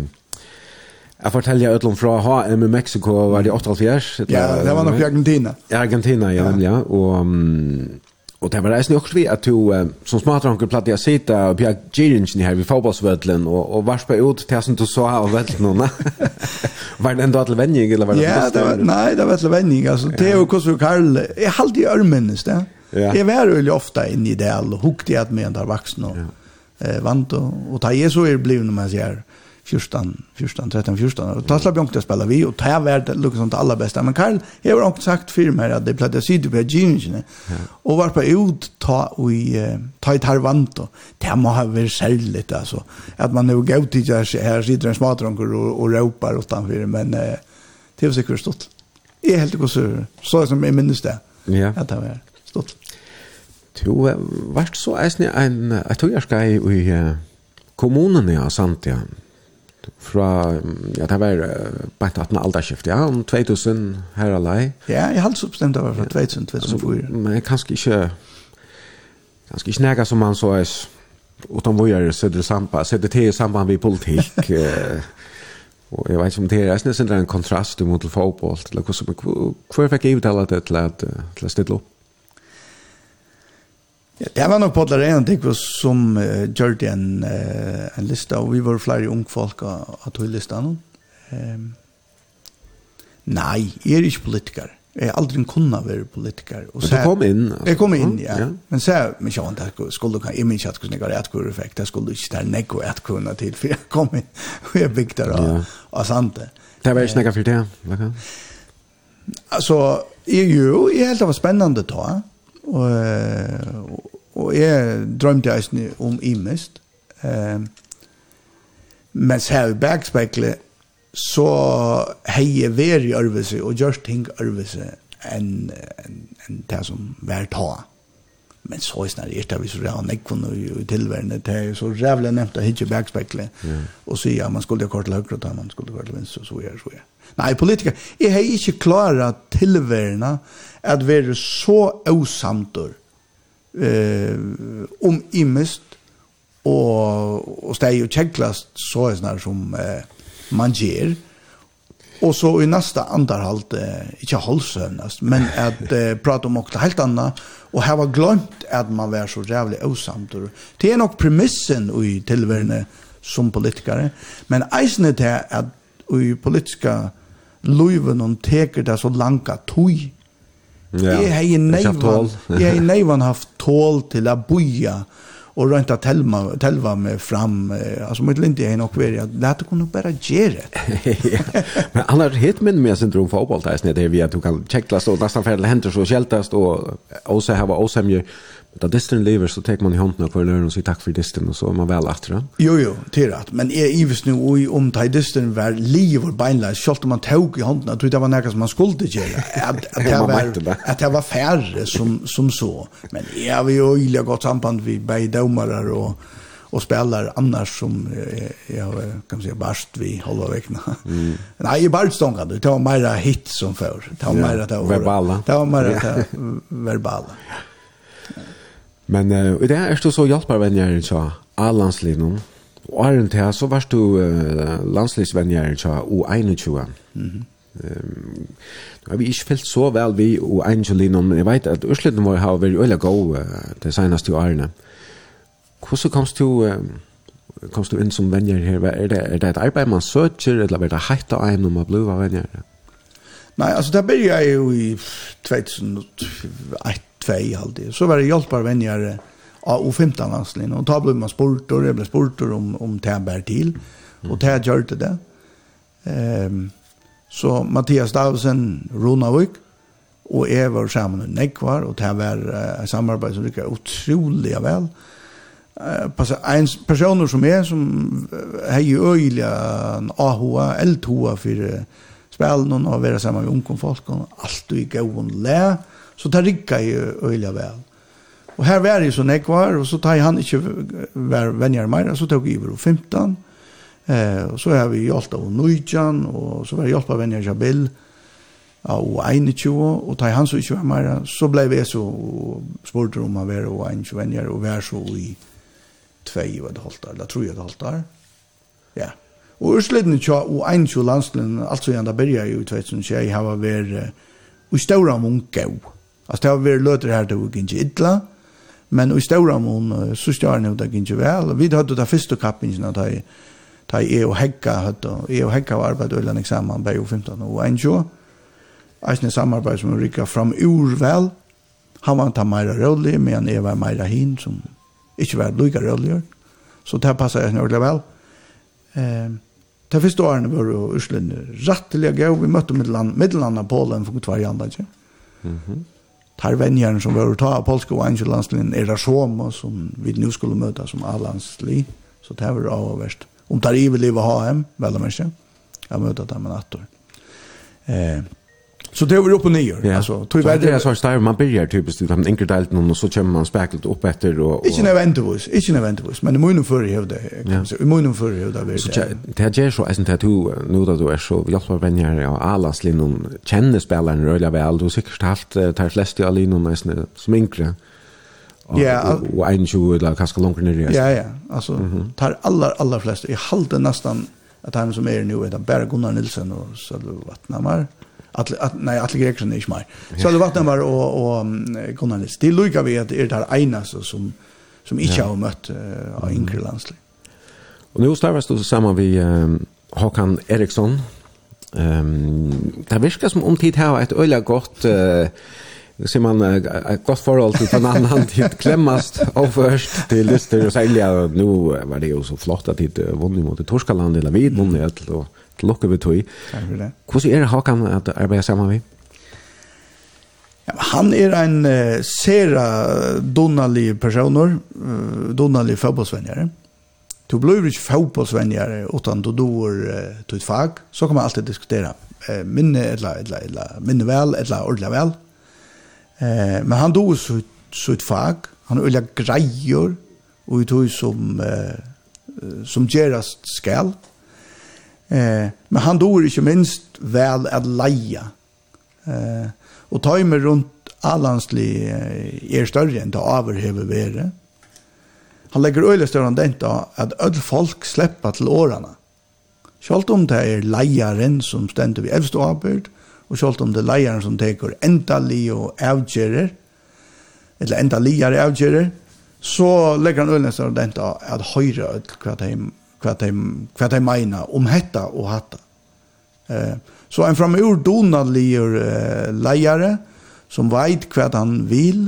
Jeg forteller jeg utlom fra HM i Mexico, var det 88? Ja, det var nok i Argentina. I Argentina, ja, ja. ja. og um, Och det var resten också vi att du som smartranker, platt jag sitta och jag girinchen här vid fotbollsvällen och och vars på ut till som du så här vällt någon. Var det ändå att vänning eller var det? Ja, det var, nej, det var att vänning alltså Theo Kosu Karl. Jag hade ju örmennes det. Ja. Jag var ju ofta inne i det och hukte att med där vuxna. Ja. Eh vant och, och ta Jesu är blev när man säger 14, 14, 13, 14 och ta slapp jag inte spela vi och ta värd Lucas som det allra bästa men Karl jag har också sagt för mig att det plattar sig du på gingen och var på ut ta och ta i Taiwan då det må ha varit sälligt alltså att man nu går till här här sitter en smartronker och, och ropar utanför men eh, det är säkert stort är helt och så så som jag minns det ja. att det var stort Du varst så eisne en, jeg tror jeg skal i kommunen i Santia, fra, ja, det var bare at man aldri skiftet, ja, om 2000 her alai. Ja, jeg har altså bestemt det var fra 2000, 2004. Men kanskje ikke, kanskje ikke nægget som man så er, utan vågjere sødre samband, sødre til samband med politikk, og jeg vet ikke om det er, jeg synes det er en kontrast mot fotboll, eller hvordan, hver fikk jeg utdala det til at, til at stille opp? Ja, det var nok på det ene ting som uh, gjør det en, uh, en lista, og vi var flere unge folk av tog lista nå. Um, nei, jeg er ikke politiker. Jeg er aldri kunnet være politiker. Og men du kom inn? Altså. Jeg kom inn, ja. ja. Men så er men ikke annet, jeg skulle ikke ha ikke at hvordan jeg har et kur effekt, jeg skulle ikke ta nek og et kurna til, for jeg kom inn, og jeg bygde der av, ja. av sante. Det var ikke nek for det, Alltså, jag ju, jag helt av spännande ta. Og, og jeg drømte eisen om imest. Um, men så i bergspeklet så hei jeg vært i ærvelse og gjørst ting ærvelse enn en, en det som vært ta. Men så er snart er vi så rævn ekvun og i tilværende, det er så rævlig nevnt å hitje bergspeklet og sier ja, man skulle kort til høyre og man skulle kort til og så gjør, så gjør. Nei, politiker, jeg har ikke klaret tilværende at være så avsamter eh, om imest og, og steg og kjeklast så er sånn som eh, man gjør. Og så i neste andarhalt, eh, ikke holdsøvnast, men at eh, prate om noe helt anna og her var glemt at man var så rævlig avsamter. Det er nok premissen i tilværende som politikere, men eisene til at i politiska luven og teker det så langt tog, Ja. Jeg har neivan, jeg har neivan haft tål til å boja og rønt att telva telva med fram alltså mitt lindi er nok nog at att låta kunna bara göra men annars hit men med syndrom fotboll där snäde vi att du kan checkla så nästan för händer så skältast och och ha här var osämje Da distan lever så tar man i hånden av hver løren og sier takk for disten, og så er man vel etter det. Jo, jo, til rett. Men jeg ives nu og om ta i disten var liv og beinleis, selv om man tog i hånden, at det var noe som man skulle gjøre. At, at, det var, at det var færre som, som så. Men jeg har jo ille godt samband vi bei dømere og, og spelar annars som eh, jag kan säga barst vi halva veckan. Mm. Nej, i barstånga det var mera hit som før. Det var för. Ta det var... verbala. Det var Ta mera ta verbala. Men uh, i det er du så hjelper venner så A-landslinjen, og Arjen til så var du uh, landslivsvenner så U21. Mm -hmm. Um, nu har vi ikke fyllt så vel vi og Angelino, men jeg vet at Ørsletten vår har vært øyelig god uh, det seneste årene. Hvordan komst du, uh, komst du inn som venner her? Er det, er det et arbeid man søker, eller er det heit av en om å bli venner? Nei, altså det begynte jeg jo i 2001 tvei alltid. Så var det hjelpar hjelparvenjare av U15-landslinn, Og da ble man sportor, jeg ble sportor om, om det bär til. Og det gjør det det. Um, så Mathias Davsen, Ronavik, og jeg var sammen med Nekvar, og det var et samarbeid som lykker utrolig vel. Uh, en personer som er, som har jo øyelig en AHA, LTHA for uh, spelen, og være sammen med unge folk, og alt du i gåen lær, Så det rikka i øyla vel. Og her var jeg så nekvar, og så tar han ikke vær venner mer, så tok jeg over 15. Eh, og så har vi hjulpet av Nujjan, og så var jeg hjulpet av venner Jabil, av 21, og tar han så ikke var mer, så ble vi så spurt om han var og 21 venner, og var så i 2 og det halvt år, eller 3 var det halvt år. Ja. Og urslidene tja og 21 landsliden, altså igjen, da berger jeg jo i 2021, har vært i ståra munkav. Alltså det har varit löter här då gick inte illa. Men i stora mån så stjärn nu det gick väl. Vi hade det första kappingen att ha ta i och häcka hade och i och häcka var arbete eller examen på 15 och en jo. Alltså samarbete som rycka fram ur väl. Han var inte mer rolig men jag var mer hin som inte var lika rolig. Så det passar jag nog väl. Ehm Det første årene var jo Ørsland rettelig gøy. Vi møtte Middelland, Middelland av Polen for tvær andre, ikke? Mm tar venjaren som var ta polska og engelska er det som som vi nu skulle möta som A-landsli så det var avvärst om tar i vill leva ha hem väl om inte jag möta dem en attor eh Så det var upp och ner. Ja. Alltså, tog väl det är så här man börjar typiskt i en enkla del och så kommer man späckligt upp efter och, och... Inte en eventus, inte en men i munnen för i huvudet. Ja. Så i munnen för i huvudet. Så det här ger så är det du nu då du är så hjälper vänner och alla slinnon känner spelaren rörliga väl du säkert haft tar flest i allinon nästan som enkla. Ja, och en tjuv eller kanske långt ner. Ja, ja. Alltså tar alla alla flesta i halden nästan att han som är nu är där Gunnar Nilsson och så Vatnamar. Atle, at, nei, Atle Gregersen er ikke mer. Så alle vattnet og, og Gunnar Nils. Det lukker vi at det er det eneste som, som ikke har møtt uh, av yngre landslig. Og nå starves du sammen med um, Håkan Eriksson. Um, det virker som om tid her var et øyelig godt... Uh, ser man uh, ett gott förhåll till en annan tid klämmast och först till lister och sälja nu var det ju så flott att det vunnit mot Torskaland eller vid vunnit och til lukke ved tog. Takk for det. Hvordan er det Håkan at du arbeider sammen med? Ja, han er en uh, sera donalig personer, uh, donalig fotbollsvenjare. Du blir ikke fotbollsvenjare utan du dår uh, ditt fag, så kan man alltid diskutera uh, minne, eller, eller, eller, minne vel, eller ordentlig vel. Uh, men han dår sitt, sitt fag, han øyla greier, og i tog som, uh, som gerast skal. Uh, Eh, men han dår ikke minst vel at leia. Eh, og timer rundt allanslig eh, er større enn det overhever være. Han legger øyelig større enn den da, at ødel folk slipper til årene. Sjalt om det er leieren som stender ved elvste avbyrd, og sjalt om det er leieren som teker endelig og avgjører, eller enda liar avgjører, så legger han øyelig større enn den da, at høyre ødel hva det er hva de, hva de mener om hetta og hatta. Eh, så en framur donadligur eh, leiare som veit hva han vil,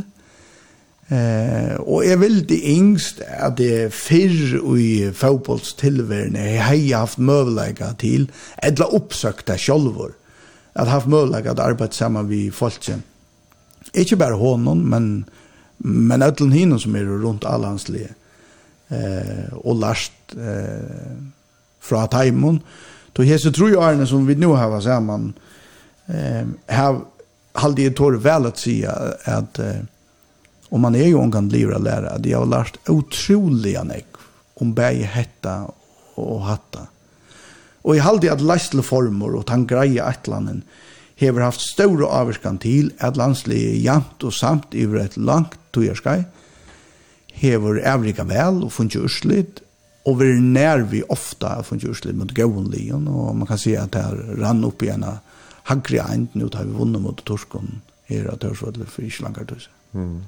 Eh, og jeg vil det yngst at det fyrr i fotbollstilværende jeg har haft møvelega til eller oppsøkta sjolvor at haft møvelega att arbeid sammen vi folken ikke bare honom men men ödlen hinnom som er rundt alhanslige eh, og last eh, fra taimon. Då hese tror jag årene som vi nu har vært man eh, har halde jeg tår väl att säga att eh, om man är ju en kan å lära det har lärt otroliga nek om bäge hetta och hatta. Og jeg halde former och og tangreia etlanen hever haft stor avskan til at landslige jant og samt i et langt togjerskai, hever avrika vel og funnet urslit, og vi er nær vi ofta har funnet urslit mot gøvnligen, og man kan si at det rann opp igjen av hagri eind, nu tar vi vunnet mot torskon her av Tørsvadler for ikke langt tøys. Mm.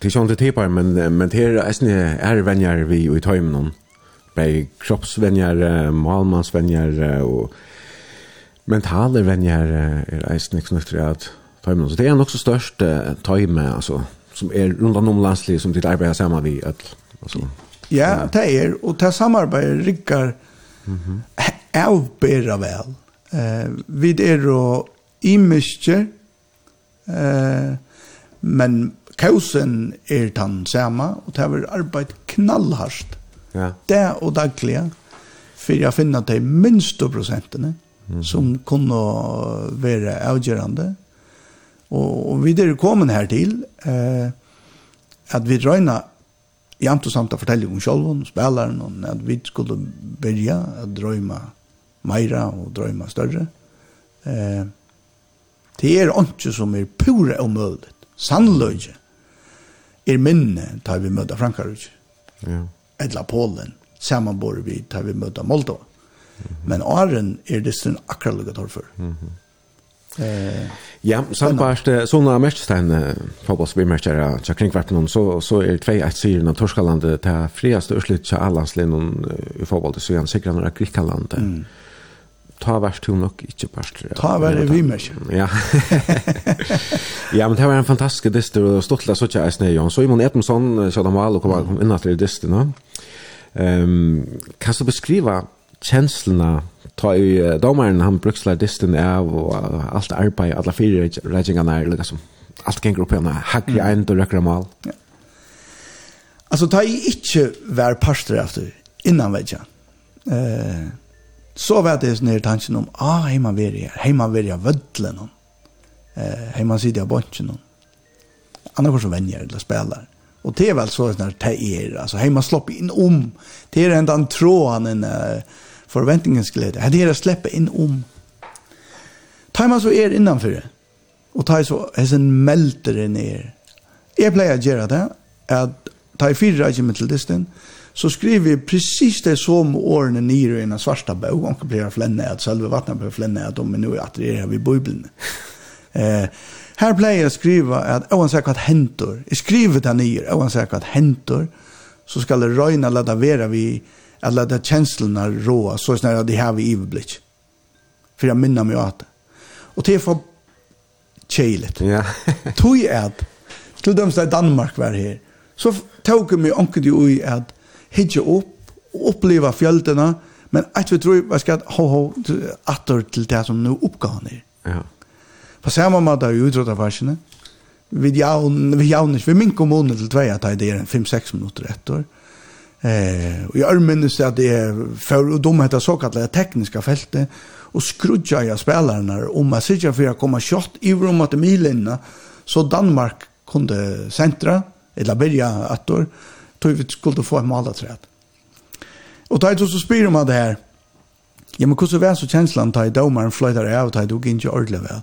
Det er sånn det tipar, men, men det er eisne er venjar vi i tøymen, bei kroppsvenjar, malmansvenjar og mentale venjar er eisne knutter at tøymen. Så det er nok så størst alltså altså, som är runt om landslig som det arbetar samman vi att alltså ja det är och det samarbetet rikkar mhm mm är väl eh vid är då i mycket eh men kausen är tan samma och det har arbetat knallhart. Ja. Det och dagliga för jag finner att det minst procenten mm. som kunde vara avgörande Og, og vi er kommet her til eh, at vi drøyna jamt og samt å fortelle om sjolven, spilleren, og at vi skulle begynne å drøyma meira og drøyma større. Eh, det er ikke som er pure og mulig. Sannløyge er minne da vi møter Frankrike. Ja. Eller Polen, samanbor vi da vi møter Moldova. Mm -hmm. Men åren er det stund akkurat lukket hårfør. Mm -hmm. Eh Ja, sambart såna mästerstein fotbollsspelare så kring vart någon så så är det två att se när Torskaland ta friaste urslut så alla slän i fotboll så igen säkert några Grekland. Mm. Ta vart hon nog inte bäst. Ta var det vi mer. Ja. ja, men det var en fantastisk dist och stottla så tjäs nej Jon. Så Simon Edmonsson så de var och kom in att det dist. Ehm, kan du beskriva känslorna ta i uh, domaren, han brukslar distin av og uh, alt arbeid, alla fire regjengene er liksom, alt gengur opp hana, hagri mm. eind og røkra mal. Ja. Altså, ta i ikkje vær parster efter, innan vegja. Eh, så var det nere tanken om, ah, heima veri her, heima veri av vødlen, eh, heima sidi av bontjen, annars kors venjer eller spelar. Och det är väl så att det är, alltså heima slopp in om. Det är den tråden en forventningens glede. Det er å slippe inn om. Ta man så er innanfor det, og ta så hessen melter det ned. Jeg pleier å gjøre det, at ta i fire regjene til distan, så skriver vi precis det som årene nere i en svarta bøg. om blir flenne, at selve vattnet blir flenne, at om vi nå er at det er her Bibelen. Eh, her pleier jeg å skrive at oansett hva hentor, jeg skriver det nere, oansett hva hentor, så skal det røyne lade være vid att låta känslorna råa så snär det har vi överblick. För jag minner mig åt. Och det är för tjejligt. Ja. Tog är att till dem som Danmark var här så tog mig onkel i att hitje upp och uppleva fjällarna men att vi tror vad ska ho ho åter till det som nu uppgår ner. Ja. På samma måte är utrota fashion. Vi jaun vi jaun vi min kommun till två att det är 5-6 minuter ett år. Eh, jag minns att det för och de heter så kallade tekniska fältet och skrudja jag spelarna om att sitta för att komma kjøtt i rum att milinna, så Danmark kunde centra eller börja att då tog vi skulle få en malaträd. Och da så spyr om det här. ja, men hvordan var så känslan da jeg domaren flöjtar av, och jeg dog ikke väl.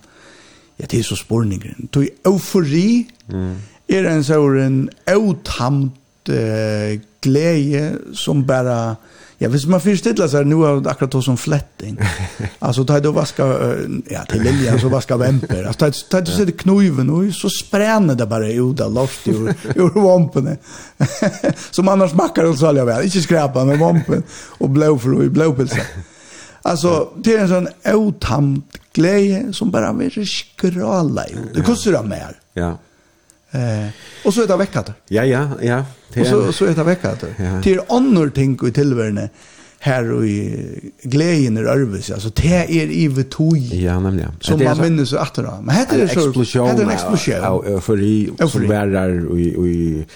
Ja, det är så spårningen. Tog eufori, mm. är en sån otamt eh, glädje som bara Ja, hvis man förställer så nu har det akkurat som flätting. Alltså tar du vaska ja, till Lilja så vaska vämper. Alltså tar, tar du det knuven och så spränner det bara ut där loft ur, ur vampen. som annars mackar och jag väl. Inte skräpa med vampen och blå för och blå pilsa. Alltså det är en sån otamt glädje som bara vill skrala ut. Det kostar det mer. Ja. Eh, och så är det veckat. Ja ja, ja. Och så så är det veckat. Ja. Det är andra ting i tillvärne här och i glädjen i Örvis alltså det är i vetoj ja nämligen som man minns att då men heter det så explosion heter en explosion ja för i som värar och i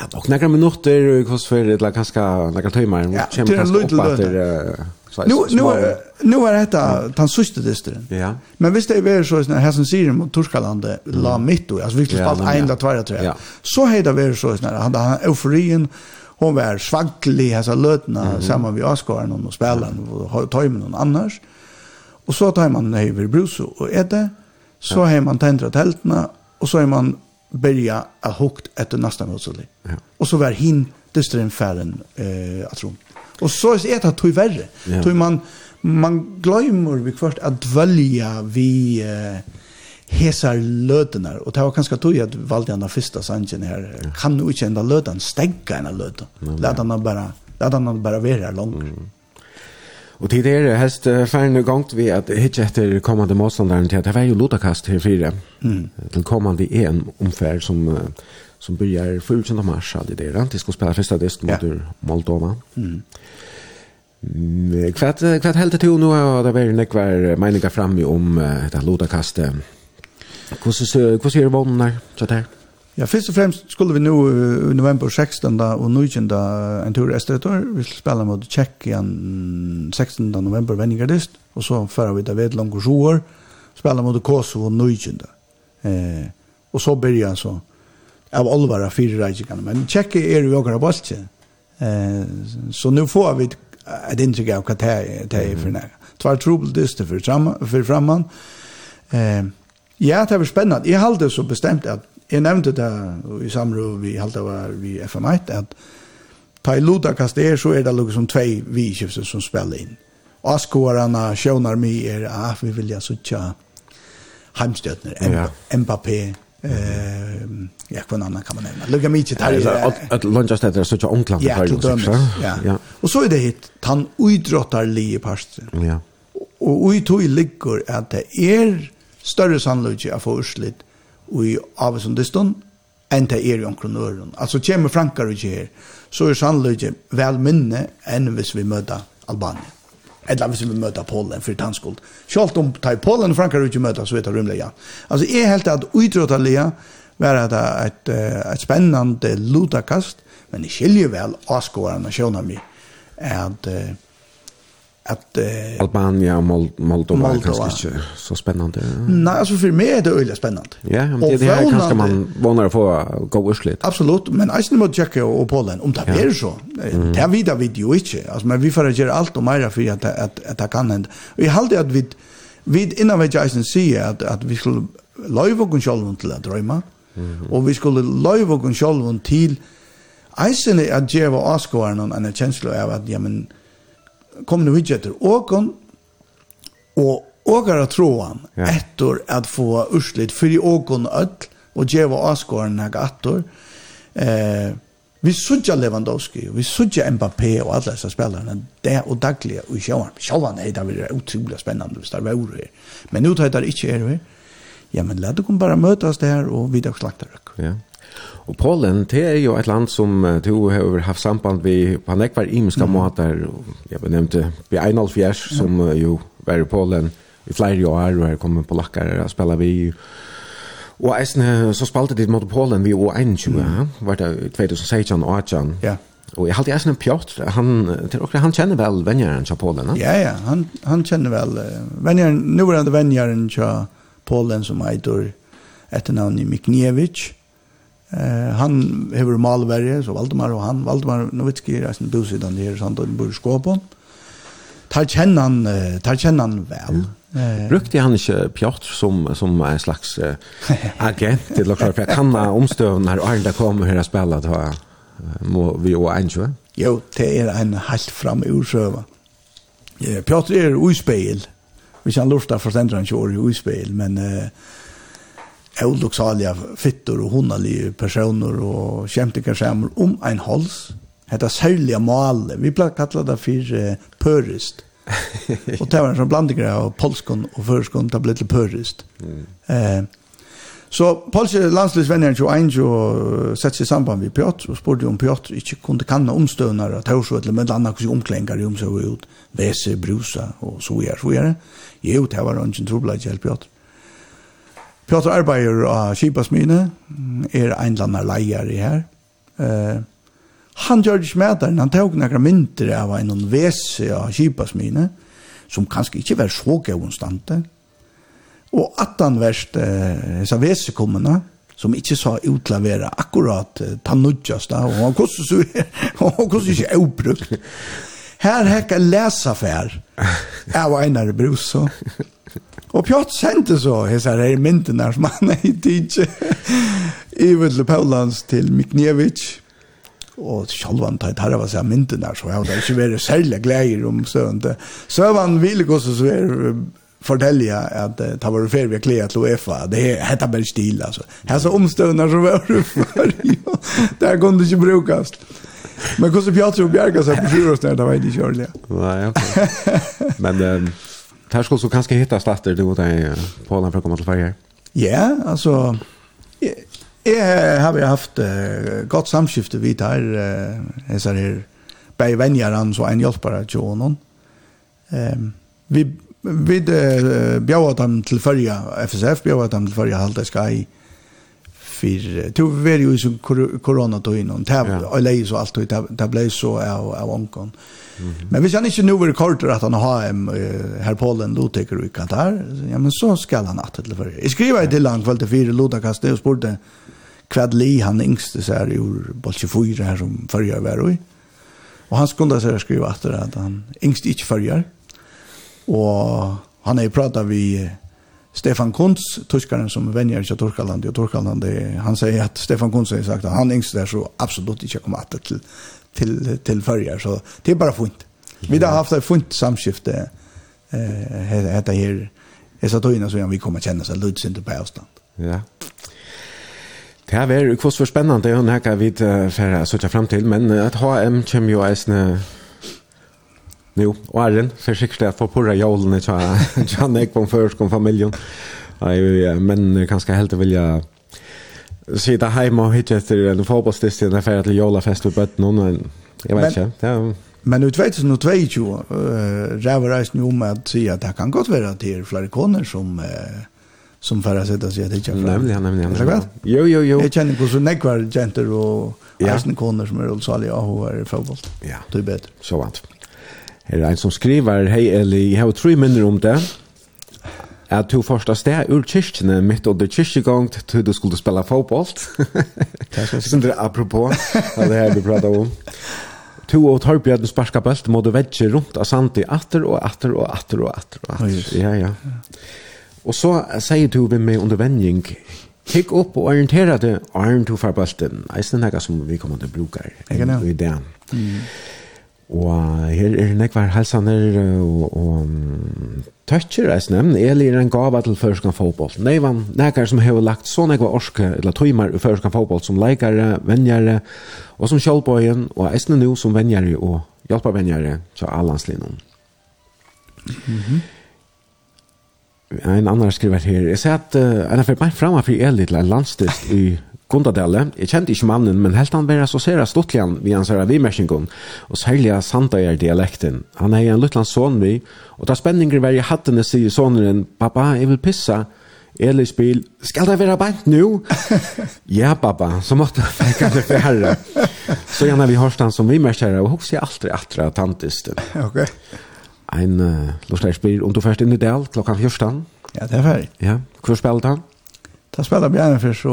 ja och några minuter och kost för det la kanske några timmar och kämpar upp att det Nu nu nu är detta den sista distren. Ja. Men visst det är väl så såna här som säger mot Torskalande la mitt då alltså viktigt spalt en där två tre. Så heter väl så såna han han euforien hon var svanklig alltså lötna samma vi Oscar och spelaren och tar med någon annars. Och så tar man över Bruce och är det så har man tändrat tältna och så är man börja att hukt efter nästa motståndare. Ja. Och så var hin distren färden eh att runt. Och så är det att tog verre. Ja. Tog man man glömmer vi först att dvälja vi uh, hesar lötnar och det var ganska tog att valde den första sangen här ja. kan nu inte ända lötan stäcka en lötan. Låt den bara låt den bara vara lång. Mm. Og til det er helst færre gongt vi at hitje etter kommande motstanderen til at det var jo lodakast her fire mm. til kommande EM-omfær som som börjar 14 mars hade det rent ska spela första disk mot ja. Moldova. Mm. Kvart kvart helt till nu har det varit några meningar fram om det här låta kaste. Hur ser hur ser vågen där så där? Ja, först och främst skulle vi nu i november 16 och 19 en tur estetor. Vi skulle spela mot Tjeckien 16 november Vennigardist och så för vi David Longosjor spela mot Kosovo 19. Eh och så börjar så av olvara fyra reikingarna. Men tjekke er jo okra bolti. Eh, så nu får vi ett intryck av vad det är för nära. Tvär trubbel dyster för, fram, för framman. Eh, ja, det var spännande. Jag hade så bestämt att jag nämnde det i samråd vi hade var vi FM1 att Ta i Luda Kaster så är det liksom som två vikifter som spelar in. Askårarna tjånar mig er, ah, vi vill jag suttja ja. Mbappé, ja, kvann annan kan man nämna. Lugga tar där. Att luncha städer är så tjocka Ja, till dömes. Ja. Och så är det hit, han uidrottar li i parsten. Ja. Och uitog ligger att det är större sannolikt att få urslit och i avsundestånd enn det er i omkronøren. Altså, kommer Frankar og her, så er sannolikt vel minne enn hvis vi møter Albanien. Eller hvis vi møter Polen for tannskuld. Selv om tar Polen og Frankrike ikke møter, så vet jeg rymlig, ja. Altså, jeg helt at utrådtaliga var det et, et spennende lutakast, men jeg skiljer vel avskårene og skjønner meg at att eh, Albania och Mold Moldova, Moldova. kanske inte så spännande. Nej, alltså för mig är det öliga spännande. Ja, men det, det här kanske man vånar få gå urslit. Absolut, men alltså mot tjekke och Polen om det ja. så. Mm. Det er vidare vid jo ikke. Alltså men vi får gjøre alt och mer för att att att det kan hända. Vi halte att vi vid innan vi Jason sier at, att vi skulle løyve och själva till å drømme, Mm. Och vi skulle løyve och själva till Eisen er at djeva avskåren en kjensle av at, ja, men, kom nu vidjetter åkon og åkara troan ja. etter at få urslit fyrir åkon öll og djeva avskåren hega attor eh, vi sudja Lewandowski vi sudja Mbappé og alla dessa spelarna det og dagliga og sjåan sjåan er det er utrolig spennende hvis det er her men nu tar det ikke er her ja men la det kom bare møtas der og videre slakter ja. Og Polen, det er jo et land som du har haft samband vi på nekvar ekvar imiska mm. måter. Jeg nämnde B1.5, som jo var i Polen i flere år, og her kom polakker og spiller vi. Og eisen, så spalte dit mot Polen vi år 21, mm. var det 2016 og 18. Ja. Og jeg halte eisen en pjott, han, han kjenner vel venjeren til Polen, Ja, ja, han, han kjenner vel venjeren, nå er det venjeren til Polen som heiter etternavn i Mikniewicz. Eh han hever Malverje så Valdemar och han Valdemar Novitski är en bosidan där så han då bor i Skåpon. Tar känner han tar han väl. Eh brukte han inte Piotr som som en slags eh, agent till lockar för han omstöven her och Arda kommer här och spela då må vi och Angel. Jo, det er en halt fram ursöva. Piotr är ospel. Vi kan lusta förstända han kör i ospel men eh oluksaliga fittor och honaliga personer och kämtiga skärmar om en hals. Hetta særliga mål. Vi pleier kalla det for uh, pørist. og det var en sånn blanding av polskon og førskon, det ble til pørist. Mm. Eh, så polske landslivsvenneren 21 og sett seg i samband med Piotr og spurte om Piotr ikke kunne kanna omstøvnare og taurså eller med annet hvordan omklengar i omsøv ut, vese, brusa og så gjør, så det. Jo, det var ikke en trobladje helt Piotr. Piotr arbeider av Kipasmine, er einlandar leier i her. Uh, han gjør ikke med der, han tok noen mynter av en vese av Kipasmine, som kanskje ikke var så gøyonstante. Og at han verst uh, disse vesekommene, som ikke sa utlavera akkurat uh, tannudjast, og han kostet så, og han kostet ikke avbrukt. Her hekka lesa fær, jeg var einar brus, så. Og Pjott sendte så hessar her myndene som han er i tidsi i Vødle Paulans til Mikniewicz og sjálvan tætt herra var seg mynden der, så jeg hadde ikke vært særlig gleder om søvende. Søvann ville gå så er fortälja att det var för vi klä att UEFA. Det heter bara stil alltså här så omstönar så var det för där går det inte brukas men hur så Piotr och Bjerga så på fyra snart där vet jag inte Nej okej men här skulle så kanske hitta starter du går där på den för att komma till Sverige. Ja, alltså jag har vi haft uh, gott samskifte vid här uh, så här bei vänjaran så en hjälpare till honom. Ehm vi vi uh, bjöd dem till förra FSF bjöd dem till förra Halta Sky för to very ju som corona då innan tävla och läs så allt och det blev så av av onkon. Men vi känner inte nu hur kort att han har hem här Polen då tycker du kan där. Ja men så ska han att det för. Jag skriver det långt väl till fyra låda kaste och kvad li han yngste så här ur bolche fyra här som förra var och och han skulle så skriva att han yngst inte förra och han har ju pratat vi Stefan Kuntz, tyskaren som vänjer sig Torkaland och Torkaland, han säger att Stefan Kuntz har sagt att han yngst där så absolut inte kommer att till, till, till färger. Så det är bara fint. Vi har haft ett fint samskifte eh, här, här, så tøyna så vi kommer känna så lutsen inte på avstånd. Ja. Det här är ju för spännande och det här kan vi inte färra söka fram till, men att HM kommer ju eisne Jo, og Arjen, for sikkert jeg får purra jålene til han jeg kom først kom familien. Men kanskje helt vilja sitta heima og hitte etter en fotballstist i en affære til jålafest ved bøtten, men jeg vet ikke. Ja. Men ut vet du, vet jo, ræver reisen jo med at si at det kan godt være at det flere koner som som færre sitter og sier at det ikke er flere. Nemlig, nemlig, nemlig. Jo, jo, jo. Jeg kjenner hvordan nekvar jenter og reisende koner som er ulsalige og er i fotball. Ja. Det er bedre. Så vant. Ja. Her er en som skriver, hei Eli, jeg har tre minner om det, at du første sted ur kyrkjene midt under kyrkjegang til du skulle spille fotboll. Sindre, apropos, av det her vi prater om. To og Torbjørn sparska bølt må du vedje rundt av sandi atter og atter og atter og atter og atter. Ja, ja. Og så sier du vi med under vending, kikk opp og orientera det, arm to farbølten. Eisen er som vi kommer til å bruke kan det. Mm. Og her er nekvar helsaner og, og tøtjer as nem Eli er en gava til førskan fotboll. Nei van, nekar som har lagt så nekvar orske eller tøymar i førskan fotboll som leikare, venjare og som sjálvbøyen og eisne nu som venjare og hjelparvenjare til allanslinjen. Mm -hmm. En annan skriver her, jeg ser at uh, en har fått meg fremme for Eli til en landstist i Gundadelle. Jeg kjente ikke mannen, men helt han var associeret stortligen ved hans her vimersingen, og særlig Sandager-dialekten. Han er en luttland son vi, og da spenninger var i hattene sier sonen, «Pappa, jeg vil pissa». Eli spil, «Skal det være bant nu?» «Ja, pappa, så måtte jeg fikk han det færre». Så gjerne vi hørte han som vimerskjere, og hos jeg aldri atra tantisten. Ok. Ein uh, lortleir spil, om du først inn i del, klokkan 14. Ja, det er ferdig. Ja, hvor spelt han? Da spelar Bjarne för så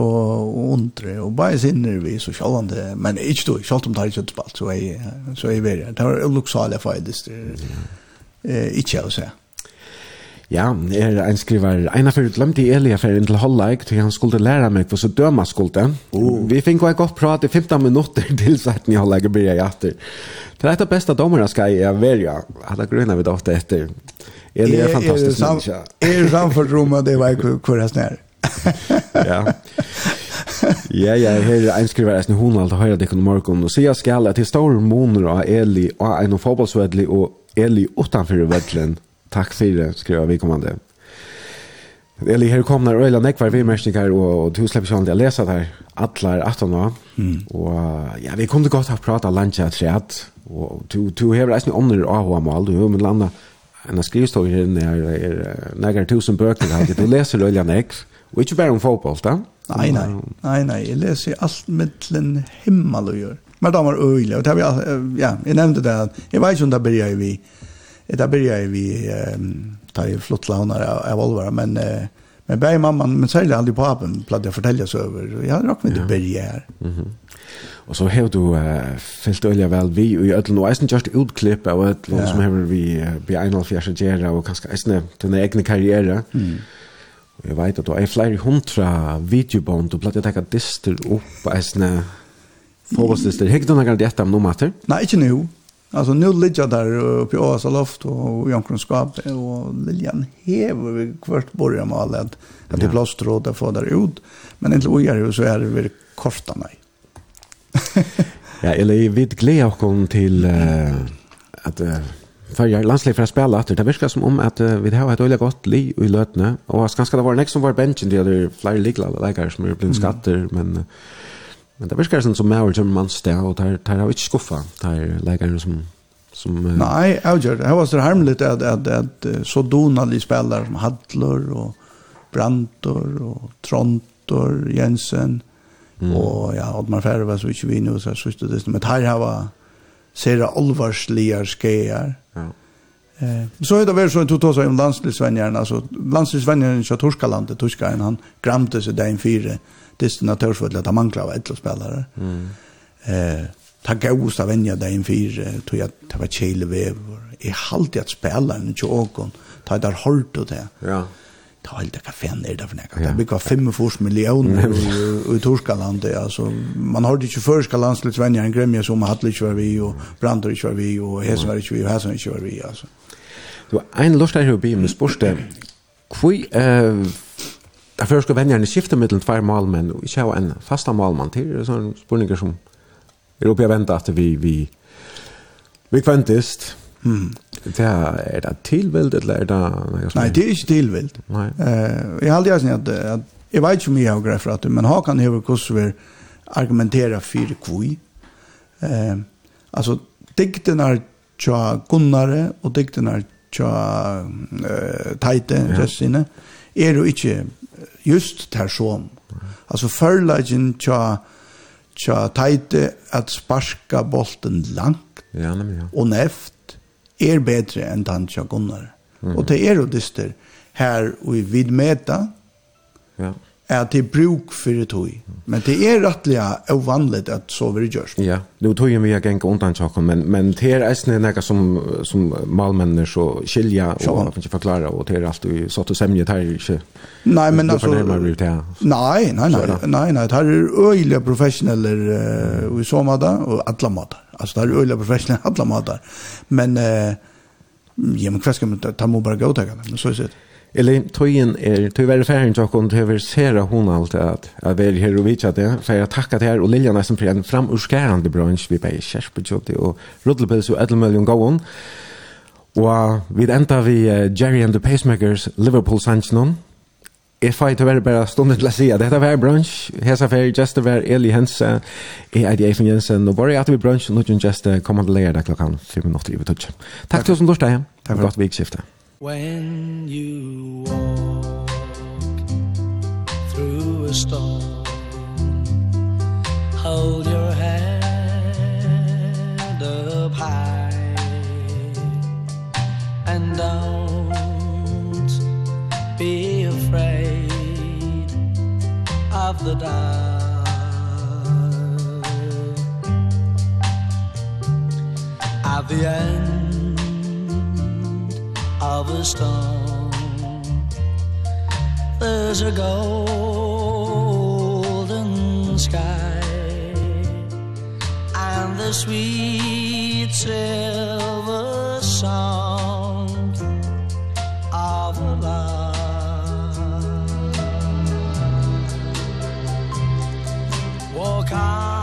undre, og bare sinner vi så sjålande, men ikke då, sjålt om det har ikke spalt, så er så er vi det. Det var lokale feides, det ikke å si. Ja, er en skriver, en fyrir glemte Elia fyrir inn til Holleik, til han skulle læra meg hva så døma skulle. Oh. Vi fikk også godt prat i 15 minutter til satten i Holleik og byrja i atter. Det er et av beste domerne skal jeg være, ja. jeg grunner vi det ofte etter. Elia er fantastisk. Er, er, er, er, er, er, er, er, er, er, ja. Ja, ja, her er einskriver eisen hun alt høyre det kunne morgen, og sier skal at det er store måneder av Eli, og en av fotballsvedli, og Eli utanfor vedlen. Takk fyrir, skriver vi kommande. Eli, her kom når øyla nekvar vimerskningar, og du slipper ikke alltid å lese der, atler 18 år, og ja, vi kunne godt ha prata landja treat, og du, du har eisen ånder av hva mål, du har med landa, en skrivstog her, er, er, er, er, er, er, er, er, er, er, Og ikke bare om fotball, da? Nei, nei. Nei, nei. Jeg leser alt mittlen himmel og gjør. Men da var øyelig. Og det var, ja, jeg nevnte det. Jeg vet ikke om det begynte vi. Det begynte vi um, da jeg flott launer av, av Olvara, men... Uh, Men bäi mamman, men særlig aldri papen, pladde jeg fortelle oss over. Jeg har nok med det berge her. Og så har du uh, fyllt øyla vel vi i Ødlen, og eisen kjørst utklipp av Ødlen, ja. som har vi uh, blir 1,5 gjerra, og kanskje eisen til denne egne karriere. Mm. Jeg vet at du er flere hundra videobånd, du platt jeg tenker dister opp, eisne fotbollsdyster. Hekk du noen gang dette om noe mater? Nei, ikke nå. Alltså nu ligger där uppe i Åsa loft och Jankrons skap och Liljan hever vi kvart börjar med alla att det blir plåstråd där får där ut. Men inte ojar ju så är det väl korta mig. ja, eller vi gleder oss til uh, at... uh, Färjar landslag för att spela att Det verkar som om att uh, vi har ett öliga gott liv i lötne och ska ganska det var nästan var benchen det där flyr ligla läkare som är blind skatter mm. men men det verkar som som Mauer som man står och där där har vi skuffa där lägger som som uh, Nej, Auger, det var så harmligt att att att så donade spelare som Hadler och Brantor och Trontor Jensen mm. och ja, Oddmar Färva så inte vi nu så så det men här har ser allvarsliga skejar. Ja. Eh, så är det väl så en totalt om landslivsvänjaren alltså landslivsvänjaren i Torskalandet, Torskaren han gramte sig där en fyra destinatorsvall att han manglar av ett spelare. Mm. Eh, ta gausta vänja där en fyra tror jag det var Chile Weber. I att spela en Jokon. Ta där hållt och det. Ja ta helt det kaféen der derfor nekka. Det bygger 45 miljoner i i Torskaland. alltså man har ikke først landslid svenja en gremje som hade ikke var vi, och Brandor ikke var vi, och Hesen var ikke vi, och Hesen ikke var vi. alltså. Du, en lust er jo bi, men spørste, eh uh, Jeg først skal vennerne skifte mellom tvær malmenn, og ikke ha en fasta malmann til, det er sånne spurninger som er oppe jeg venter at vi, vi, vi kventist, mm. Det är er det tillvilt eller er det Nei, det er ikke tillvilt. Nei. Uh, jeg har aldri sagt at, at jeg vet ikke om jeg har grejer att men har kan hur Kosovo argumentera för kvui. Uh, altså, dikten er tja Gunnare og dikten er tja uh, teite, ja. Jessine, er jo ikke just ter som. Altså førlagen tja tja teite at sparska bolten langt ja, nemlig, ja. og neft er bedre enn den tja Gunnar. Mm. Og det er jo dyster her og i vidmeta ja. er at det er bruk for det tog. Men det er rettelig og vanlig at så vil det gjøres. Ja, det er tog vi har gengt undan tjokken, men, men det er eisne nekka som, som malmennene så skilja og man kan ikke forklare, og det er alt du satt og semje, det er ikke Nei, men altså Nei, nei, nei, nei, nei, det er øyelige professioneller uh, i så måte, og alle måter. Alltså det är öliga professionella alla matar. Men eh ja men kvaska man ta må bara gå ta kan. Så är det. Eller tojen är tyvärr för han jag kunde över sera hon allt att att väl här och vitcha det så jag tackar här och Lilja nästan för en framurskärande bransch vi på Kärspetjote och Rodlebels och Edelmöljon gå on. Och vi enda vi Jerry and the Pacemakers Liverpool Sanchez Jeg får ikke være bare stående til å si at dette var brunch. Hesa fer Gjester var Eli Hense, jeg er Eifen Jensen, og bare at vi brunch, og nå Gjester kommer til å lære deg klokken 5 minutter i betøtje. Takk til oss om torsdag, og godt vikskifte. When you walk through a storm Hold your head up high And don't of the dark. At the end of a storm There's a golden sky And the sweet silver song. time